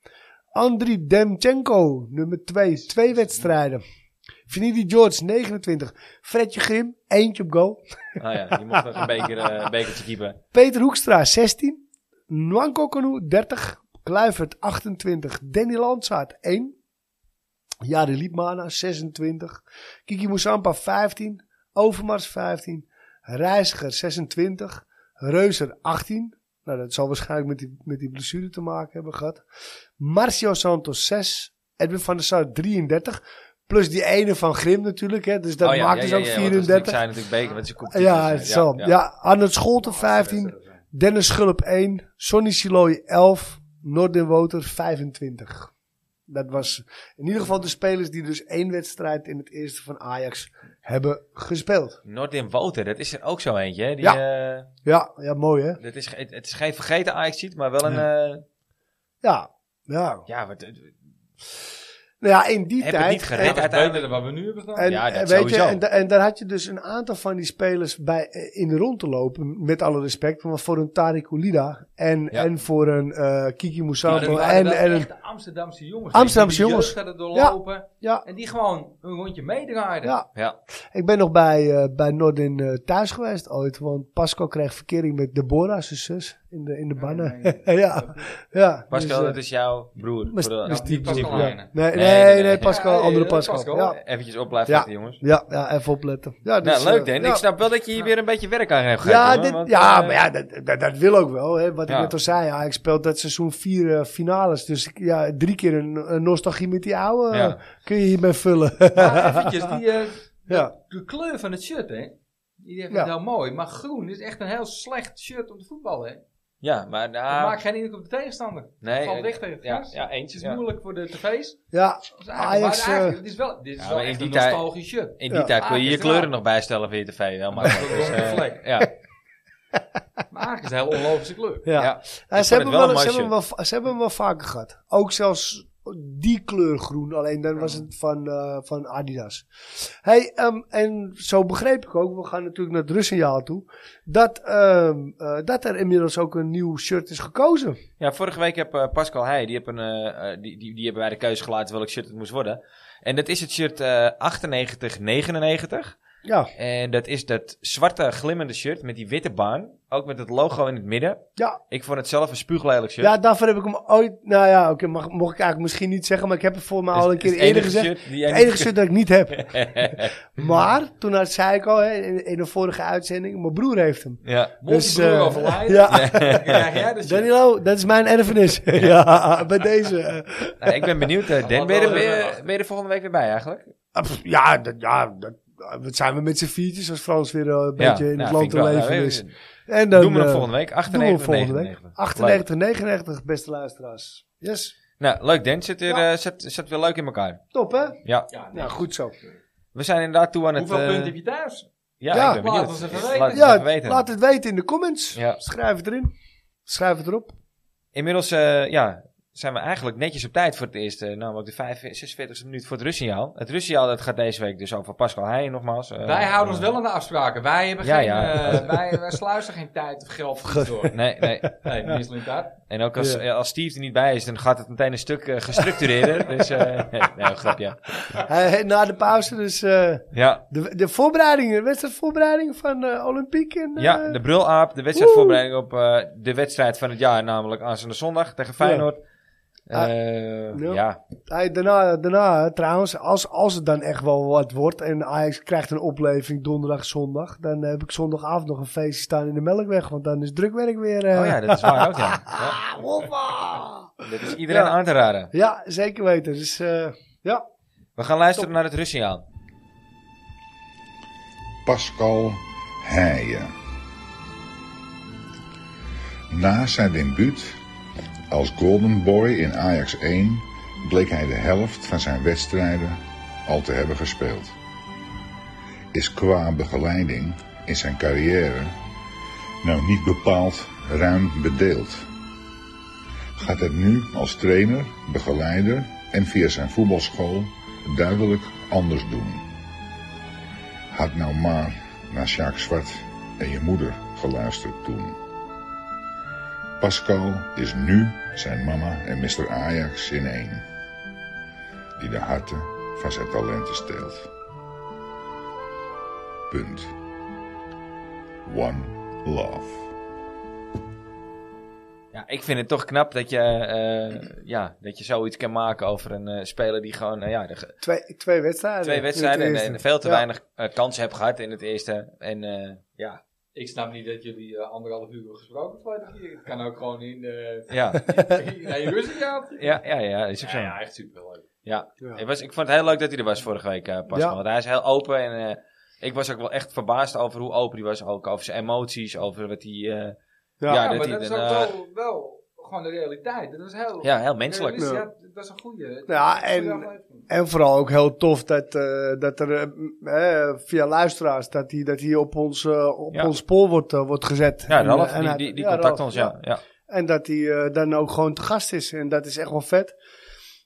Speaker 2: Andriy Demchenko, nummer 2, twee wedstrijden. Vinidi George, 29. Fredje Grim, eentje op goal.
Speaker 1: Ah ja, die mocht nog een beker, eh, bekertje keepen.
Speaker 2: Peter Hoekstra, 16. Nwanko Kanu, 30. Kluivert, 28. Danny Landsaat, 1. Jari Liepmana, 26. Kiki Moussampa, 15. Overmars, 15. Reiziger, 26. Reuser, 18. Nou, dat zal waarschijnlijk met die, met die blessure te maken hebben gehad. Marcio Santos, 6. Edwin van der Sar, 33. Plus die ene van Grim natuurlijk, hè. Dus dat
Speaker 1: Oh ja,
Speaker 2: maakt
Speaker 1: ja,
Speaker 2: dus
Speaker 1: ja,
Speaker 2: ook
Speaker 1: ja, want dat is-
Speaker 2: 34.
Speaker 1: Ik zei natuurlijk beker, is een competitie.
Speaker 2: Ja, het zo. Ja, Arnold Scholten 15, Dennis Schulp 1, Sonny Siloy 11, Nordin Woter 25. Dat was in ieder geval de spelers die dus één wedstrijd in het eerste van Ajax hebben gespeeld.
Speaker 1: Nordin Woter, dat is er ook zo eentje, hè? Die,
Speaker 2: Ja.
Speaker 1: eh,
Speaker 2: Ja, ja mooi hè?
Speaker 1: dat is, het is geen vergeten ajax maar wel een... eh,
Speaker 2: Ja, ja.
Speaker 1: ja, wat,
Speaker 2: Nou ja, in die
Speaker 1: Heb het
Speaker 2: tijd...
Speaker 1: niet gered
Speaker 2: en-
Speaker 1: uiteindelijk.
Speaker 3: dan wat we nu hebben gedaan.
Speaker 2: En,
Speaker 1: Ja, dat
Speaker 2: en weet
Speaker 1: sowieso.
Speaker 2: je, en, en daar had je dus een aantal van die spelers bij, eh, in de rond te lopen, met alle respect. Maar voor een Tariq Oulida en,
Speaker 1: Ja.
Speaker 2: en voor een eh, Kiki
Speaker 3: dat waren
Speaker 2: en, en een...
Speaker 3: echt de Amsterdamse jongens.
Speaker 2: Amsterdamse
Speaker 3: die de
Speaker 2: jongens.
Speaker 3: hadden doorlopen.
Speaker 2: Ja,
Speaker 3: En die gewoon een rondje meedraaiden.
Speaker 2: ja.
Speaker 1: ja.
Speaker 2: Ik ben nog bij, eh bij Nordin eh, thuis geweest ooit, want Pascal kreeg verkering met Deborah, zijn zus, in de, in de bannen.
Speaker 3: nee, nee.
Speaker 2: ja, ja.
Speaker 1: Pascal,
Speaker 2: dus,
Speaker 1: dat is jouw broer.
Speaker 3: die Pascal
Speaker 2: ja.
Speaker 3: Heijnen.
Speaker 2: Nee, nee,
Speaker 1: Nee,
Speaker 2: nee,
Speaker 1: nee, nee.
Speaker 2: Pascal,
Speaker 3: Ja,
Speaker 2: andere
Speaker 3: ja,
Speaker 2: Pascal.
Speaker 3: Pascal.
Speaker 2: Ja,
Speaker 1: Eventjes op blijven
Speaker 2: Ja.
Speaker 1: letten, jongens.
Speaker 2: ja, ja, even opletten. Ja, dus,
Speaker 1: nou, leuk,
Speaker 2: eh,
Speaker 1: Dan.
Speaker 2: ja.
Speaker 1: Ik snap wel dat je hier weer een beetje werk aan hebt gegeven.
Speaker 2: Ja,
Speaker 1: hoor,
Speaker 2: dit,
Speaker 1: want,
Speaker 2: ja maar ja, dat, dat, dat wil ook wel. Hè. Wat
Speaker 1: Ja.
Speaker 2: ik net al zei, ja, ik speel dat seizoen vier eh, finales. Dus ja, drie keer een, een nostalgie met die oude
Speaker 1: Ja.
Speaker 2: eh, kun je hiermee vullen.
Speaker 3: Maar eventjes, die, eh,
Speaker 2: ja.
Speaker 3: de kleur van het shirt, hè. Die heeft
Speaker 2: Ja.
Speaker 3: het heel mooi. Maar groen is echt een heel slecht shirt om te voetballen, hè.
Speaker 1: Ja, maar
Speaker 3: Dat
Speaker 1: nou...
Speaker 3: maakt geen indruk op de tegenstander.
Speaker 1: nee,
Speaker 3: valt weg tegen het
Speaker 1: ja, eentje.
Speaker 3: Het is
Speaker 1: ja.
Speaker 3: moeilijk voor de tv's.
Speaker 2: ja,
Speaker 3: Dus eigenlijk-
Speaker 2: Ajax,
Speaker 3: maar eigenlijk, dit is wel, dit is
Speaker 1: ja,
Speaker 3: wel echt
Speaker 1: die
Speaker 3: een
Speaker 1: tijd-
Speaker 3: nostalgisch shirt.
Speaker 1: In die
Speaker 2: Ja.
Speaker 1: tijd kon je je
Speaker 3: is
Speaker 1: kleuren nog bijstellen via je tv. Heel makkelijk. Dus, eh,
Speaker 3: vlek.
Speaker 1: ja.
Speaker 3: Maar eigenlijk is het een hele onlogische kleur.
Speaker 2: ja.
Speaker 1: Ja.
Speaker 2: Ja,
Speaker 1: vond
Speaker 2: ze, hebben
Speaker 1: wel
Speaker 2: wel,
Speaker 1: een
Speaker 2: ze, hebben hem wel, ze hebben hem wel vaker gehad. Ook zelfs die kleur groen, alleen dan was het van, eh, van Adidas. Hey, ehm, en zo begreep ik ook, we gaan natuurlijk naar het rustsignaal toe, dat, ehm, eh, dat er inmiddels ook een nieuw shirt is gekozen.
Speaker 1: Ja, vorige week heb eh, Pascal Heij, die, heb een, die, die, die hebben wij de keuze gelaten welk shirt het moest worden. En dat is het shirt eh 98-99.
Speaker 2: Ja,
Speaker 1: En dat is dat zwarte glimmende shirt met die witte baan. Ook met het logo in het midden.
Speaker 2: ja.
Speaker 1: Ik vond het zelf een spuuglelijk shirt.
Speaker 2: ja, daarvoor heb ik hem ooit... Nou ja, oké, mag, mocht ik eigenlijk misschien niet zeggen, maar ik heb het voor mij al een keer
Speaker 1: het
Speaker 2: eerder
Speaker 1: enige
Speaker 2: gezegd.
Speaker 1: shirt die jij
Speaker 2: Het enige shirt dat ik niet heb. maar, toen had, zei ik al hè, in, in een vorige uitzending, mijn broer heeft hem.
Speaker 1: Ja.
Speaker 2: Dus,
Speaker 3: je broer
Speaker 2: eh,
Speaker 3: overlijden,
Speaker 2: Ja,
Speaker 3: de shit.
Speaker 2: Danilo, dat is mijn erfenis. ja, bij deze.
Speaker 1: Nou, ik ben benieuwd. Dan,
Speaker 3: Wat
Speaker 1: ben je, er,
Speaker 3: wel
Speaker 1: ben,
Speaker 3: even
Speaker 1: je,
Speaker 3: wachten.
Speaker 1: ben je er volgende week weer bij eigenlijk?
Speaker 2: Ah, Ja, dat, ja dat, wat zijn we met z'n viertjes als Frans weer eh, een beetje in
Speaker 1: nou,
Speaker 2: het land te
Speaker 1: wel.
Speaker 2: leven
Speaker 1: Nou,
Speaker 2: is. En dan,
Speaker 1: doen we hem
Speaker 2: eh,
Speaker 1: volgende week.
Speaker 2: doen we
Speaker 1: 98,
Speaker 2: hem volgende week.
Speaker 1: 99.
Speaker 2: 98, 99, beste luisteraars. Yes.
Speaker 1: Nou, leuk Dan. Zit, er,
Speaker 2: Ja.
Speaker 1: eh, zit, zit weer leuk in elkaar.
Speaker 2: Top, hè?
Speaker 1: Ja.
Speaker 3: Ja, nee.
Speaker 2: Ja, goed zo.
Speaker 1: We zijn inderdaad toe aan het...
Speaker 3: Hoeveel punten heb je thuis?
Speaker 1: Ja,
Speaker 2: Ja,
Speaker 1: ik ben
Speaker 3: laat even weten.
Speaker 1: Laat het
Speaker 2: Ja,
Speaker 1: even weten.
Speaker 2: laat het weten in de comments.
Speaker 1: Ja.
Speaker 2: Schrijf het erin. Schrijf het erop.
Speaker 1: Inmiddels eh, ja, zijn we eigenlijk netjes op tijd voor het eerste. Namelijk de 45, 46e minuut voor het rustsignaal. Het rustsignaal dat gaat deze week dus over Pascal Heijn nogmaals. Eh,
Speaker 3: Wij houden ons
Speaker 1: eh,
Speaker 3: wel aan de afspraken. Wij, hebben
Speaker 1: Ja,
Speaker 3: geen,
Speaker 1: ja.
Speaker 3: eh, wij, wij sluizen geen tijd of geld voor door.
Speaker 1: Nee, nee.
Speaker 3: Nee, mislukt dat.
Speaker 1: En ook als,
Speaker 2: Ja.
Speaker 1: eh, als Steve er niet bij is, dan gaat het meteen een stuk eh, gestructureerder. dus, eh nee, nee, grapje.
Speaker 2: Na de pauze dus eh,
Speaker 1: Ja,
Speaker 2: de, de voorbereidingen, de wedstrijdvoorbereiding van eh Olympiek. En, eh,
Speaker 1: ja, de brulaap, de wedstrijdvoorbereiding op eh, de wedstrijd van het jaar, namelijk aanstaande zondag tegen Feyenoord. Eh,
Speaker 2: ja. daarna, daarna trouwens, als, als het dan echt wel wat wordt en Ajax krijgt een opleving donderdag, zondag, dan heb ik zondagavond nog een feestje staan in de Melkweg, want dan is drukwerk weer... eh,
Speaker 1: Oh ja, dat is waar ook, ja. ja.
Speaker 2: Ah!
Speaker 1: Dat is iedereen
Speaker 2: Ja.
Speaker 1: aan te raden.
Speaker 2: Ja, zeker weten. Dus eh, ja,
Speaker 1: We gaan luisteren naar het rustsignaal.
Speaker 5: Pascal Heijen. Na zijn debuut als Golden Boy in Ajax 1 bleek hij de helft van zijn wedstrijden al te hebben gespeeld. Is qua begeleiding in zijn carrière nou niet bepaald ruim bedeeld. Gaat het nu als trainer, begeleider en via zijn voetbalschool duidelijk anders doen. Had nou maar naar Sjaak Zwart en je moeder geluisterd toen. Pascal is nu zijn mama en Mr. Ajax in één. Die de harten van zijn talenten steelt. Punt. One love.
Speaker 1: Ja, ik vind het toch knap dat je, eh, ja, dat je zoiets kan maken over een eh, speler die gewoon eh, ja, de,
Speaker 2: twee, twee wedstrijden.
Speaker 1: twee wedstrijden en, veel te
Speaker 2: Ja.
Speaker 1: weinig kansen heeft gehad in het eerste. En eh, ja,
Speaker 3: Ik snap niet dat jullie eh, anderhalf uur hebben gesproken vorige keer. Het kan ook gewoon in de...
Speaker 1: ja,
Speaker 3: in je rustig gaat.
Speaker 1: ja, ja, ja, is ook zo.
Speaker 3: Ja,
Speaker 1: Ja,
Speaker 3: ja, echt superleuk.
Speaker 2: Ja.
Speaker 1: Het was, ik vond het heel leuk dat hij er was vorige week, eh Pascal.
Speaker 2: Ja.
Speaker 1: Want hij is heel open en eh, ik was ook wel echt verbaasd over hoe open hij was. Ook over zijn emoties, over wat hij... eh,
Speaker 2: Ja.
Speaker 1: Ja,
Speaker 3: Ja,
Speaker 1: dat
Speaker 3: maar
Speaker 1: hij
Speaker 3: dat is ook
Speaker 1: eh,
Speaker 3: wel, wel gewoon de realiteit. Dat was heel...
Speaker 1: ja, heel menselijk.
Speaker 2: Ja.
Speaker 3: Dat was een goede.
Speaker 2: Ja, en- En vooral ook heel tof dat, eh, dat er eh, via luisteraars, dat hij dat die op, ons, eh, op
Speaker 1: Ja.
Speaker 2: ons spoor wordt, wordt gezet.
Speaker 1: Ja,
Speaker 2: En,
Speaker 1: Ralf,
Speaker 2: en
Speaker 1: die, die, die
Speaker 2: ja,
Speaker 1: contact
Speaker 2: Ralf,
Speaker 1: ons, ja. ja.
Speaker 2: En dat hij eh, dan ook gewoon te gast is. En dat is echt wel vet.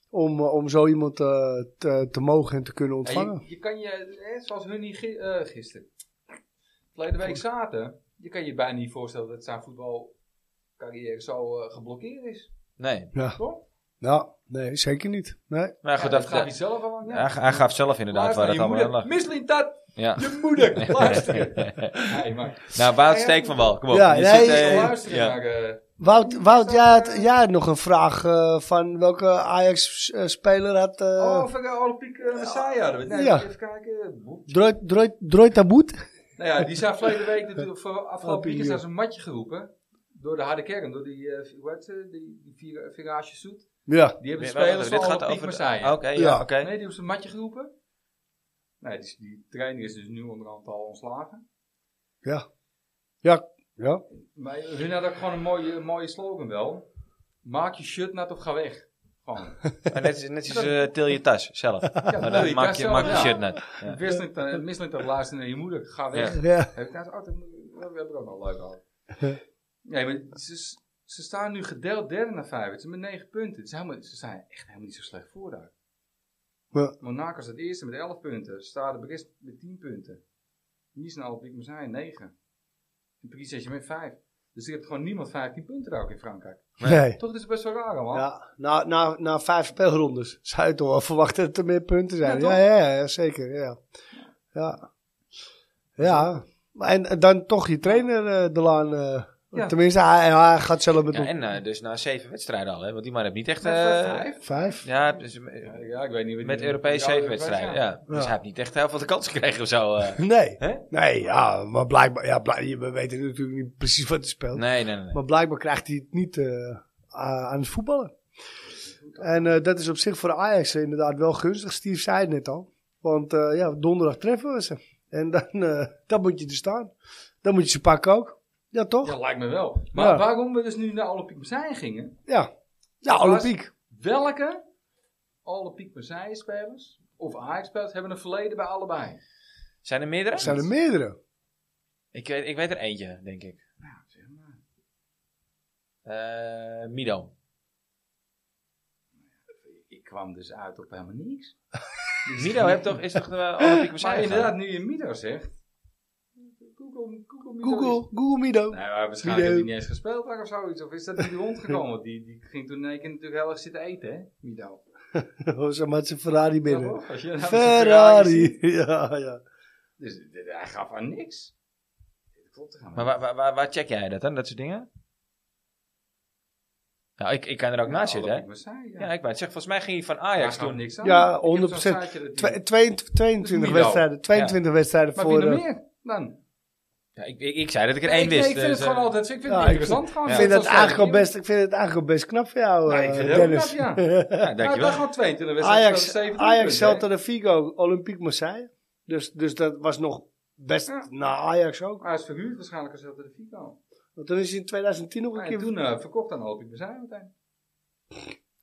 Speaker 2: Om, om zo iemand te, te mogen en te kunnen
Speaker 3: Ja,
Speaker 2: ontvangen.
Speaker 3: je, je kan je, hè, zoals hun eh, gisteren, verleden week zaten, je kan je bijna niet voorstellen dat zijn voetbalcarrière zo eh, geblokkeerd is.
Speaker 1: Nee.
Speaker 3: Toch?
Speaker 2: Ja, nee, zeker niet. Nee.
Speaker 1: Maar goed,
Speaker 3: ja,
Speaker 1: dat,
Speaker 3: dat gaat hij zelf al aan. Ja.
Speaker 1: hij, hij gaf zelf inderdaad waar het allemaal aan lag.
Speaker 3: moeder, Misselin dat,
Speaker 1: Ja.
Speaker 3: je moeder, luister. Nee, maar
Speaker 1: Nou, Wout, steek van wel. Kom op.
Speaker 2: Ja,
Speaker 1: je
Speaker 2: nee,
Speaker 1: zit, eh,
Speaker 3: luisteren
Speaker 1: ja.
Speaker 3: naar... eh,
Speaker 2: Wout, Wout jij, had, jij had nog een vraag eh, van welke Ajax-speler had... eh
Speaker 3: oh, van de Olympique uh, Messiah hadden we. Nee,
Speaker 2: Ja.
Speaker 3: even kijken.
Speaker 2: Droit, Taboet?
Speaker 3: Nou ja, die zijn verleden week, natuurlijk, voor afgelopen
Speaker 2: Op
Speaker 3: weekend ze een matje geroepen. Door de harde kern, door die, eh hoe heet ze, die, die vier- virage zoet.
Speaker 2: Ja.
Speaker 3: Die hebben de spelers
Speaker 1: dit gaat over...
Speaker 3: Messiah.
Speaker 1: Oké, ja,
Speaker 2: Ja.
Speaker 1: oké.
Speaker 3: Nee, die hebben ze een matje geroepen. Nee, die, die trainer is dus nu onderhand al ontslagen.
Speaker 2: Ja. Ja. Ja.
Speaker 3: Maar hun hadden ook gewoon een mooie, een mooie slogan wel. Maak je shirt nat of ga weg. Gewoon.
Speaker 1: Maar net is, net is eh, til je tas zelf.
Speaker 3: Ja,
Speaker 1: Maar dan maak je, maak je
Speaker 3: ja.
Speaker 1: shirt net. Ja.
Speaker 3: Misselijk Misselijk dat luisteren naar je moeder. Ga weg.
Speaker 2: Ja.
Speaker 3: Heb ik thuis altijd, we hebben ook al leuk gehad. Nee, maar ze, ze staan nu gedeeld derde na vijf. Het is met negen punten. Het is helemaal, ze zijn echt helemaal niet zo slecht voor daar.
Speaker 2: Ja.
Speaker 3: Monaco is het eerste met 11 punten. Stade Brest met 10 punten. Nice en Olympique Marseille 9. En Paris Saint-Germain met 5. Dus je hebt gewoon niemand 15 punten ook in Frankrijk.
Speaker 2: Nee.
Speaker 3: Toch, is best wel raar, man.
Speaker 2: Ja, na, na, na vijf speelrondes zou je toch wel verwachten dat er meer punten zijn.
Speaker 3: Ja,
Speaker 2: Ja, ja, ja, zeker. Ja. Ja. Ja, maar en, en dan toch je trainer eh, de laan. Eh,
Speaker 3: Ja.
Speaker 2: Tenminste, hij, hij gaat zelf met
Speaker 1: Ja, en eh, dus na zeven wedstrijden al, hè? Want die man heeft niet echt... Eh,
Speaker 3: vijf?
Speaker 2: vijf.
Speaker 1: ja, dus,
Speaker 3: Ja, ja, ik weet niet. wat
Speaker 1: met Europese zeven wedstrijden, ja. Dus hij heeft niet echt heel veel de kans gekregen of zo. eh.
Speaker 2: Nee.
Speaker 1: Hè?
Speaker 2: Nee, ja, maar blijkbaar, ja, blijk- we weten natuurlijk niet precies wat hij speelt.
Speaker 1: Nee, nee, nee. nee.
Speaker 2: Maar blijkbaar krijgt hij het niet eh, aan het voetballen. En eh, dat is op zich voor de Ajax inderdaad wel gunstig. Steve zei het net al. Want eh, ja, donderdag treffen we ze. En dan, eh, dan moet je er staan. Dan moet je ze pakken ook. Ja, toch?
Speaker 3: Ja, lijkt me wel. Maar
Speaker 2: Ja.
Speaker 3: waarom we dus nu naar Olympique Marseille gingen,
Speaker 2: Ja. Ja, Olympiek.
Speaker 3: welke Olympique Marseille spelers of Ajax spelers hebben een verleden bij allebei?
Speaker 1: Zijn er meerdere?
Speaker 2: Er zijn er meerdere.
Speaker 1: Ik, weet, ik weet er eentje, denk ik.
Speaker 3: Nou, zeg maar.
Speaker 1: Eh Mido.
Speaker 3: Ik kwam dus uit op helemaal niks.
Speaker 1: Mido heeft toch, is toch de Olympique
Speaker 3: Maar inderdaad, nu je Mido zegt. Google, Google, Mido
Speaker 2: Google, Google Mido.
Speaker 3: Nee, maar waarschijnlijk
Speaker 2: Mido.
Speaker 3: hij niet eens gespeeld of zoiets. Of is dat niet rondgekomen? Want die, die ging toen in één keer natuurlijk heel erg zitten eten, hè? Mido.
Speaker 2: Oh, zo met zijn Ferrari
Speaker 3: Ja,
Speaker 2: binnen.
Speaker 3: toch? Als je nou met zijn Ferrari ziet.
Speaker 2: Ferrari. Ja, ja.
Speaker 3: Dus hij gaf aan niks. Klopt
Speaker 1: Maar waar, waar, waar, waar check jij dat dan, dat soort dingen? Nou, ik, ik kan er ook naast zitten, hè?
Speaker 3: Ja,
Speaker 1: Ja, ik weet. Zeg, volgens mij ging hij van Ajax toen.
Speaker 3: niks aan.
Speaker 2: Ja,
Speaker 3: Ik heb zo'n
Speaker 2: 100%.
Speaker 3: siteje dat
Speaker 2: Twe-
Speaker 3: die-
Speaker 2: 22 22
Speaker 3: Mido.
Speaker 2: wedstrijden. 22 wedstrijden
Speaker 3: Maar
Speaker 2: voor...
Speaker 3: wie er
Speaker 2: eh,
Speaker 3: meer dan?
Speaker 1: Ja, ik, ik, ik zei dat ik er één wist.
Speaker 3: nee, ik vind
Speaker 1: dus,
Speaker 3: het gewoon
Speaker 1: eh,
Speaker 3: altijd ik vind
Speaker 2: Ja,
Speaker 3: het
Speaker 2: ik
Speaker 3: interessant. gewoon,
Speaker 2: Ik vind het eigenlijk best, ik vind het eigenlijk al best knap voor jou, eh,
Speaker 3: ik vind het heel
Speaker 2: Dennis.
Speaker 3: knap,
Speaker 1: Ja,
Speaker 3: Nou,
Speaker 1: dankjewel.
Speaker 3: dan gewoon 22 wedstrijden.
Speaker 2: Ajax,
Speaker 3: spelen, 7
Speaker 2: Ajax,
Speaker 3: doelpunten,
Speaker 2: Celta de Vigo, Olympique Marseille. Dus, dus dat was nog best
Speaker 3: Ja.
Speaker 2: naar Ajax ook.
Speaker 3: Hij is verhuurd waarschijnlijk als Celta de Vigo.
Speaker 2: Want toen is hij in 2010 nog een
Speaker 3: En
Speaker 2: keer...
Speaker 3: toen eh, verkocht aan Olympique Marseille meteen.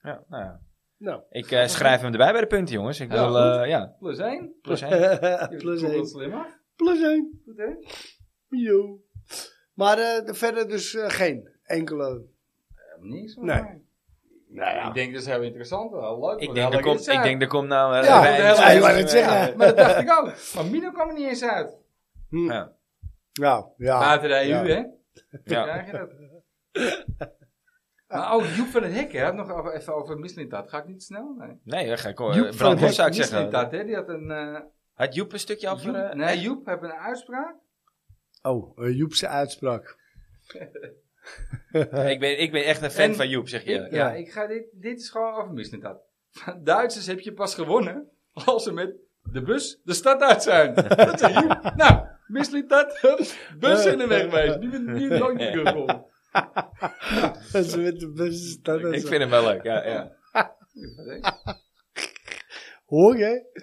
Speaker 1: ja, nou ja.
Speaker 2: Nou,
Speaker 1: Ik eh, schrijf hem erbij bij de punten, jongens. Ik
Speaker 3: Ja,
Speaker 1: wil, eh, ja,
Speaker 3: Plus 1.
Speaker 1: plus één.
Speaker 2: plus 1.
Speaker 3: slim af.
Speaker 2: Plus 1.
Speaker 3: Goed hè?
Speaker 2: Yo. Maar eh, de- verder dus eh, geen enkele...
Speaker 3: Niks. hoor.
Speaker 2: Nee. Nou ja.
Speaker 3: Ik denk dat is heel interessant. Wel leuk.
Speaker 1: Ik denk,
Speaker 3: heel
Speaker 1: er komt, ik denk, er komt nou... eh,
Speaker 2: Ja,
Speaker 1: een
Speaker 2: Ja, net zeggen.
Speaker 3: Maar dat dacht ik ook. Maar Mino kwam er niet eens uit.
Speaker 2: Hm.
Speaker 1: Ja.
Speaker 2: Ja, ja.
Speaker 3: Buiten de EU,
Speaker 2: ja.
Speaker 3: hè?
Speaker 1: Ja.
Speaker 3: krijg je dat. Maar oh, Joep van het Hek, hè? Had nog even over Mislintat. Ga ik niet snel? Nee.
Speaker 1: Nee, dat ga ik
Speaker 2: Joep
Speaker 1: uh,
Speaker 2: van
Speaker 1: brand
Speaker 2: het
Speaker 1: zou ik
Speaker 3: Mislintat,
Speaker 1: zeggen.
Speaker 3: hè? Die had een... eh,
Speaker 1: Had Joep een stukje over...
Speaker 3: Joep, nee, Joep heeft een uitspraak.
Speaker 2: Oh, uh, Joepse uitspraak.
Speaker 1: ik, ben, ik ben echt een fan
Speaker 3: En-
Speaker 1: van Joep, zeg je.
Speaker 3: Ik, ja, ik ga dit, dit is gewoon over Mislintat. Van Duitsers heb je pas gewonnen als ze met de bus de stad uit zijn. Dat je. Nou, Mislintat, hup, bus in de weg geweest. Nu, nu nooit meer gekomen.
Speaker 2: Dat is met de beste stad.
Speaker 1: Ik vind hem wel leuk, ja. ja.
Speaker 2: Hoor je?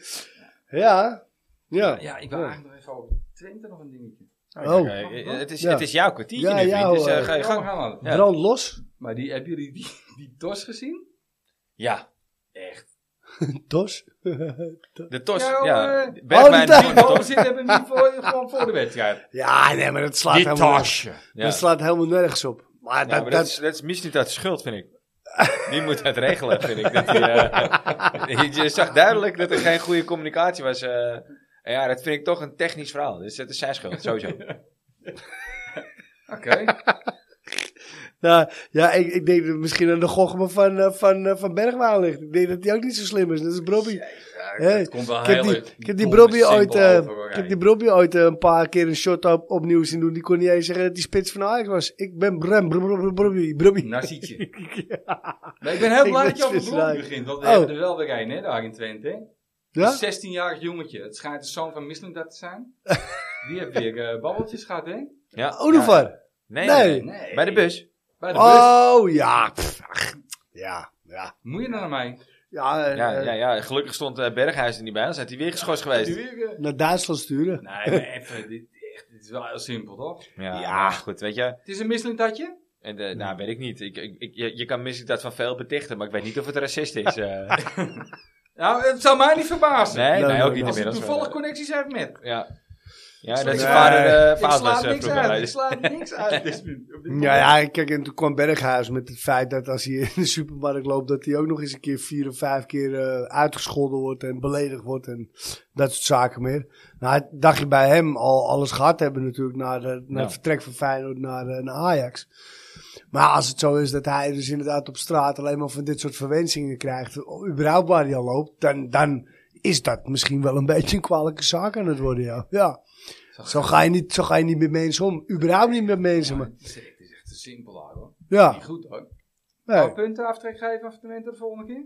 Speaker 2: Ja. Ja.
Speaker 3: Ja, ik wil eigenlijk nog even over Twente nog een dingetje.
Speaker 2: Oh.
Speaker 1: Eh, het, is,
Speaker 2: Ja.
Speaker 1: het is jouw kwartiertje
Speaker 2: Ja,
Speaker 1: nu, vriend.
Speaker 2: jouw,
Speaker 1: Dus eh,
Speaker 2: eh,
Speaker 1: ga je gang.
Speaker 3: gaan aan.
Speaker 1: Ja.
Speaker 2: Brand los.
Speaker 3: Maar die, hebben jullie die, die DOS gezien?
Speaker 1: Ja,
Speaker 3: Echt.
Speaker 2: Dos.
Speaker 1: de tos.
Speaker 3: Ja,
Speaker 1: Ja,
Speaker 3: eh,
Speaker 1: Bergwijn
Speaker 2: oh,
Speaker 1: de
Speaker 2: die
Speaker 1: tos.
Speaker 3: Oh, zitten hebben hem niet voor, gewoon voor de wedstrijd.
Speaker 2: ja, nee, maar dat slaat, helemaal,
Speaker 1: Ja.
Speaker 2: dat slaat helemaal nergens op. Maar
Speaker 1: Ja,
Speaker 2: dat,
Speaker 1: maar
Speaker 2: dat,
Speaker 1: dat, is, dat is misschien niet uit schuld, vind ik. Die moet het regelen, vind ik. Dat eh, je zag duidelijk dat er geen goede communicatie was. eh. En ja, dat vind ik toch een technisch verhaal. Dus dat is zijn schuld, sowieso.
Speaker 3: Oké.
Speaker 2: nou, ja, ik, ik denk dat misschien aan de gochme van, eh, van, eh, van ligt. Ik denk dat hij ook niet zo slim is. Dat is Brobby. Hè?
Speaker 3: Het komt wel
Speaker 2: Ik heb die, ik heb die Brobby ooit, eh, ik heb die Brobby ooit een paar keer een shot op, opnieuw zien doen. Die kon niet eens zeggen dat die spits van Ajax was. Ik ben Bram, Br- Br- Br- Brobby, Brobby.
Speaker 3: Narcietje. Maar ik ben heel blij dat je over. Brobby begint. Want we
Speaker 2: Oh.
Speaker 3: hebben er wel weer een, hè, daar in Twente. Hè.
Speaker 2: Ja?
Speaker 3: Een 16-jarig jongetje. Het schijnt de zoon van Mislintat te zijn. Die heeft weer eh, babbeltjes gehad, hè?
Speaker 1: Ja.
Speaker 2: Oenevar.
Speaker 1: Nee,
Speaker 2: Nee.
Speaker 1: nee.
Speaker 3: Nee.
Speaker 1: Bij de bus.
Speaker 3: Bij de bus.
Speaker 2: Oh, ja. Pff, ja, ja.
Speaker 3: Moet je naar mij?
Speaker 2: Ja, eh,
Speaker 1: Ja,
Speaker 2: eh,
Speaker 1: ja, ja, gelukkig stond eh, Berghuis er niet bij, anders had hij weer geschorst geweest.
Speaker 3: weer, eh,
Speaker 2: naar Duitsland sturen.
Speaker 3: Nee, maar even. Dit, echt, dit is wel heel simpel, toch?
Speaker 1: Ja, goed, weet je.
Speaker 3: Het is een mislintatje.
Speaker 1: En, eh, nou, weet ik niet. Ik, ik, ik- je, je kan misschien dat van veel betichten, maar ik weet niet of het racist is. eh.
Speaker 3: Nou, het zou mij niet verbazen.
Speaker 1: nee,
Speaker 2: Nee,
Speaker 1: ook niet
Speaker 3: Als hij
Speaker 1: inmiddels.
Speaker 3: toevallig connecties heeft met.
Speaker 1: Ja. Ja,
Speaker 3: Sorry.
Speaker 1: dat is vader uh,
Speaker 3: Ik
Speaker 1: fout
Speaker 3: slaat
Speaker 1: eh,
Speaker 3: niks uit. Ik slaat niks uit. Dit is nu- op dit
Speaker 2: Ja, ja, kijk, en toen kwam Berghuis met het feit dat als hij in de supermarkt loopt, dat hij ook nog eens een keer vier of vijf keer eh, uitgescholden wordt en beledigd wordt en dat soort zaken meer. Nou, dacht je bij hem al alles gehad hebben natuurlijk na, de, na
Speaker 1: Ja.
Speaker 2: het vertrek van Feyenoord naar, eh, naar Ajax. Maar als het zo is dat hij dus inderdaad op straat alleen maar van dit soort verwensingen krijgt, überhaupt waar hij al loopt, dan, dan is dat misschien wel een beetje een kwalijke zaak aan het worden, ja. Ja, Zo ga je niet, zo ga je niet met mensen om. Überhaupt niet met mensen. Maar,
Speaker 3: Het is echt, te simpel, hoor.
Speaker 2: ja,
Speaker 3: Niet goed, hoor.
Speaker 2: nee.
Speaker 3: Punten aftrek geven af de winter de volgende keer?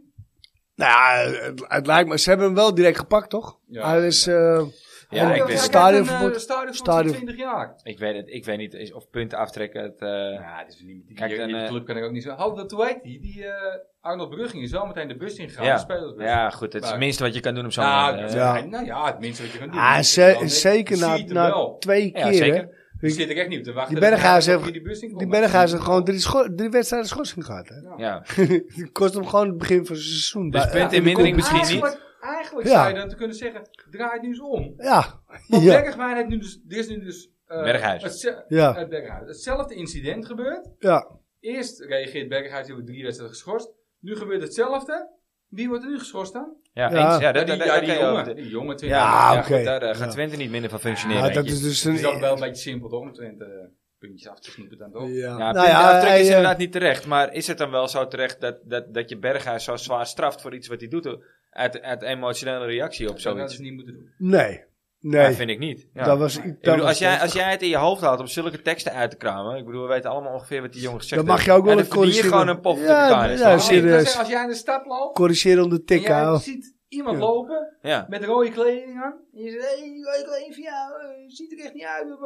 Speaker 2: Nou ja, het, het lijkt me, ze hebben hem wel direct gepakt, toch?
Speaker 3: Ja.
Speaker 2: Hij is, eh
Speaker 1: Ja, ik
Speaker 2: het
Speaker 1: weet-
Speaker 2: stadionverbod.
Speaker 3: Een stadion voor
Speaker 2: Stadion-
Speaker 3: 20 jaar.
Speaker 1: Ik weet het, ik weet niet is of punten aftrekken het... eh,
Speaker 3: Ja, het is niet. Die,
Speaker 1: Kijk,
Speaker 3: die,
Speaker 1: dan,
Speaker 3: die
Speaker 1: eh,
Speaker 3: club kan ik ook niet zo. Hou dat, hoe heet die? Die eh, Arnold Brugging is wel meteen de bus ingegaan.
Speaker 1: Ja.
Speaker 3: Spelersbus.
Speaker 1: ja, goed, het is het minste wat je kan doen op zo'n...
Speaker 3: Nou,
Speaker 1: eh,
Speaker 2: Ja.
Speaker 3: nou ja, het minste wat je kan doen.
Speaker 2: ah, ze- zeker na, na
Speaker 3: wel.
Speaker 2: twee
Speaker 1: Ja,
Speaker 2: keer,
Speaker 1: zeker.
Speaker 2: hè.
Speaker 3: Je zit er echt niet op te wachten.
Speaker 2: Die Berghuis heeft-
Speaker 3: die.
Speaker 2: Die Berghuis heeft gewoon drie, scho- drie wedstrijden schorsing gehad, hè.
Speaker 1: ja.
Speaker 2: Die kost hem gewoon het begin van het seizoen.
Speaker 1: Dus punten
Speaker 2: in de
Speaker 1: in mindering misschien niet.
Speaker 3: Eigenlijk,
Speaker 2: Ja.
Speaker 3: zou je dan te kunnen zeggen, draai het nu eens om.
Speaker 2: Ja,
Speaker 3: Want
Speaker 2: ja,
Speaker 3: Bergwijn heeft nu dus, er is nu dus... eh,
Speaker 1: Berghuis.
Speaker 2: Ja.
Speaker 3: Berghuis. Hetzelfde incident gebeurt.
Speaker 2: ja.
Speaker 3: Eerst reageert Berghuis, die wordt drie wedstrijden geschorst. Nu gebeurt hetzelfde. Wie wordt er nu geschorst dan?
Speaker 1: Ja,
Speaker 2: Ja.
Speaker 1: eens. Ja,
Speaker 3: die, ja, die jongen. Die jongen, 20
Speaker 2: Ja,
Speaker 3: jaar.
Speaker 1: Ja,
Speaker 2: oké.
Speaker 1: daar gaat
Speaker 2: Ja.
Speaker 1: Twente niet minder van functioneren.
Speaker 2: Ja, dat is dus
Speaker 3: Het
Speaker 2: een...
Speaker 3: is ook wel een beetje simpel, toch? Om Twente eh, puntjes af te snoepen dan toch?
Speaker 2: Ja,
Speaker 1: Ja,
Speaker 2: nou ja, hij,
Speaker 1: is
Speaker 2: eh,
Speaker 1: inderdaad niet terecht. Maar is het dan wel zo terecht dat, dat, dat je Berghuis zo zwaar straft voor iets wat hij doet? Uit, uit emotionele reactie op
Speaker 3: Dat
Speaker 1: zoiets?
Speaker 3: ze niet moeten doen.
Speaker 2: Nee, nee.
Speaker 1: vind ik niet. Ja.
Speaker 2: Dat was,
Speaker 1: Ik
Speaker 2: dat
Speaker 1: bedoel, als, jij, als jij het in je hoofd houdt om zulke teksten uit te kramen. Ik bedoel, we weten allemaal ongeveer wat die jongen gezegd
Speaker 2: Dan mag je ook wel een
Speaker 1: je
Speaker 2: corrigeren.
Speaker 1: gewoon een pof
Speaker 2: Ja,
Speaker 1: elkaar.
Speaker 2: serieus.
Speaker 3: zeggen, als jij in de stad loopt
Speaker 2: Corrigeren om de tik houden.
Speaker 3: ziet iemand
Speaker 2: Ja.
Speaker 3: lopen
Speaker 1: Ja.
Speaker 3: met rode kleding aan. En je zegt, hé, die rode kleding van jou, eh, ziet er echt niet uit.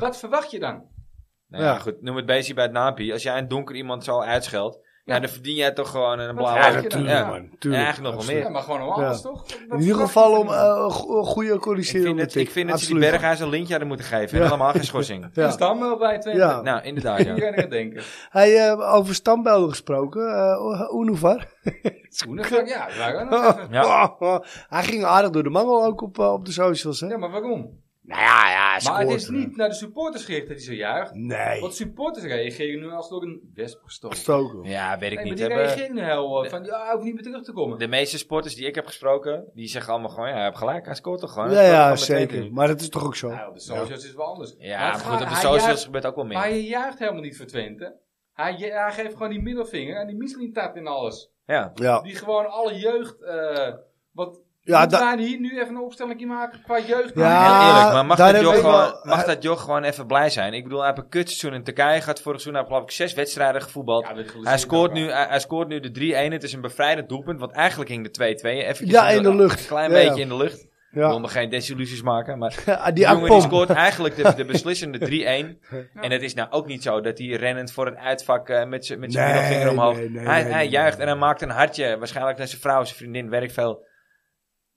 Speaker 3: Wat verwacht je dan?
Speaker 1: Nou ja,
Speaker 2: Ja.
Speaker 1: goed, noem het beestje bij het naampie. Als jij een donker iemand zo uitscheldt, ja. dan verdien jij toch gewoon een blauwe
Speaker 2: Ja,
Speaker 3: dan?
Speaker 2: natuurlijk,
Speaker 1: Ja.
Speaker 2: man.
Speaker 1: Ja,
Speaker 2: Tuurlijk.
Speaker 1: eigenlijk nog wel.
Speaker 3: Ja, maar gewoon om alles, toch?
Speaker 2: In ieder geval om
Speaker 3: dan?
Speaker 2: eh, goede
Speaker 1: Ik
Speaker 2: corrigeren
Speaker 1: vind, het, ik vind dat ze die. Berghuis een lintje hadden moeten geven. En helemaal geen schorsing.
Speaker 3: Een
Speaker 2: Ja.
Speaker 3: stambeeld bij Twente.
Speaker 2: Ja.
Speaker 1: Nou, inderdaad, ja.
Speaker 3: Iedereen gaat denken.
Speaker 2: Hey, eh, over standbeelden gesproken. eh Unuvar.
Speaker 3: Dan ik- Ja, dat wou ik ook nog even.
Speaker 1: Ja.
Speaker 2: Hij ging aardig door de mangel ook op, op de socials. Hè?
Speaker 3: Ja, maar waarom?
Speaker 2: Nou ja, ja, hij
Speaker 3: Maar het is niet naar de supporters gericht dat hij zo juicht.
Speaker 2: Nee,
Speaker 3: Want supporters reageren nu als door een wesp gestoken.
Speaker 1: Ja, weet ik
Speaker 3: Nee, maar
Speaker 1: niet.
Speaker 3: die
Speaker 1: Hebben,
Speaker 3: reageren nu heel van, ja, hij hoeft niet meer terug te komen.
Speaker 1: de meeste sporters die ik heb gesproken, die zeggen allemaal gewoon, ja, hij heeft gelijk, hij scoort toch gewoon.
Speaker 2: Ja, ja, zeker. Maar het is toch ook zo.
Speaker 3: Nou, op de socials is het wel anders.
Speaker 1: Ja,
Speaker 3: Maar
Speaker 1: goed, op de socials
Speaker 3: juicht-
Speaker 1: gebeurt ook wel meer.
Speaker 3: Maar hij juicht helemaal niet voor Twente. Hij geeft gewoon die middelvinger en die Michelin-tap in alles.
Speaker 1: Ja,
Speaker 2: Ja,
Speaker 3: Die gewoon alle jeugd... eh wat,
Speaker 2: Ja,
Speaker 3: moeten hier nu even een opstelling maken qua jeugd?
Speaker 2: Ja,
Speaker 1: heel eerlijk, maar mag, dat joch, gewoon, mag dat joch gewoon even blij zijn? Ik bedoel, hij heeft een kutseizoen in Turkije gehad. Vorig seizoen geloof ik zes wedstrijden gevoetbald.
Speaker 3: Ja,
Speaker 1: hij, scoort nu, hij, hij scoort nu de 3-1. Het is een bevrijdend doelpunt, want eigenlijk hing de 2-2 even
Speaker 2: Ja, in de lucht.
Speaker 1: Een klein
Speaker 2: Ja,
Speaker 1: beetje
Speaker 2: ja.
Speaker 1: in de lucht. Ik wil
Speaker 2: ja.
Speaker 1: me geen desillusies maken, maar
Speaker 2: Ja,
Speaker 1: die jongen die scoort eigenlijk de, de beslissende 3-1. En het is nou ook niet zo dat hij rennend voor het uitvak eh, met zijn met zijn
Speaker 2: Nee,
Speaker 1: middelvinger omhoog.
Speaker 2: nee, nee,
Speaker 1: hij
Speaker 2: nee,
Speaker 1: hij
Speaker 2: nee,
Speaker 1: juicht
Speaker 2: nee.
Speaker 1: en hij maakt een hartje. Waarschijnlijk naar zijn vrouw, zijn vriendin, werkt veel.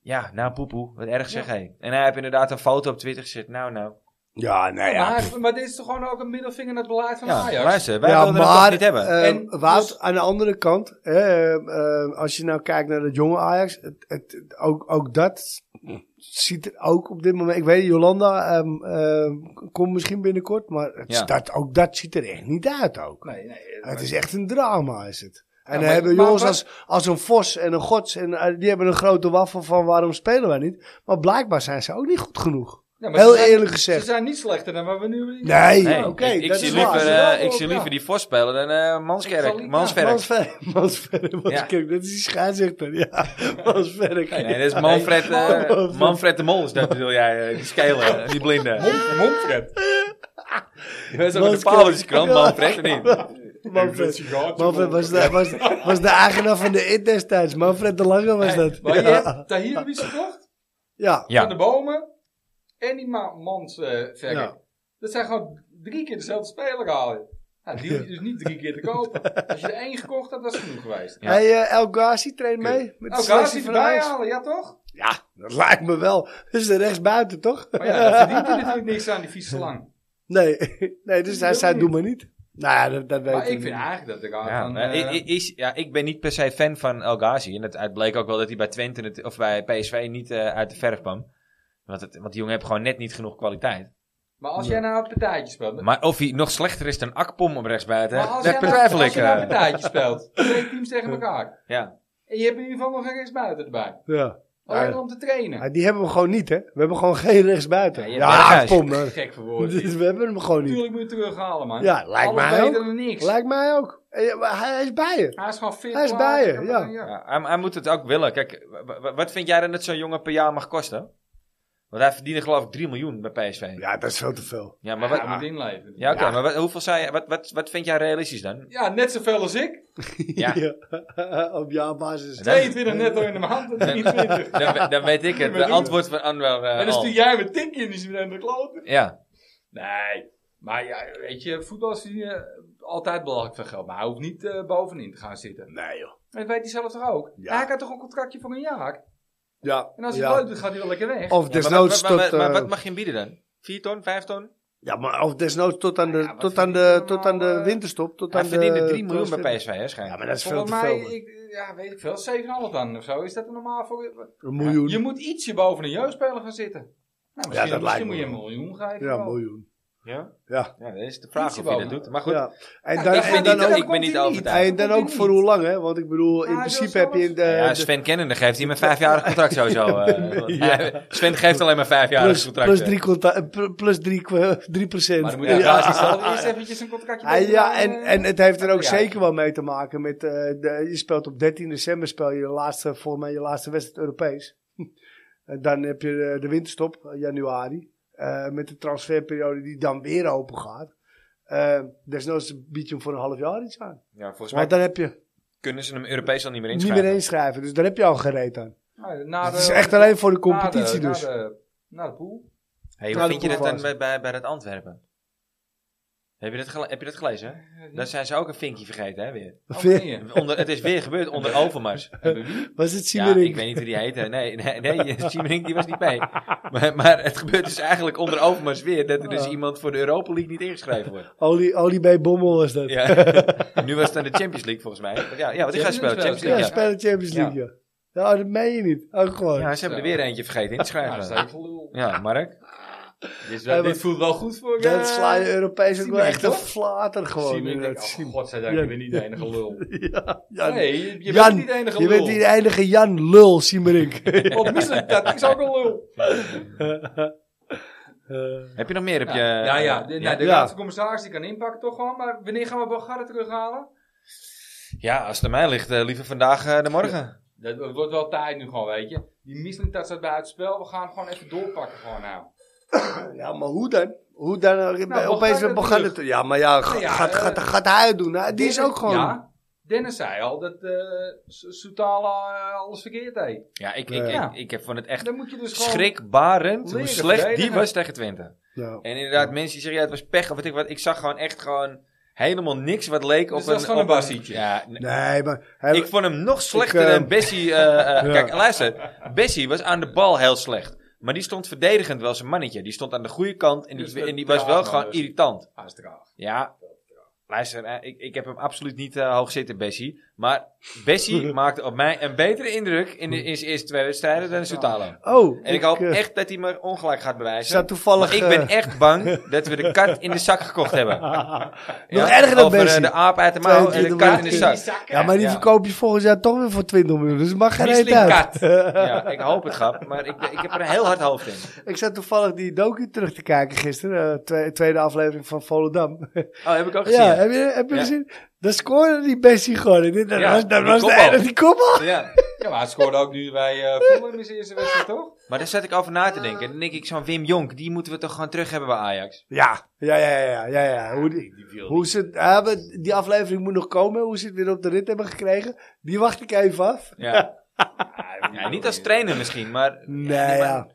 Speaker 1: Ja, nou poepoe, wat erg zeg hij. En hij heeft inderdaad een foto op Twitter gezet. Nou, nou.
Speaker 2: Ja, nou ja.
Speaker 3: maar, maar dit is toch gewoon ook een middelvinger naar het beleid van
Speaker 1: Ja,
Speaker 3: Ajax?
Speaker 1: luister, wij
Speaker 2: ja,
Speaker 1: wilden het toch niet hebben.
Speaker 2: eh,
Speaker 3: En
Speaker 2: Wout,
Speaker 3: dus-
Speaker 2: aan de andere kant, eh, eh, als je nou kijkt naar het jonge Ajax, het, het, ook, ook dat ziet er ook op dit moment, ik weet Jolanda ehm, ehm, komt misschien binnenkort, maar het
Speaker 1: Ja.
Speaker 2: staat, ook dat ziet er echt niet uit ook.
Speaker 3: Nee, nee.
Speaker 2: Het is echt een drama is het. En dan hebben jongens als, als een Vos en een Gods, en, eh, die hebben een grote waffel van waarom spelen wij niet. Maar blijkbaar zijn ze ook niet goed genoeg.
Speaker 3: Ja,
Speaker 2: Heel
Speaker 3: ze zijn-
Speaker 2: eerlijk
Speaker 3: Ze
Speaker 2: gezegd.
Speaker 3: zijn niet slechter dan wat we nu...
Speaker 2: Nee,
Speaker 1: Nee,
Speaker 2: oké,
Speaker 1: ik, ik zie liever,
Speaker 2: waar.
Speaker 3: Ze
Speaker 1: eh, ik zie liever die Vos spelen dan eh Manskerk.
Speaker 3: Ja.
Speaker 1: Mansverk.
Speaker 2: Mansverk, Mansverk, Manskerk, dat is die scheidsrechter, ja. Mansverk.
Speaker 1: Nee, dat is Manfred,
Speaker 2: Manfred.
Speaker 1: Manfred de Mol, dat bedoel jij, die skelen, die blinde.
Speaker 3: Monfred.
Speaker 1: Dat is ook de
Speaker 2: Manskerk.
Speaker 1: Paulenskrant, Manfred, niet?
Speaker 2: Manfred, Manfred was, de, was, was de eigenaar van de IT destijds. Manfred de Lange was dat.
Speaker 3: Maar je
Speaker 2: Ja.
Speaker 3: hebt Tahir gekocht,
Speaker 2: Ja.
Speaker 3: van de bomen en die ma mans eh.
Speaker 2: Ja.
Speaker 3: Dat zijn gewoon drie keer dezelfde speler halen. Nou, die hoef je dus niet drie keer te kopen. Als je er één gekocht had, was het genoeg geweest.
Speaker 1: Ja.
Speaker 2: Hey, eh, El Ghazi traint mee. Met
Speaker 3: Gazi
Speaker 2: van
Speaker 3: erbij halen, ja toch?
Speaker 2: Ja, dat lijkt me wel. Dat is de rechtsbuiten, toch?
Speaker 3: Maar ja, daar verdient hij natuurlijk niks aan, die vieze slang.
Speaker 2: Nee, nee dus hij
Speaker 3: Dat
Speaker 2: zei, doe maar niet. Nou ja, dat, dat weet
Speaker 3: Maar
Speaker 2: ik
Speaker 3: ik vind eigenlijk dat raad
Speaker 1: Ja,
Speaker 3: van... eh,
Speaker 1: i- is, ja, ik ben niet per se fan van El Ghazi. En het, het bleek ook wel dat hij bij Twente het- of bij PSV niet eh, uit de verf kwam. Want, het, want die jongen heeft gewoon net niet genoeg kwaliteit.
Speaker 3: maar als jij nou een partijtje speelt...
Speaker 1: Maar of hij nog slechter is dan Akpom op rechtsbuiten,
Speaker 3: maar als
Speaker 1: dat
Speaker 3: nou-
Speaker 1: betwijfel
Speaker 3: als
Speaker 1: ik.
Speaker 3: je nou een
Speaker 1: eh.
Speaker 3: partijtje speelt, twee teams tegen elkaar.
Speaker 1: ja.
Speaker 3: En je hebt in ieder geval nog een rechtsbuiten erbij.
Speaker 2: Ja.
Speaker 3: Alleen
Speaker 2: Ja.
Speaker 3: om te trainen.
Speaker 2: Die hebben we gewoon niet, hè? We hebben gewoon geen rechtsbuiten.
Speaker 1: Ja,
Speaker 2: Ja, kom dan.
Speaker 3: Gek voor woorden.
Speaker 2: Dus we hebben hem gewoon niet.
Speaker 3: Natuurlijk moet je terughalen, man.
Speaker 2: Ja, lijkt
Speaker 3: Alles
Speaker 2: mij ook.
Speaker 3: dan niks.
Speaker 2: Lijkt mij ook. Eh, Hij, hij is bij je.
Speaker 3: Hij is gewoon fit.
Speaker 2: Hij is bij je, ja.
Speaker 1: Ja, hij, hij moet het ook willen. Kijk, wat vind jij dan dat zo'n jongen per jaar mag kosten? Want hij verdiende geloof ik 3 miljoen bij PSV. Ja,
Speaker 2: Ja, dat is veel te veel.
Speaker 1: maar
Speaker 3: Maar
Speaker 1: wat,
Speaker 3: wat moet inleveren.
Speaker 1: ja, oké, maar wat, hoeveel zei je, wat, wat, wat vind jij realistisch dan?
Speaker 3: Ja, net zoveel als ik.
Speaker 1: Ja.
Speaker 2: Op jaarbasis.
Speaker 1: Dan-
Speaker 3: 22 netto in de maand, en 23.
Speaker 1: Dan, dan weet ik het.
Speaker 3: Doe-
Speaker 1: antwoord van Anwar eh,
Speaker 3: En dan stuur jij met Tinky in die zijn de kloten.
Speaker 1: Ja,
Speaker 3: Nee, maar ja, weet je, voetbal is uh, altijd belangrijk van geld. Maar hij hoeft niet eh, bovenin te gaan zitten.
Speaker 2: Nee joh.
Speaker 3: Dat weet hij zelf toch ook?
Speaker 2: Ja.
Speaker 3: Hij had toch een contractje voor een jaar?
Speaker 2: Ja.
Speaker 3: En als hij
Speaker 2: ja.
Speaker 3: het leuk doet, gaat hij wel lekker weg.
Speaker 2: Of
Speaker 1: Ja, maar,
Speaker 2: desnoods tot...
Speaker 1: maar, maar
Speaker 2: eh,
Speaker 1: wat mag je hem bieden dan? 4 ton, 5 ton?
Speaker 2: Ja, maar of desnoods tot aan de,
Speaker 3: Ja,
Speaker 2: tot aan de, tot aan de winterstop. Tot
Speaker 1: Hij
Speaker 2: aan
Speaker 1: verdiende
Speaker 2: de
Speaker 1: 3 miljoen bij PSV, hè,
Speaker 2: Ja,
Speaker 1: schijnlijk.
Speaker 2: maar dat is veel
Speaker 3: Volgens
Speaker 2: te
Speaker 3: mij,
Speaker 2: veel. man.
Speaker 3: ik, ja, weet ik veel, 7,5 dan of zo. Is dat er normaal voor...
Speaker 2: Een miljoen.
Speaker 3: Je moet ietsje boven een jeugdspeler gaan zitten. Nou, misschien,
Speaker 2: dat lijkt
Speaker 3: misschien moet
Speaker 2: me
Speaker 3: je een miljoen geven.
Speaker 2: Ja, een miljoen.
Speaker 1: Ja?
Speaker 2: Ja.
Speaker 1: Ja, dat is de vraag of je dat doet. Maar goed,
Speaker 2: ja. En
Speaker 3: Ja,
Speaker 2: dan,
Speaker 3: ik
Speaker 2: en
Speaker 3: ben
Speaker 2: dan
Speaker 3: niet-
Speaker 2: ook,
Speaker 1: ik ben niet overtuigd.
Speaker 2: en dan ook voor hoe lang, hè? Want ik bedoel, in
Speaker 3: Ah,
Speaker 2: principe heb je in de,
Speaker 1: ja,
Speaker 2: de-
Speaker 1: Sven Kennende geeft hij een vijfjarig contract sowieso. eh, Sven geeft alleen maar vijfjarig contract.
Speaker 2: plus, drie, conta- eh, pl- plus drie, drie procent.
Speaker 3: Maar dan moet je
Speaker 2: ja.
Speaker 3: eerst eventjes een contractje
Speaker 2: Ah, ja, en,
Speaker 3: eh,
Speaker 2: en het heeft er ook
Speaker 3: ja.
Speaker 2: zeker wel mee te maken met, eh, de, je speelt op 13 december speel je de laatste, volgens mij je laatste wedstrijd Europees. En dan heb je de, de winterstop, januari, eh, met de transferperiode die dan weer open gaat. Eh desnoods bied je hem voor een half jaar iets aan.
Speaker 1: Ja, volgens mij
Speaker 2: Want dan heb je
Speaker 1: kunnen ze hem Europees al niet meer
Speaker 2: niet
Speaker 1: inschrijven.
Speaker 2: meer inschrijven, dus daar heb je al gereed aan.
Speaker 3: Nou, na
Speaker 2: Het is echt alleen voor de
Speaker 3: na
Speaker 2: competitie
Speaker 3: de-
Speaker 2: dus.
Speaker 3: Na de, na de pool.
Speaker 1: Hey, hoe vind je dat dan bij, bij, bij dat Antwerpen? Heb je dat, gele- heb je dat gelezen? Daar zijn ze ook een vinkje vergeten, hè, weer.
Speaker 3: Oh?
Speaker 1: Onder, het is weer gebeurd onder Overmars.
Speaker 3: Hebben wie?
Speaker 2: Was het
Speaker 1: Ja,
Speaker 2: Siemerink?
Speaker 1: ik weet niet hoe die heette. Nee, nee, nee Siemerink die was niet mee. Maar, maar het gebeurt dus eigenlijk onder Overmars weer dat er dus
Speaker 2: Ja.
Speaker 1: iemand voor de Europa League niet ingeschreven wordt.
Speaker 2: Olie, Olie bij Bommel was dat. Ja,
Speaker 1: Ja. nu was het aan de Champions League volgens mij. Maar ja, ja want die gaat spelen. Champions League, ja.
Speaker 2: spelen Champions League, ja. Ja, dat meen je niet. Ook gewoon.
Speaker 1: Ja, ze hebben er weer eentje vergeten in te
Speaker 3: Ja, dat is
Speaker 1: schrijven.
Speaker 3: echt gelul.
Speaker 1: Ja, Mark.
Speaker 3: Dit, is
Speaker 2: Ja,
Speaker 3: wel,
Speaker 2: maar-
Speaker 3: dit voelt wel goed voor
Speaker 2: Dat sla je Europees ook wel echt een flater gewoon.
Speaker 3: Ik
Speaker 2: inderdaad.
Speaker 3: oh, godzijdank,
Speaker 2: Ja.
Speaker 3: je bent niet de enige lul.
Speaker 2: Ja, Jan.
Speaker 3: Nee, je, je
Speaker 2: Jan,
Speaker 3: bent niet de enige
Speaker 2: je
Speaker 3: lul.
Speaker 2: bent niet de enige Jan Lul, Siemerink.
Speaker 3: Op misselijk, dat is ook een lul.
Speaker 2: Eh,
Speaker 1: Heb je nog meer op je...
Speaker 3: ja, ja. De, de
Speaker 2: Ja.
Speaker 3: laatste commissaris die kan inpakken toch gewoon. Maar wanneer gaan we Bogarde terughalen?
Speaker 1: Ja, als het aan mij ligt, eh, liever vandaag eh, dan morgen.
Speaker 3: Dat, het wordt wel tijd nu gewoon, weet je. Die misselijk dat staat buiten spel. We gaan gewoon even doorpakken gewoon nou.
Speaker 2: ja, maar hoe dan? Hoe dan? eh,
Speaker 3: Nou,
Speaker 2: opeens
Speaker 3: Bogarde
Speaker 2: begonnen te... Ja, maar ja, ga-
Speaker 3: Nou ja,
Speaker 2: gaat,
Speaker 3: eh,
Speaker 2: gaat, gaat hij het doen. hè? Die is ook gewoon...
Speaker 3: Ja, Dennis zei al dat eh Su- Soutala eh, alles verkeerd deed.
Speaker 1: Ja, ik, ik,
Speaker 3: Ja.
Speaker 1: ik, ik heb van het echt
Speaker 3: Dan moet je dus
Speaker 1: schrikbarend hoe slecht die was tegen Twente.
Speaker 2: Ja.
Speaker 1: En inderdaad, mensen die zeggen, ja, het was pech of wat ik wat. Ik zag gewoon echt gewoon helemaal niks wat leek op
Speaker 3: Dus dat
Speaker 1: een...
Speaker 3: is gewoon
Speaker 1: op
Speaker 3: een bassietje.
Speaker 1: Ja,
Speaker 2: Nee, maar... Hij,
Speaker 1: ik vond hem nog slechter
Speaker 2: Ik, eh,
Speaker 1: dan Bessie. eh, eh,
Speaker 2: Ja.
Speaker 1: Kijk, luister. Bessie was aan de bal heel slecht. Maar die stond verdedigend wel zijn mannetje. Die stond aan de goede kant en die,
Speaker 3: Dus
Speaker 1: en die was wel gewoon irritant.
Speaker 3: Hij is traag.
Speaker 1: Ja, luister, ik, ik heb hem absoluut niet eh, hoog zitten, Bessie. Maar Bessie maakte op mij een betere indruk in, de, in zijn eerste twee wedstrijden dan Soutalo.
Speaker 2: oh,
Speaker 1: En ik hoop
Speaker 2: eh,
Speaker 1: echt dat hij me ongelijk gaat bewijzen.
Speaker 2: toevallig...
Speaker 1: Maar ik ben
Speaker 2: eh,
Speaker 1: echt bang dat we de kat in de zak gekocht hebben.
Speaker 2: Nog erger dan
Speaker 1: Over, eh,
Speaker 2: Bessie.
Speaker 1: de aap uit de mouw en de
Speaker 2: 22
Speaker 1: kat in de zak.
Speaker 2: Ja, maar die
Speaker 1: Ja.
Speaker 2: verkoop je volgend jaar toch weer voor 20 miljoen. Dus het mag geen reet uit.
Speaker 3: kat.
Speaker 1: Ja, ik hoop het, grap. Maar ik, ik heb er een heel hard hoofd in.
Speaker 2: Ik zat toevallig die docu terug te kijken gisteren. twe- tweede aflevering van Volendam.
Speaker 1: Oh, heb ik ook gezien.
Speaker 2: ja, heb je, heb je
Speaker 1: Ja.
Speaker 2: gezien? Dan scoorde die Bessie gewoon. En dit- Dat
Speaker 1: Ja,
Speaker 2: was, dat
Speaker 1: die
Speaker 2: was de die kopbal.
Speaker 1: Ja.
Speaker 3: Ja, maar hij scoorde ook nu bij eh Fulham in zijn eerste wedstrijd, toch?
Speaker 1: Maar daar zat ik over na te denken. Dan denk ik, zo'n Wim Jonk, die moeten we toch gewoon terug hebben bij Ajax.
Speaker 2: Ja, ja, ja, ja, ja, ja. Hoe, die, hoe ze, maar die aflevering moet nog komen. Hoe ze het weer op de rit hebben gekregen. Die wacht ik even af.
Speaker 1: Ja. ja niet als trainer misschien, maar
Speaker 2: Nee, ja.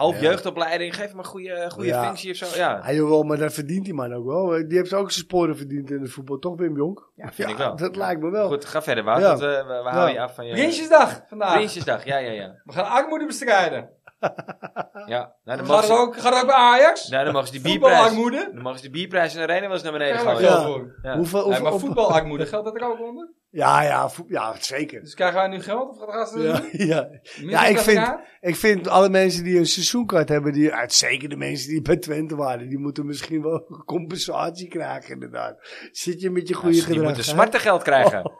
Speaker 1: Half
Speaker 2: Ja.
Speaker 1: jeugdopleiding. Geef hem een goede, goede
Speaker 2: Ja.
Speaker 1: functie of zo. Ja,
Speaker 2: Ja, jawel, maar dat verdient die man ook wel. Die heeft ook zijn sporen verdiend in het voetbal. Toch, Wim Jonk?
Speaker 1: ja vind ik wel.
Speaker 2: Dat lijkt me wel.
Speaker 1: Goed, ga verder, Wout. Eh, we, we houden je
Speaker 2: Ja.
Speaker 1: af van je...
Speaker 3: Prinsjesdag vandaag.
Speaker 1: Prinsjesdag, ja, ja, ja.
Speaker 3: We gaan armoede bestrijden.
Speaker 1: Ja. Nou, dan,
Speaker 3: Gaat het ook, gaat het ook bij Ajax?
Speaker 1: nou, dan mogen ze die bierprijs...
Speaker 3: Voetbalarmoede?
Speaker 1: Dan mogen ze die bierprijs in de arena wel eens naar beneden
Speaker 3: Ja,
Speaker 2: Ja.
Speaker 3: voor.
Speaker 1: Ja.
Speaker 2: Hoeveel,
Speaker 3: Nee,
Speaker 2: hoeveel,
Speaker 3: maar voetbalarmoede, geldt dat er ook onder?
Speaker 2: Ja, ja, ja, zeker.
Speaker 3: Dus krijgen wij nu geld of gaan ze dat
Speaker 2: Ja,
Speaker 3: doen?
Speaker 2: ja. Ja ik, vind, ik vind alle mensen die een seizoenkaart hebben, die, zeker de mensen die bij Twente waren, die moeten misschien wel compensatie krijgen inderdaad. Zit je met je goede
Speaker 1: Ja, die
Speaker 2: gedrag.
Speaker 1: moeten
Speaker 2: hè?
Speaker 1: smarte geld krijgen.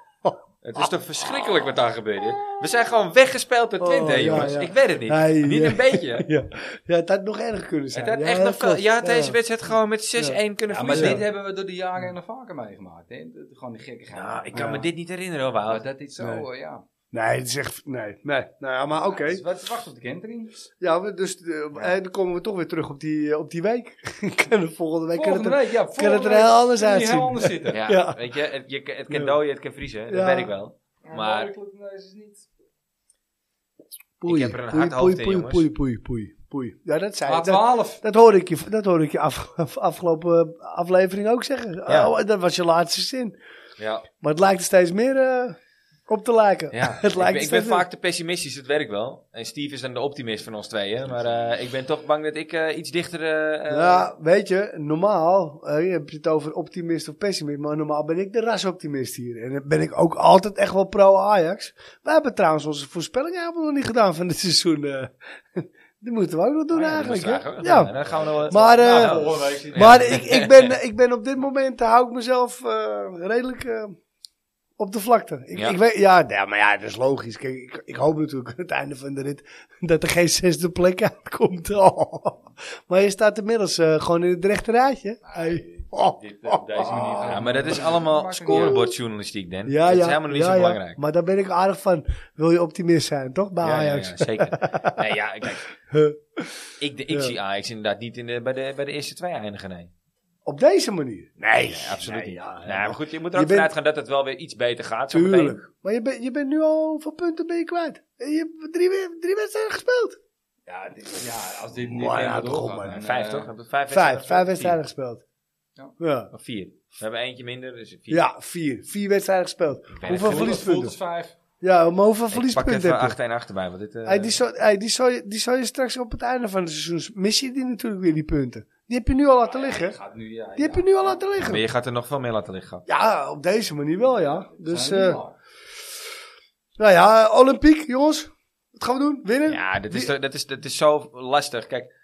Speaker 1: Het is toch verschrikkelijk wat daar gebeurt. hè? We zijn gewoon weggespeeld door Twente,
Speaker 2: Oh,
Speaker 1: hè,
Speaker 2: ja,
Speaker 1: jongens.
Speaker 2: ja.
Speaker 1: Ik weet het niet.
Speaker 2: Nee,
Speaker 1: niet
Speaker 2: ja.
Speaker 1: een beetje.
Speaker 2: Ja, ja, het had nog erger kunnen
Speaker 1: Het
Speaker 2: zijn.
Speaker 1: had
Speaker 2: Ja,
Speaker 1: echt nog veel. Je had deze
Speaker 2: Ja.
Speaker 1: wedstrijd gewoon met 6-1 kunnen
Speaker 3: Ja, maar
Speaker 1: verliezen.
Speaker 3: dit hebben we door de jaren nog vaker meegemaakt. Hè? Gewoon die gekke
Speaker 1: Ja, ik kan
Speaker 2: Ja.
Speaker 1: me dit niet herinneren, hoor, Wout.
Speaker 3: dat is zo,
Speaker 2: Nee.
Speaker 3: ja.
Speaker 2: Nee, het is echt... Nee, nee. Nou ja, maar oké.
Speaker 3: Dus wat wacht op de kentering.
Speaker 2: Ja, dus eh, eh, dan komen we toch weer terug op die, eh, op die week. Kunnen volgende week...
Speaker 3: Volgende
Speaker 2: kunnen het
Speaker 3: week, ja.
Speaker 2: kan
Speaker 3: volgende
Speaker 2: het er heel anders
Speaker 3: kan
Speaker 2: uitzien.
Speaker 3: heel anders zitten.
Speaker 1: Ja,
Speaker 2: Ja.
Speaker 1: weet je, het, je, het kan
Speaker 2: Ja.
Speaker 1: dooien, het kan vriezen. Dat
Speaker 2: Ja.
Speaker 1: weet ik wel.
Speaker 3: Maar lukt het niet.
Speaker 2: Poei,
Speaker 1: Ik heb er een
Speaker 2: poei,
Speaker 1: hard hoofd
Speaker 2: poei, poei, poei, poei, poei, poei. Ja, dat zei ik. Dat,
Speaker 3: A12.
Speaker 2: dat hoorde ik je, dat hoorde ik je af, af- afgelopen aflevering ook zeggen.
Speaker 1: Ja.
Speaker 2: Oh, dat was je laatste zin.
Speaker 1: Ja,
Speaker 2: Maar het lijkt er steeds meer eh, op te lijken.
Speaker 1: ja.
Speaker 2: het
Speaker 1: ik,
Speaker 2: lijkt
Speaker 1: ben, ik ben vaak te pessimistisch, dat werkt wel. En Steve is dan de optimist van ons tweeën. Maar eh, ik ben toch bang dat ik eh, iets dichter... eh, eh,
Speaker 2: Ja, weet je, normaal je hebt het over optimist of pessimist, maar normaal ben ik de rasoptimist hier. En dan ben ik ook altijd echt wel pro-Ajax. We hebben trouwens onze voorspellingen helemaal nog niet gedaan van dit seizoen. Die moeten we ook nog doen
Speaker 1: oh ja,
Speaker 2: eigenlijk. Ja.
Speaker 1: Dan gaan we nog...
Speaker 2: Maar,
Speaker 1: Nou,
Speaker 2: Maar ik, ik, ben, ik ben op dit moment, hou ik mezelf redelijk op de vlakte. Ik,
Speaker 1: Ja.
Speaker 2: ik weet, ja, ja, maar ja, dat is logisch. Kijk, ik, ik hoop natuurlijk aan het einde van de rit dat er geen zesde plek uitkomt. Oh. Maar je staat inmiddels eh, gewoon in het rechte rijtje. Hey. Oh.
Speaker 3: Dit, op deze manier.
Speaker 1: Ja, maar dat is allemaal scorebordjournalistiek, Dan.
Speaker 2: Ja,
Speaker 1: dat
Speaker 2: ja,
Speaker 1: is helemaal niet
Speaker 2: ja,
Speaker 1: zo
Speaker 2: ja.
Speaker 1: belangrijk.
Speaker 2: Maar daar ben ik aardig van. Wil je optimist zijn, toch? Bij
Speaker 1: Ja, ja,
Speaker 2: Ajax.
Speaker 1: ja, zeker. nee, ja, kijk, ik, ik
Speaker 2: Ja.
Speaker 1: zie Ajax inderdaad niet in de, bij, de, bij de eerste twee eindigen, nee.
Speaker 2: Op deze manier? Nee,
Speaker 1: Nee, absoluut
Speaker 2: nee,
Speaker 1: niet.
Speaker 2: ja,
Speaker 1: nee,
Speaker 2: ja,
Speaker 1: maar goed, je moet er ook
Speaker 2: bent-
Speaker 1: vanuit gaan dat het wel weer iets beter gaat. zo meteen.
Speaker 2: Tuurlijk. Maar je, bent je bent nu al hoeveel punten ben je kwijt? Je hebt drie, drie wedstrijden gespeeld.
Speaker 3: Ja, dit- ja, als dit niet
Speaker 2: Maar ja,
Speaker 3: helemaal
Speaker 2: toch, man.
Speaker 1: Vijf,
Speaker 3: eh,
Speaker 1: toch? Hebben vijf
Speaker 2: Vijf,
Speaker 1: wedstrijden
Speaker 2: vijf
Speaker 1: gespeeld?
Speaker 2: wedstrijden gespeeld.
Speaker 3: Ja.
Speaker 2: Ja.
Speaker 1: Of vier. We hebben eentje minder, dus vier.
Speaker 2: Ja, vier. Vier wedstrijden gespeeld. Hoeveel verliespunten?
Speaker 3: vijf.
Speaker 2: Ja, maar hoeveel
Speaker 1: Ik pak
Speaker 2: verliespunten
Speaker 1: even
Speaker 2: heb je?
Speaker 1: 8 en 8 erbij, want dit... eh,
Speaker 2: Hey, die, zou, hey, die, zou je, die zou je straks op het einde van het seizoen... Mis je die natuurlijk weer, die punten. Die heb je nu al laten liggen.
Speaker 3: Gaat nu, ja,
Speaker 2: Die heb je nu al laten
Speaker 1: maar
Speaker 2: liggen.
Speaker 1: je gaat er nog veel meer laten liggen.
Speaker 2: Ja, op deze manier wel, ja. Dus, eh
Speaker 3: al?
Speaker 2: nou ja, Olympiek, jongens. Wat gaan we doen? Winnen?
Speaker 1: Ja, dat is, dat is, dat is zo lastig. Kijk,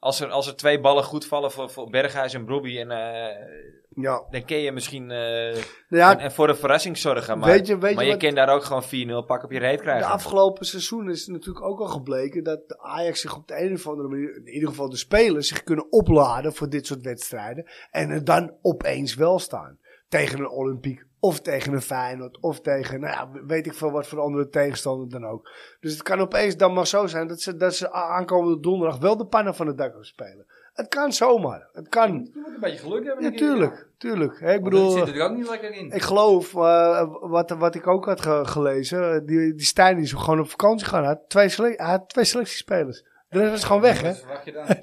Speaker 1: als er, als er twee ballen goed vallen voor, voor Berghuis en Brobby, en, eh,
Speaker 2: Ja.
Speaker 1: dan kun je misschien eh,
Speaker 2: ja
Speaker 1: en, en voor een verrassing zorgen. Maar,
Speaker 2: Weet je- weet
Speaker 1: maar je kan daar ook gewoon 4-0 pak op je reet
Speaker 2: de
Speaker 1: krijgen.
Speaker 2: afgelopen seizoen is natuurlijk ook al gebleken dat de Ajax zich op de een of andere manier, in ieder geval de spelers, zich kunnen opladen voor dit soort wedstrijden. En er dan opeens wel staan. Tegen een Olympiek, of tegen een Feyenoord, of tegen, nou ja, weet ik veel wat voor andere tegenstander dan ook. Dus het kan opeens dan maar zo zijn dat ze, dat ze aankomende donderdag wel de pannen van het dak gaan spelen. Het kan zomaar. Het kan.
Speaker 3: Je moet een beetje geluk hebben.
Speaker 2: Ja, tuurlijk. Tuurlijk. Ik bedoel,
Speaker 3: zit er ook niet lekker in.
Speaker 2: ik geloof, eh, wat, wat ik ook had ge- gelezen, eh, die, die Stijn is gewoon op vakantie gaan. Hij had twee, had twee selectiespelers. De rest was gewoon weg, hè?
Speaker 3: Wat je dan?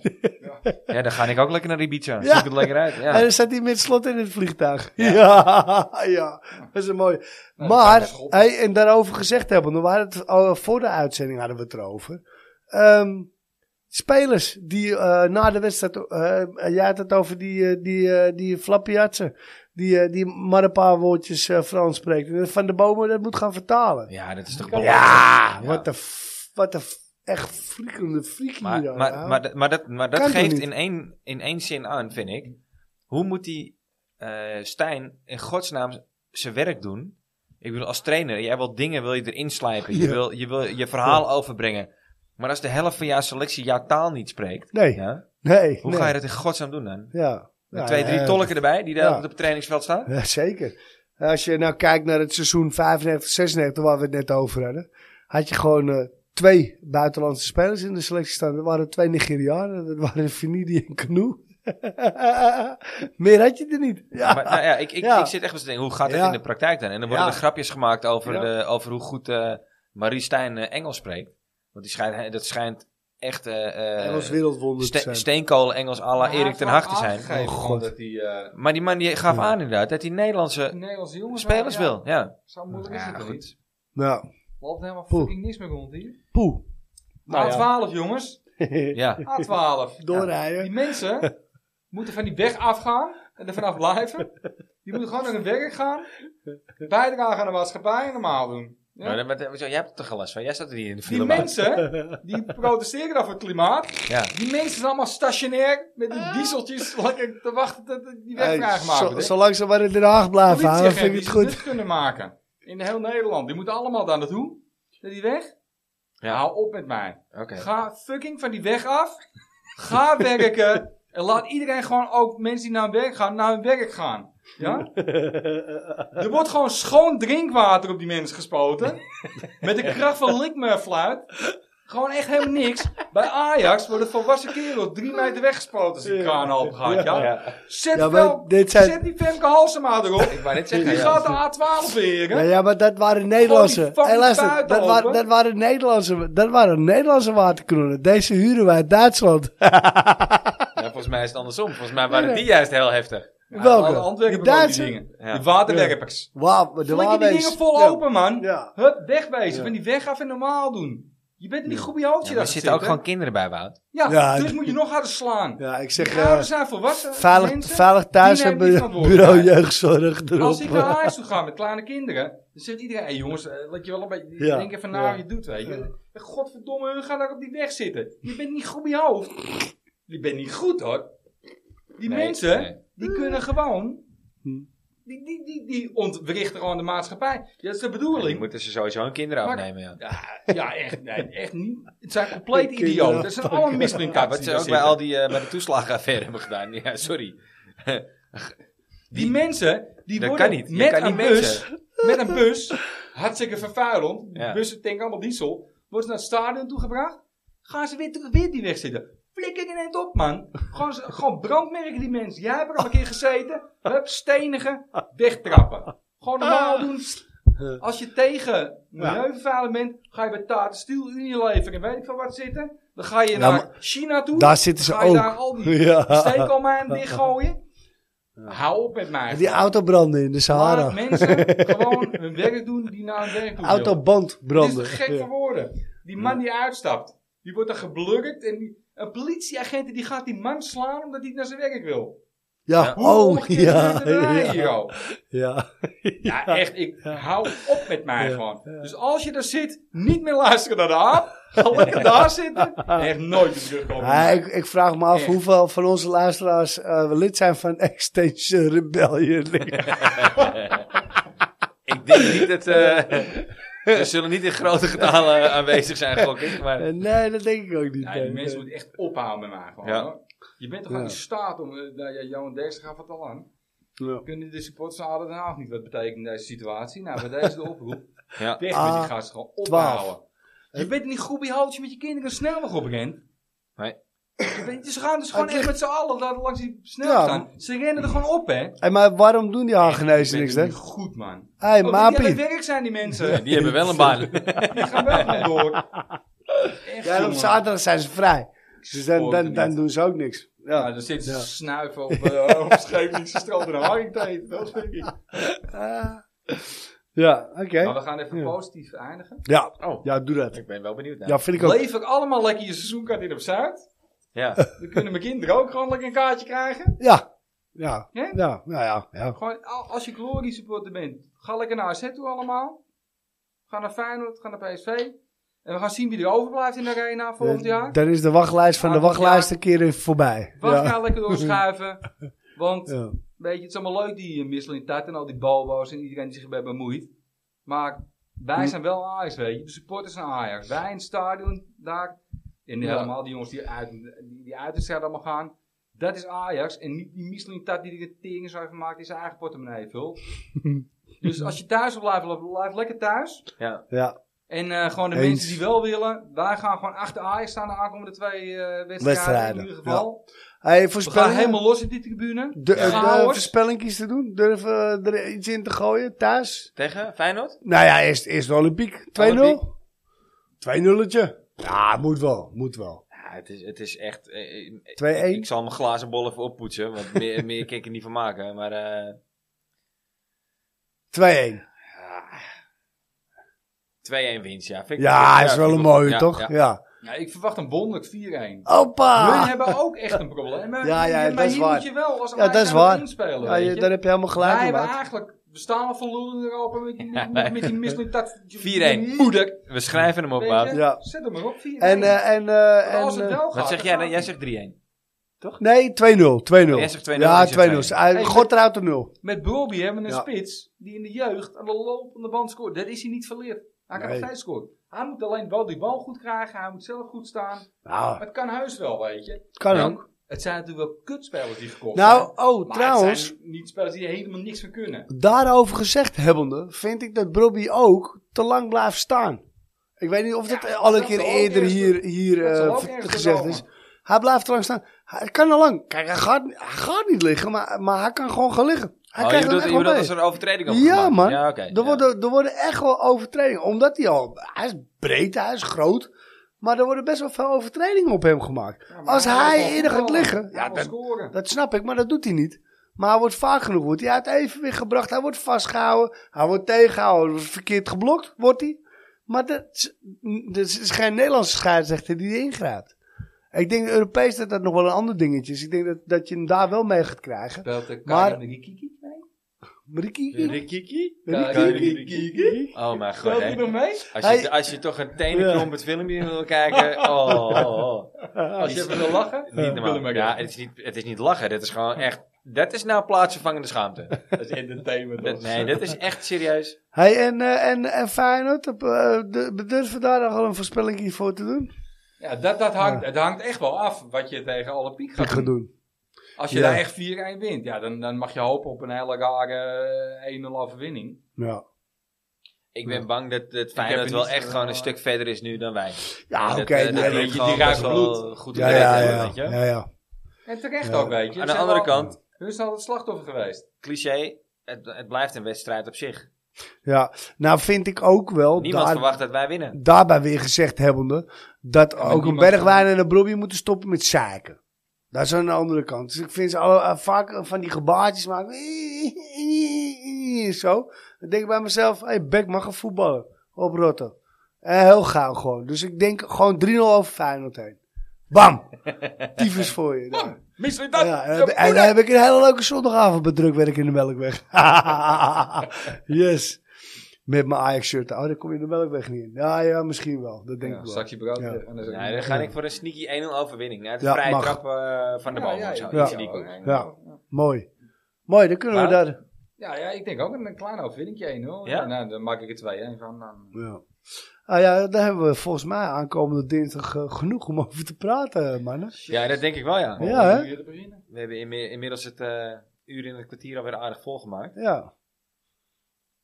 Speaker 1: Ja, dan ga ik ook lekker naar Ibiza.
Speaker 2: Ja.
Speaker 1: Zoek het lekker uit.
Speaker 2: En
Speaker 1: Ja.
Speaker 2: dan zat hij met slot in het vliegtuig. Ja, ja, dat is een mooi.
Speaker 3: Nou,
Speaker 2: maar,
Speaker 3: dat is
Speaker 2: hey, en daarover gezegd hebben, we waren het, al voor de uitzending hadden we het erover. Ehm, spelers die eh, na de wedstrijd, eh, jij had het over die, eh, die, die Flappiatsen, die, die maar een paar woordjes eh, Frans spreekt. En Van de Bomen dat moet gaan vertalen.
Speaker 1: ja, dat is toch
Speaker 2: Ja, wat de, f- wat de f- echt friekende freaky
Speaker 1: Maar, maar, maar, dat- maar dat, maar dat
Speaker 2: Kan toch
Speaker 1: geeft
Speaker 2: niet?
Speaker 1: in één, in één zin aan, vind ik. Hoe moet die eh, Stijn in godsnaam zijn werk doen? Ik bedoel, als trainer, jij wil dingen wil je erin slijpen. Je,
Speaker 2: Ja.
Speaker 1: wil, je wil je verhaal overbrengen. Maar als de helft van jouw selectie jouw taal niet spreekt,
Speaker 2: Nee,
Speaker 1: ja,
Speaker 2: nee.
Speaker 1: hoe
Speaker 2: nee.
Speaker 1: ga je dat in godsnaam doen dan?
Speaker 2: Ja.
Speaker 1: Met twee, drie
Speaker 2: ja,
Speaker 1: tolken erbij, die daar
Speaker 2: ja.
Speaker 1: op het trainingsveld staan?
Speaker 2: Ja, zeker. Als je nou kijkt naar het seizoen 95, 96, waar we het net over hadden, had je gewoon eh, twee buitenlandse spelers in de selectie staan. Dat waren twee Nigerianen, dat waren Finidi en Canoe. Meer had je er niet. Ja.
Speaker 1: Maar, nou ja, ik, ik,
Speaker 2: Ja.
Speaker 1: ik zit echt wel te denken, hoe gaat het
Speaker 2: Ja.
Speaker 1: in de praktijk dan? En dan worden
Speaker 2: Ja.
Speaker 1: er grapjes gemaakt over,
Speaker 2: Ja.
Speaker 1: de, over hoe goed eh, Marie Stijn eh, Engels spreekt. Want die schijnt, dat schijnt echt eh, eh,
Speaker 2: Engels wereldwonder te
Speaker 1: ste-
Speaker 2: zijn.
Speaker 1: steenkolen Engels à la Erik ten Hag te zijn.
Speaker 2: Oh, God.
Speaker 3: Dat hij eh,
Speaker 1: Maar die man die gaf
Speaker 2: Ja.
Speaker 1: aan inderdaad dat hij Nederlandse
Speaker 3: Nederlandse jongens
Speaker 1: spelers
Speaker 3: ja.
Speaker 1: wil. Ja,
Speaker 3: Zo moeilijk is het niet.
Speaker 2: Ja.
Speaker 3: Loopt helemaal fucking niks meer rond hier.
Speaker 2: Poeh. Nou ja.
Speaker 3: A12 jongens.
Speaker 1: Ja.
Speaker 3: A12. Die
Speaker 2: Doorrijden.
Speaker 3: mensen moeten van die weg afgaan en er vanaf blijven. Die moeten gewoon naar hun werk gaan. Bijdragen aan de maatschappij en normaal doen. Ja?
Speaker 1: Nou, maar- jij hebt er toch gelast van? Jij staat er niet in de
Speaker 3: Die
Speaker 1: file.
Speaker 3: mensen, die protesteren dan voor het klimaat.
Speaker 1: Ja.
Speaker 3: Die mensen zijn allemaal stationair met hun dieseltjes lekker te wachten tot die weg
Speaker 2: Hey, zo-
Speaker 3: hè.
Speaker 2: zolang ze maar in Den Haag blijven houden, vind ik het
Speaker 3: die
Speaker 2: goed.
Speaker 3: nut kunnen maken. In heel Nederland. Die moeten allemaal daar naartoe. Naar die weg.
Speaker 1: Ja.
Speaker 3: Hou op met mij. Ga fucking van die weg af. Ga werken. En laat iedereen gewoon ook mensen die naar hun werk gaan, naar hun werk gaan. Ja? er wordt gewoon schoon drinkwater op die mensen gespoten. Met de kracht van likmerfluit. Gewoon echt helemaal niks. Bij Ajax worden volwassen kerels drie meter weggespoten als die kraan open gaat. Ja?
Speaker 1: Ja.
Speaker 3: Zet,
Speaker 2: Ja,
Speaker 3: wel,
Speaker 2: dit zijn-
Speaker 3: zet die Femke Halsema erop.
Speaker 1: Ik wou net zeggen,
Speaker 3: Die gaat de A12 beheren.
Speaker 2: Ja, ja, maar dat waren Nederlandse. Hey, luister, dat, waren, dat, waren Nederlandse, dat waren Nederlandse waterkanonnen. Deze huren wij uit Duitsland.
Speaker 1: Ja, volgens mij is het andersom. Volgens mij waren die juist heel heftig.
Speaker 3: Ja,
Speaker 2: Welke?
Speaker 3: Antwerpen
Speaker 2: Die Duitse?
Speaker 3: dingen.
Speaker 1: Ja.
Speaker 3: Die waterwerpers.
Speaker 2: Wauw, de
Speaker 3: Flikker die dingen vol
Speaker 2: Ja.
Speaker 3: open, man.
Speaker 2: Ja.
Speaker 3: Hup, wegwezen.
Speaker 2: Ja.
Speaker 3: Van die weg af en normaal doen. Je bent niet goed bij je hoofdje
Speaker 1: Ja, er zitten ook gewoon kinderen bij, Wout.
Speaker 3: Ja,
Speaker 2: Ja,
Speaker 3: dus moet je nog harder slaan.
Speaker 2: Ja, ik zeg,
Speaker 3: ouders
Speaker 2: eh
Speaker 3: zijn volwassen
Speaker 2: veilig,
Speaker 3: mensen.
Speaker 2: veilig thuis hebben bureau jeugdzorg erop.
Speaker 3: Als ik naar huis toe ga met kleine kinderen, dan zegt iedereen, hey jongens, eh, laat je wel een beetje
Speaker 2: Ja,
Speaker 3: denken van nou,
Speaker 2: ja.
Speaker 3: wat je doet, weet je. Godverdomme, hun gaan daar op die weg zitten. Je bent niet goed bij je hoofd. Je bent niet goed hoor. Die
Speaker 1: Nee,
Speaker 3: mensen,
Speaker 1: nee.
Speaker 3: die kunnen gewoon,
Speaker 2: Hm.
Speaker 3: Die, die, die, die ontwrichten gewoon de maatschappij. Dat is de
Speaker 1: Die
Speaker 3: bedoeling.
Speaker 1: moeten ze sowieso hun kinderen
Speaker 3: Maar-
Speaker 1: afnemen, ja.
Speaker 3: Ja, ja echt, nee, echt niet. Het zijn
Speaker 2: Kinderen
Speaker 3: idioten. Dat zijn allemaal mislinkkaarten.
Speaker 1: wat ze ook bij al die, eh, bij de toeslagenaffaire hebben gedaan. Ja, sorry.
Speaker 3: Die mensen, die
Speaker 1: Dat
Speaker 3: worden
Speaker 1: kan niet.
Speaker 3: Met
Speaker 1: kan
Speaker 3: een
Speaker 1: niet
Speaker 3: bus,
Speaker 1: mensen.
Speaker 3: met een bus, hartstikke vervuilend.
Speaker 1: Ja.
Speaker 3: Bussen tanken allemaal diesel. Worden ze naar het stadion toegebracht. Gaan ze weer, terug- weer die weg zitten. Flikker je net op, man. Gewoon, gewoon brandmerken die mensen. Jij hebt er al een keer gezeten. Hup, stenigen, wegtrappen. Gewoon normaal doen. Als je tegen milieuvervuiling bent, ga je bij Tata Steel, Unilever en weet ik veel wat zitten. Dan ga je naar China toe.
Speaker 2: Daar zitten ze
Speaker 3: ga je
Speaker 2: ook.
Speaker 3: daar al die
Speaker 2: Ja.
Speaker 3: dichtgooien. Hou op met mij.
Speaker 2: Die autobranden in de Sahara.
Speaker 3: Laat mensen gewoon hun werk doen die naar hun werk toe willen.
Speaker 2: Autoband
Speaker 3: Het is
Speaker 2: branden.
Speaker 3: te gek voor woorden. Die man die uitstapt, die wordt dan geblurkt en die, een politieagent die gaat die man slaan omdat hij naar zijn werk wil.
Speaker 2: Ja,
Speaker 3: Hoe
Speaker 2: oh, ja.
Speaker 3: wij
Speaker 2: Ja,
Speaker 3: hier al?
Speaker 2: ja.
Speaker 3: Ja, echt, ik hou op met mij
Speaker 2: Ja,
Speaker 3: gewoon. Dus als je er zit, niet meer luisteren naar de aap. Ga lekker daar zitten. En echt nooit meer terugkomen.
Speaker 2: Ja, ik, ik vraag me af
Speaker 3: Echt.
Speaker 2: hoeveel van onze luisteraars eh, lid zijn van Extension Rebellion.
Speaker 1: Ik denk niet dat... eh ze zullen niet in grote getalen aanwezig zijn, gok ik. Maar
Speaker 2: Eh, nee, dat denk ik ook niet.
Speaker 3: Ja, die
Speaker 2: nee.
Speaker 3: mensen moeten echt ophouden met mij gewoon.
Speaker 1: Ja.
Speaker 3: hoor. Je bent toch
Speaker 2: Ja.
Speaker 3: in staat om... Uh, ja, Johan Derksen gaf het al aan.
Speaker 2: Ja.
Speaker 3: Kunnen de supporters Aden Den Haag niet wat betekent in deze situatie? Nou, bij deze de oproep.
Speaker 1: ja.
Speaker 3: Weg
Speaker 2: Ah,
Speaker 3: met die gasten gewoon
Speaker 2: 12.
Speaker 3: ophouden. Je bent niet goed bij je hoofdje met je kinderen snel nog op rent.
Speaker 1: Nee.
Speaker 3: Ze gaan dus gewoon echt met z'n allen daar langs die snel
Speaker 2: Ja.
Speaker 3: staan. Ze rennen er gewoon op, hè.
Speaker 2: Hey, maar waarom doen die Hagenezen
Speaker 3: Je
Speaker 2: niks, hè?
Speaker 3: niet goed, man.
Speaker 2: Hey,
Speaker 3: die aan het
Speaker 2: Mapie.
Speaker 3: werk zijn die mensen.
Speaker 1: Die hebben wel een baan.
Speaker 3: Die gaan wel gewoon door. Echt,
Speaker 2: Ja, en op
Speaker 3: jongen.
Speaker 2: zaterdag zijn ze vrij. Dus dan,
Speaker 3: Spoor
Speaker 2: dan,
Speaker 3: het
Speaker 2: dan
Speaker 3: niet.
Speaker 2: doen ze ook niks.
Speaker 3: Ja,
Speaker 2: Ja.
Speaker 3: dan zitten ze
Speaker 2: Ja.
Speaker 3: snuiven op, uh, op Scheveningse strand en een haring te eten. Dat denk ik.
Speaker 2: Ah. Ja, oké.
Speaker 3: Maar we gaan even
Speaker 2: Ja.
Speaker 3: positief eindigen.
Speaker 2: Ja.
Speaker 1: Oh,
Speaker 2: ja, doe dat.
Speaker 1: ik ben wel benieuwd naar.
Speaker 2: Ja, vind ik ook.
Speaker 3: Lever allemaal lekker je seizoenkaart in op Zuid.
Speaker 1: Ja.
Speaker 3: Dan kunnen mijn kinderen ook gewoon lekker een kaartje krijgen.
Speaker 2: Ja. Ja.
Speaker 3: Hè?
Speaker 2: Ja, nou ja. ja.
Speaker 3: Gewoon, al- als je Glory supporter bent, ga lekker naar AZ toe allemaal. Ga naar Feyenoord, ga naar PSV. En we gaan zien wie er overblijft in de arena volgend jaar.
Speaker 2: Dan is de wachtlijst van de wachtlijst een keer even voorbij.
Speaker 3: Wacht
Speaker 2: Ja.
Speaker 3: nou lekker doorschuiven. Want,
Speaker 2: Ja.
Speaker 3: weet je, het is allemaal leuk die uh, wisseling tijd en al die bobo's en iedereen die zich erbij bemoeit. Maar wij
Speaker 2: Hm.
Speaker 3: zijn wel Ajax, weet je. De supporters zijn Ajax. Wij in het stadion, daar. En
Speaker 2: Ja.
Speaker 3: helemaal die jongens die uit, die, die uit de stad allemaal gaan. Dat is Ajax. En niet die Michelin tat die de tering zo even maakt die zijn eigen portemonnee vult. dus als je thuis wil blijven, blijf lekker thuis.
Speaker 1: Ja.
Speaker 2: Ja.
Speaker 3: En eh, gewoon de
Speaker 2: Eens.
Speaker 3: mensen die wel willen. Wij gaan gewoon achter Ajax staan de aankomende twee eh, wedstrijden.
Speaker 2: Wedstrijden,
Speaker 3: In ieder geval.
Speaker 2: Hey,
Speaker 3: We gaan
Speaker 2: voorspellingen?
Speaker 3: helemaal los in die tribune.
Speaker 2: De,
Speaker 3: Ja.
Speaker 2: de
Speaker 3: Chaos.
Speaker 2: voorspellingjes te doen? Durven eh, er iets in te gooien? Thuis?
Speaker 1: Tegen Feyenoord?
Speaker 2: Nou ja, eerst, eerst de Olympiek. 2-0? 2-0'tje. Ja, moet wel. Moet wel. 2-1?
Speaker 1: Ja, het is, het is echt... eh, eh, Ik zal mijn glazen bol even oppoetsen, want meer, meer kan ik er niet van maken. Maar eh
Speaker 2: 2-1.
Speaker 1: 2-1 winst, ja. Vind ik-
Speaker 2: Ja, is wel
Speaker 1: ik
Speaker 2: een mooie,
Speaker 1: Ja,
Speaker 2: toch?
Speaker 1: ja.
Speaker 2: Ja.
Speaker 3: Ja, ik verwacht een wonderlijk 4-1.
Speaker 2: Opa!
Speaker 3: Jullie hebben ook echt een probleem. Maar,
Speaker 2: Ja, ja,
Speaker 3: maar
Speaker 2: dat is
Speaker 3: hier
Speaker 2: waar.
Speaker 3: moet je wel als
Speaker 2: Ja, dat is waar.
Speaker 3: inspelen,
Speaker 2: Ja,
Speaker 3: weet
Speaker 2: je, daar heb je helemaal gelijk
Speaker 3: Wij
Speaker 2: in,
Speaker 3: hebben
Speaker 2: Wout.
Speaker 3: eigenlijk... We staan al van lullen in Europa met die, met, met, met die misselijk dat...
Speaker 1: 4-1.
Speaker 3: Moeder.
Speaker 1: We schrijven hem op, Wout.
Speaker 2: Ja.
Speaker 3: Zet hem maar op, 4-1.
Speaker 2: En, eh, en, eh,
Speaker 3: als
Speaker 2: en,
Speaker 3: het
Speaker 2: eh,
Speaker 3: wel gaat...
Speaker 1: Wat zeg
Speaker 3: dan
Speaker 1: jij?
Speaker 3: gaat
Speaker 1: dan? Jij
Speaker 3: het
Speaker 1: zegt 3-1.
Speaker 2: nee, 2-0. 2-0.
Speaker 1: Jij zegt 2-0,
Speaker 2: Ja,
Speaker 1: ik zeg
Speaker 2: 2-0.
Speaker 1: 2-0.
Speaker 2: Uit-
Speaker 3: Hey,
Speaker 2: God eruit de 0.
Speaker 3: Met Bobby hebben we een
Speaker 2: Ja.
Speaker 3: spits die in de jeugd aan de lopende band scoort. Dat is hij niet verleerd. Hij kan
Speaker 2: Nee.
Speaker 3: nog steeds scoren. Hij moet alleen wel die bal goed krijgen. Hij moet zelf goed staan.
Speaker 2: Nou,
Speaker 3: Maar het kan heus wel, weet je.
Speaker 2: kan
Speaker 3: En
Speaker 2: ook.
Speaker 3: Het zijn natuurlijk wel kutspelers die gekocht
Speaker 2: Nou,
Speaker 3: zijn.
Speaker 2: oh,
Speaker 3: Maar
Speaker 2: trouwens,
Speaker 3: het zijn niet spelers die er helemaal niks van kunnen.
Speaker 2: daarover gezegd hebbende, vind ik dat Bobby ook te lang blijft staan. Ik weet niet of dat
Speaker 3: Ja,
Speaker 2: al een keer eerder
Speaker 3: eerst-
Speaker 2: hier, hier eh, gezegd is. Hij blijft te lang staan. Hij kan al lang. Kijk, hij gaat, hij gaat niet liggen, maar, maar hij kan gewoon gaan liggen. Hij
Speaker 1: Oh, je
Speaker 2: krijgt het
Speaker 1: bedoelt,
Speaker 2: echt
Speaker 1: je
Speaker 2: wel
Speaker 1: bedoelt als er een overtreding op
Speaker 2: Ja,
Speaker 1: gemaakt
Speaker 2: man.
Speaker 1: Ja, oké.
Speaker 2: Er,
Speaker 1: ja.
Speaker 2: worden, er worden echt wel overtredingen. Omdat hij al... Hij is breed, hij is groot. Maar er worden best wel veel overtredingen op hem gemaakt.
Speaker 3: Ja,
Speaker 2: Als hij
Speaker 3: wel
Speaker 2: eerder gaat liggen...
Speaker 3: Hij
Speaker 2: Ja, dat, snap ik, maar dat doet hij niet. Maar hij wordt vaak genoeg wordt hij uit evenwicht gebracht. Hij wordt vastgehouden. Hij wordt tegengehouden. Verkeerd geblokt, wordt hij. Maar dat is, dat is geen Nederlandse scheidsrechter die ingrijpt. Ik denk Europees dat dat nog wel een ander dingetje is. Ik denk dat, dat je hem daar wel mee gaat krijgen.
Speaker 3: Speelt de
Speaker 2: Maar-
Speaker 3: Rikiki mee?
Speaker 2: Rikiki?
Speaker 1: Rikiki?
Speaker 2: Rikiki?
Speaker 1: Oh mijn god,
Speaker 3: Speelt hij
Speaker 1: hè.
Speaker 3: nog mee?
Speaker 1: Als
Speaker 2: Hij-
Speaker 1: je, als je toch een tenenkrompend filmpje wil kijken, oh, oh, oh.
Speaker 3: Als je even wil lachen?
Speaker 1: Niet normaal. Ja, het is niet, het is niet lachen, dit is gewoon echt, dat is nou plaatsvervangende schaamte.
Speaker 3: Dat is entertainment.
Speaker 1: Dat- nee, dit is echt serieus.
Speaker 2: Hey, en, eh, en, en Feyenoord, uh, durven daar nog wel een voorspelling voor te doen?
Speaker 3: Ja, dat, dat hangt, het hangt echt wel af wat je tegen alle piek gaat
Speaker 2: ga
Speaker 3: doen.
Speaker 2: doen.
Speaker 3: Als je
Speaker 2: Ja.
Speaker 3: daar echt 4-1 wint, ja, dan, dan mag je hopen op een hele rare eh, 1-0 overwinning.
Speaker 2: Ja,
Speaker 1: Ik ben bang dat het Feyenoord wel echt gewoon een stuk verder is nu dan wij.
Speaker 2: ja
Speaker 1: Dat,
Speaker 2: oké.
Speaker 1: eh, dat
Speaker 2: nee, dat-
Speaker 3: die ruikt
Speaker 1: wel
Speaker 3: bloed.
Speaker 1: goed
Speaker 2: ja, ja, ja,
Speaker 1: weet je.
Speaker 2: ja, ja.
Speaker 3: En terecht
Speaker 2: Ja.
Speaker 3: ook, weet je.
Speaker 1: Aan de andere kant,
Speaker 3: Hun is al het slachtoffer geweest.
Speaker 1: cliché, het, het blijft een wedstrijd op zich.
Speaker 2: Ja, nou vind ik ook wel,
Speaker 1: Niemand
Speaker 2: daar,
Speaker 1: verwacht dat wij winnen.
Speaker 2: daarbij weer gezegd hebbende, dat ook een Bergwijn en een Brobby moeten stoppen met zeiken. Dat is aan de andere kant. Dus ik vind ze alle, eh, vaak van die gebaartjes maken. Zo. Dan denk ik bij mezelf, hé, hey, Beck mag gaan voetballen. Op Rotten. En heel gauw gewoon. Dus ik denk gewoon 3-0 over Feyenoord heen. Bam! Tyfus voor je. daar.
Speaker 3: Misschien dat.
Speaker 2: Ja, en, en dan heb ik een hele leuke zondagavond bij drukwerk in de Melkweg. yes. Met mijn Ajax-shirt. Oh, dan kom je in de Melkweg niet in. Ja, ja, misschien wel. Dat denk
Speaker 3: Ja,
Speaker 2: ik wel.
Speaker 3: zakje brood.
Speaker 2: Ja.
Speaker 3: en dan
Speaker 1: dan ga ik voor een sneaky 1-0 overwinning. Uit de
Speaker 2: Ja,
Speaker 1: vrije
Speaker 2: mag.
Speaker 1: trap eh, van de bal.
Speaker 3: ja.
Speaker 2: Mooi. Mooi, dan kunnen we daar...
Speaker 3: Ja, ja, ik denk ook een, een klein overwinningje 1-0.
Speaker 1: Ja?
Speaker 3: Nou, dan maak ik er 2-1 van. Dan...
Speaker 2: Ja. Ah ja, daar hebben we volgens mij aankomende dinsdag eh, genoeg om over te praten, mannen.
Speaker 1: Ja, dat denk ik wel, ja.
Speaker 2: Ja, hè?
Speaker 1: We hebben inmi- inmiddels het eh, uur in het kwartier alweer aardig volgemaakt.
Speaker 2: Ja.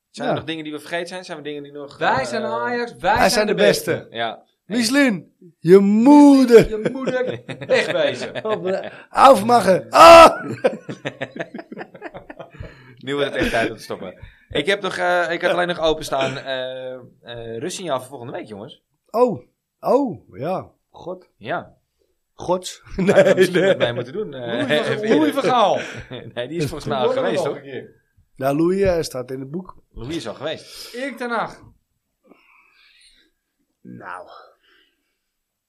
Speaker 1: Zijn
Speaker 2: Ja.
Speaker 1: er nog dingen die we vergeten zijn? Zijn er dingen die nog...
Speaker 3: Wij
Speaker 1: eh,
Speaker 3: zijn Ajax, wij,
Speaker 2: Wij zijn de beste.
Speaker 1: Ja.
Speaker 2: Michelin, je moeder.
Speaker 3: Je moeder wegwezen.
Speaker 2: Aufmachen. Ah!
Speaker 1: Nu wordt het echt tijd om te stoppen. Ik, heb nog, eh, ik had alleen nog openstaan eh eh rustsignaal voor volgende week, jongens.
Speaker 2: Oh. Oh, ja. God.
Speaker 1: Ja.
Speaker 2: Gods.
Speaker 1: Nee,
Speaker 2: Nee,
Speaker 1: met mij moeten doen. eh,
Speaker 3: Louis
Speaker 1: even
Speaker 3: van- Gaal.
Speaker 1: nee, die is volgens mij al geweest, toch?
Speaker 2: Nou, Louis staat in het boek.
Speaker 1: Louis is al geweest.
Speaker 3: Erik ten Hag.
Speaker 2: Nou.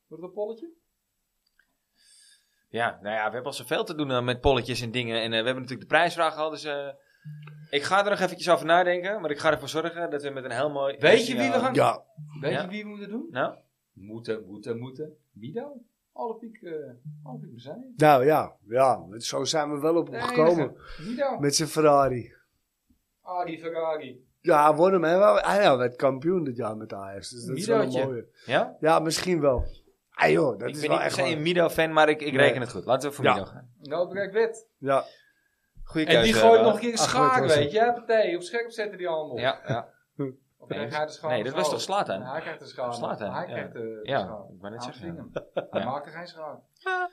Speaker 3: Wordt het een polletje?
Speaker 1: Ja, nou ja, we hebben al zoveel te doen met polletjes en dingen. En eh, we hebben natuurlijk de prijsvraag gehad, dus... eh, ik ga er nog eventjes over nadenken, maar ik ga ervoor zorgen dat we met een heel mooi...
Speaker 3: Weet je wie we gaan...
Speaker 2: Ja.
Speaker 3: Weet
Speaker 1: Ja.
Speaker 3: je wie we moeten doen?
Speaker 1: Nou,
Speaker 3: Moeten, moeten, moeten. Mido. Alle piek, eh alle piek zijn.
Speaker 2: Nou ja. Ja. Zo zijn we wel op hem gekomen.
Speaker 3: Mido.
Speaker 2: Met zijn Ferrari.
Speaker 3: Adi Ferrari.
Speaker 2: Ja, won hem. Hè. Hij ja, werd kampioen dit jaar met Ajax. Dus dat is wel een mooie.
Speaker 1: ja?
Speaker 2: Ja, misschien wel. Ah joh, dat
Speaker 1: ik
Speaker 2: is
Speaker 1: ben
Speaker 2: wel
Speaker 1: niet
Speaker 2: echt wel-
Speaker 1: een Mido-fan, maar ik, ik
Speaker 2: Nee.
Speaker 1: reken het goed. Laten we voor
Speaker 2: Ja.
Speaker 1: Mido gaan.
Speaker 3: Nou, bereik wet.
Speaker 2: Ja.
Speaker 1: Goeie
Speaker 3: En die gooit nog een keer een schaak, weet je. Ja, partij. Op scherp zetten die handel.
Speaker 1: Ja, ja.
Speaker 3: Of hij de schaal?
Speaker 1: Nee, dat was toch Zlatan?
Speaker 3: Hij krijgt de schaal.
Speaker 1: Zlatan,
Speaker 3: Hij
Speaker 1: ja.
Speaker 3: krijgt de
Speaker 1: Ja, ik wou net zeggen.
Speaker 3: Hij
Speaker 1: Ja.
Speaker 3: maakte geen schaal.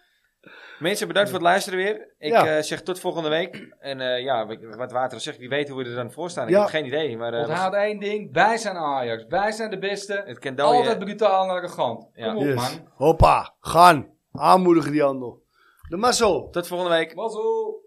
Speaker 1: Mensen, bedankt voor het luisteren weer. Ik
Speaker 2: Ja.
Speaker 1: eh, zeg tot volgende week. En eh, ja, wat Water zegt, wie weet hoe we er dan voor staan. Ik
Speaker 2: Ja.
Speaker 1: heb geen idee, maar eh,
Speaker 3: Onthoud één ding. Wij zijn Ajax. Wij zijn de beste.
Speaker 1: het kan dooien.
Speaker 3: Altijd brutaal en arrogant.
Speaker 1: Ja.
Speaker 3: Kom op,
Speaker 2: Yes.
Speaker 3: man.
Speaker 2: Hoppa. Gaan. Aanmoedigen die handel. De mazzel.
Speaker 1: Tot volgende week.
Speaker 3: Mazzel.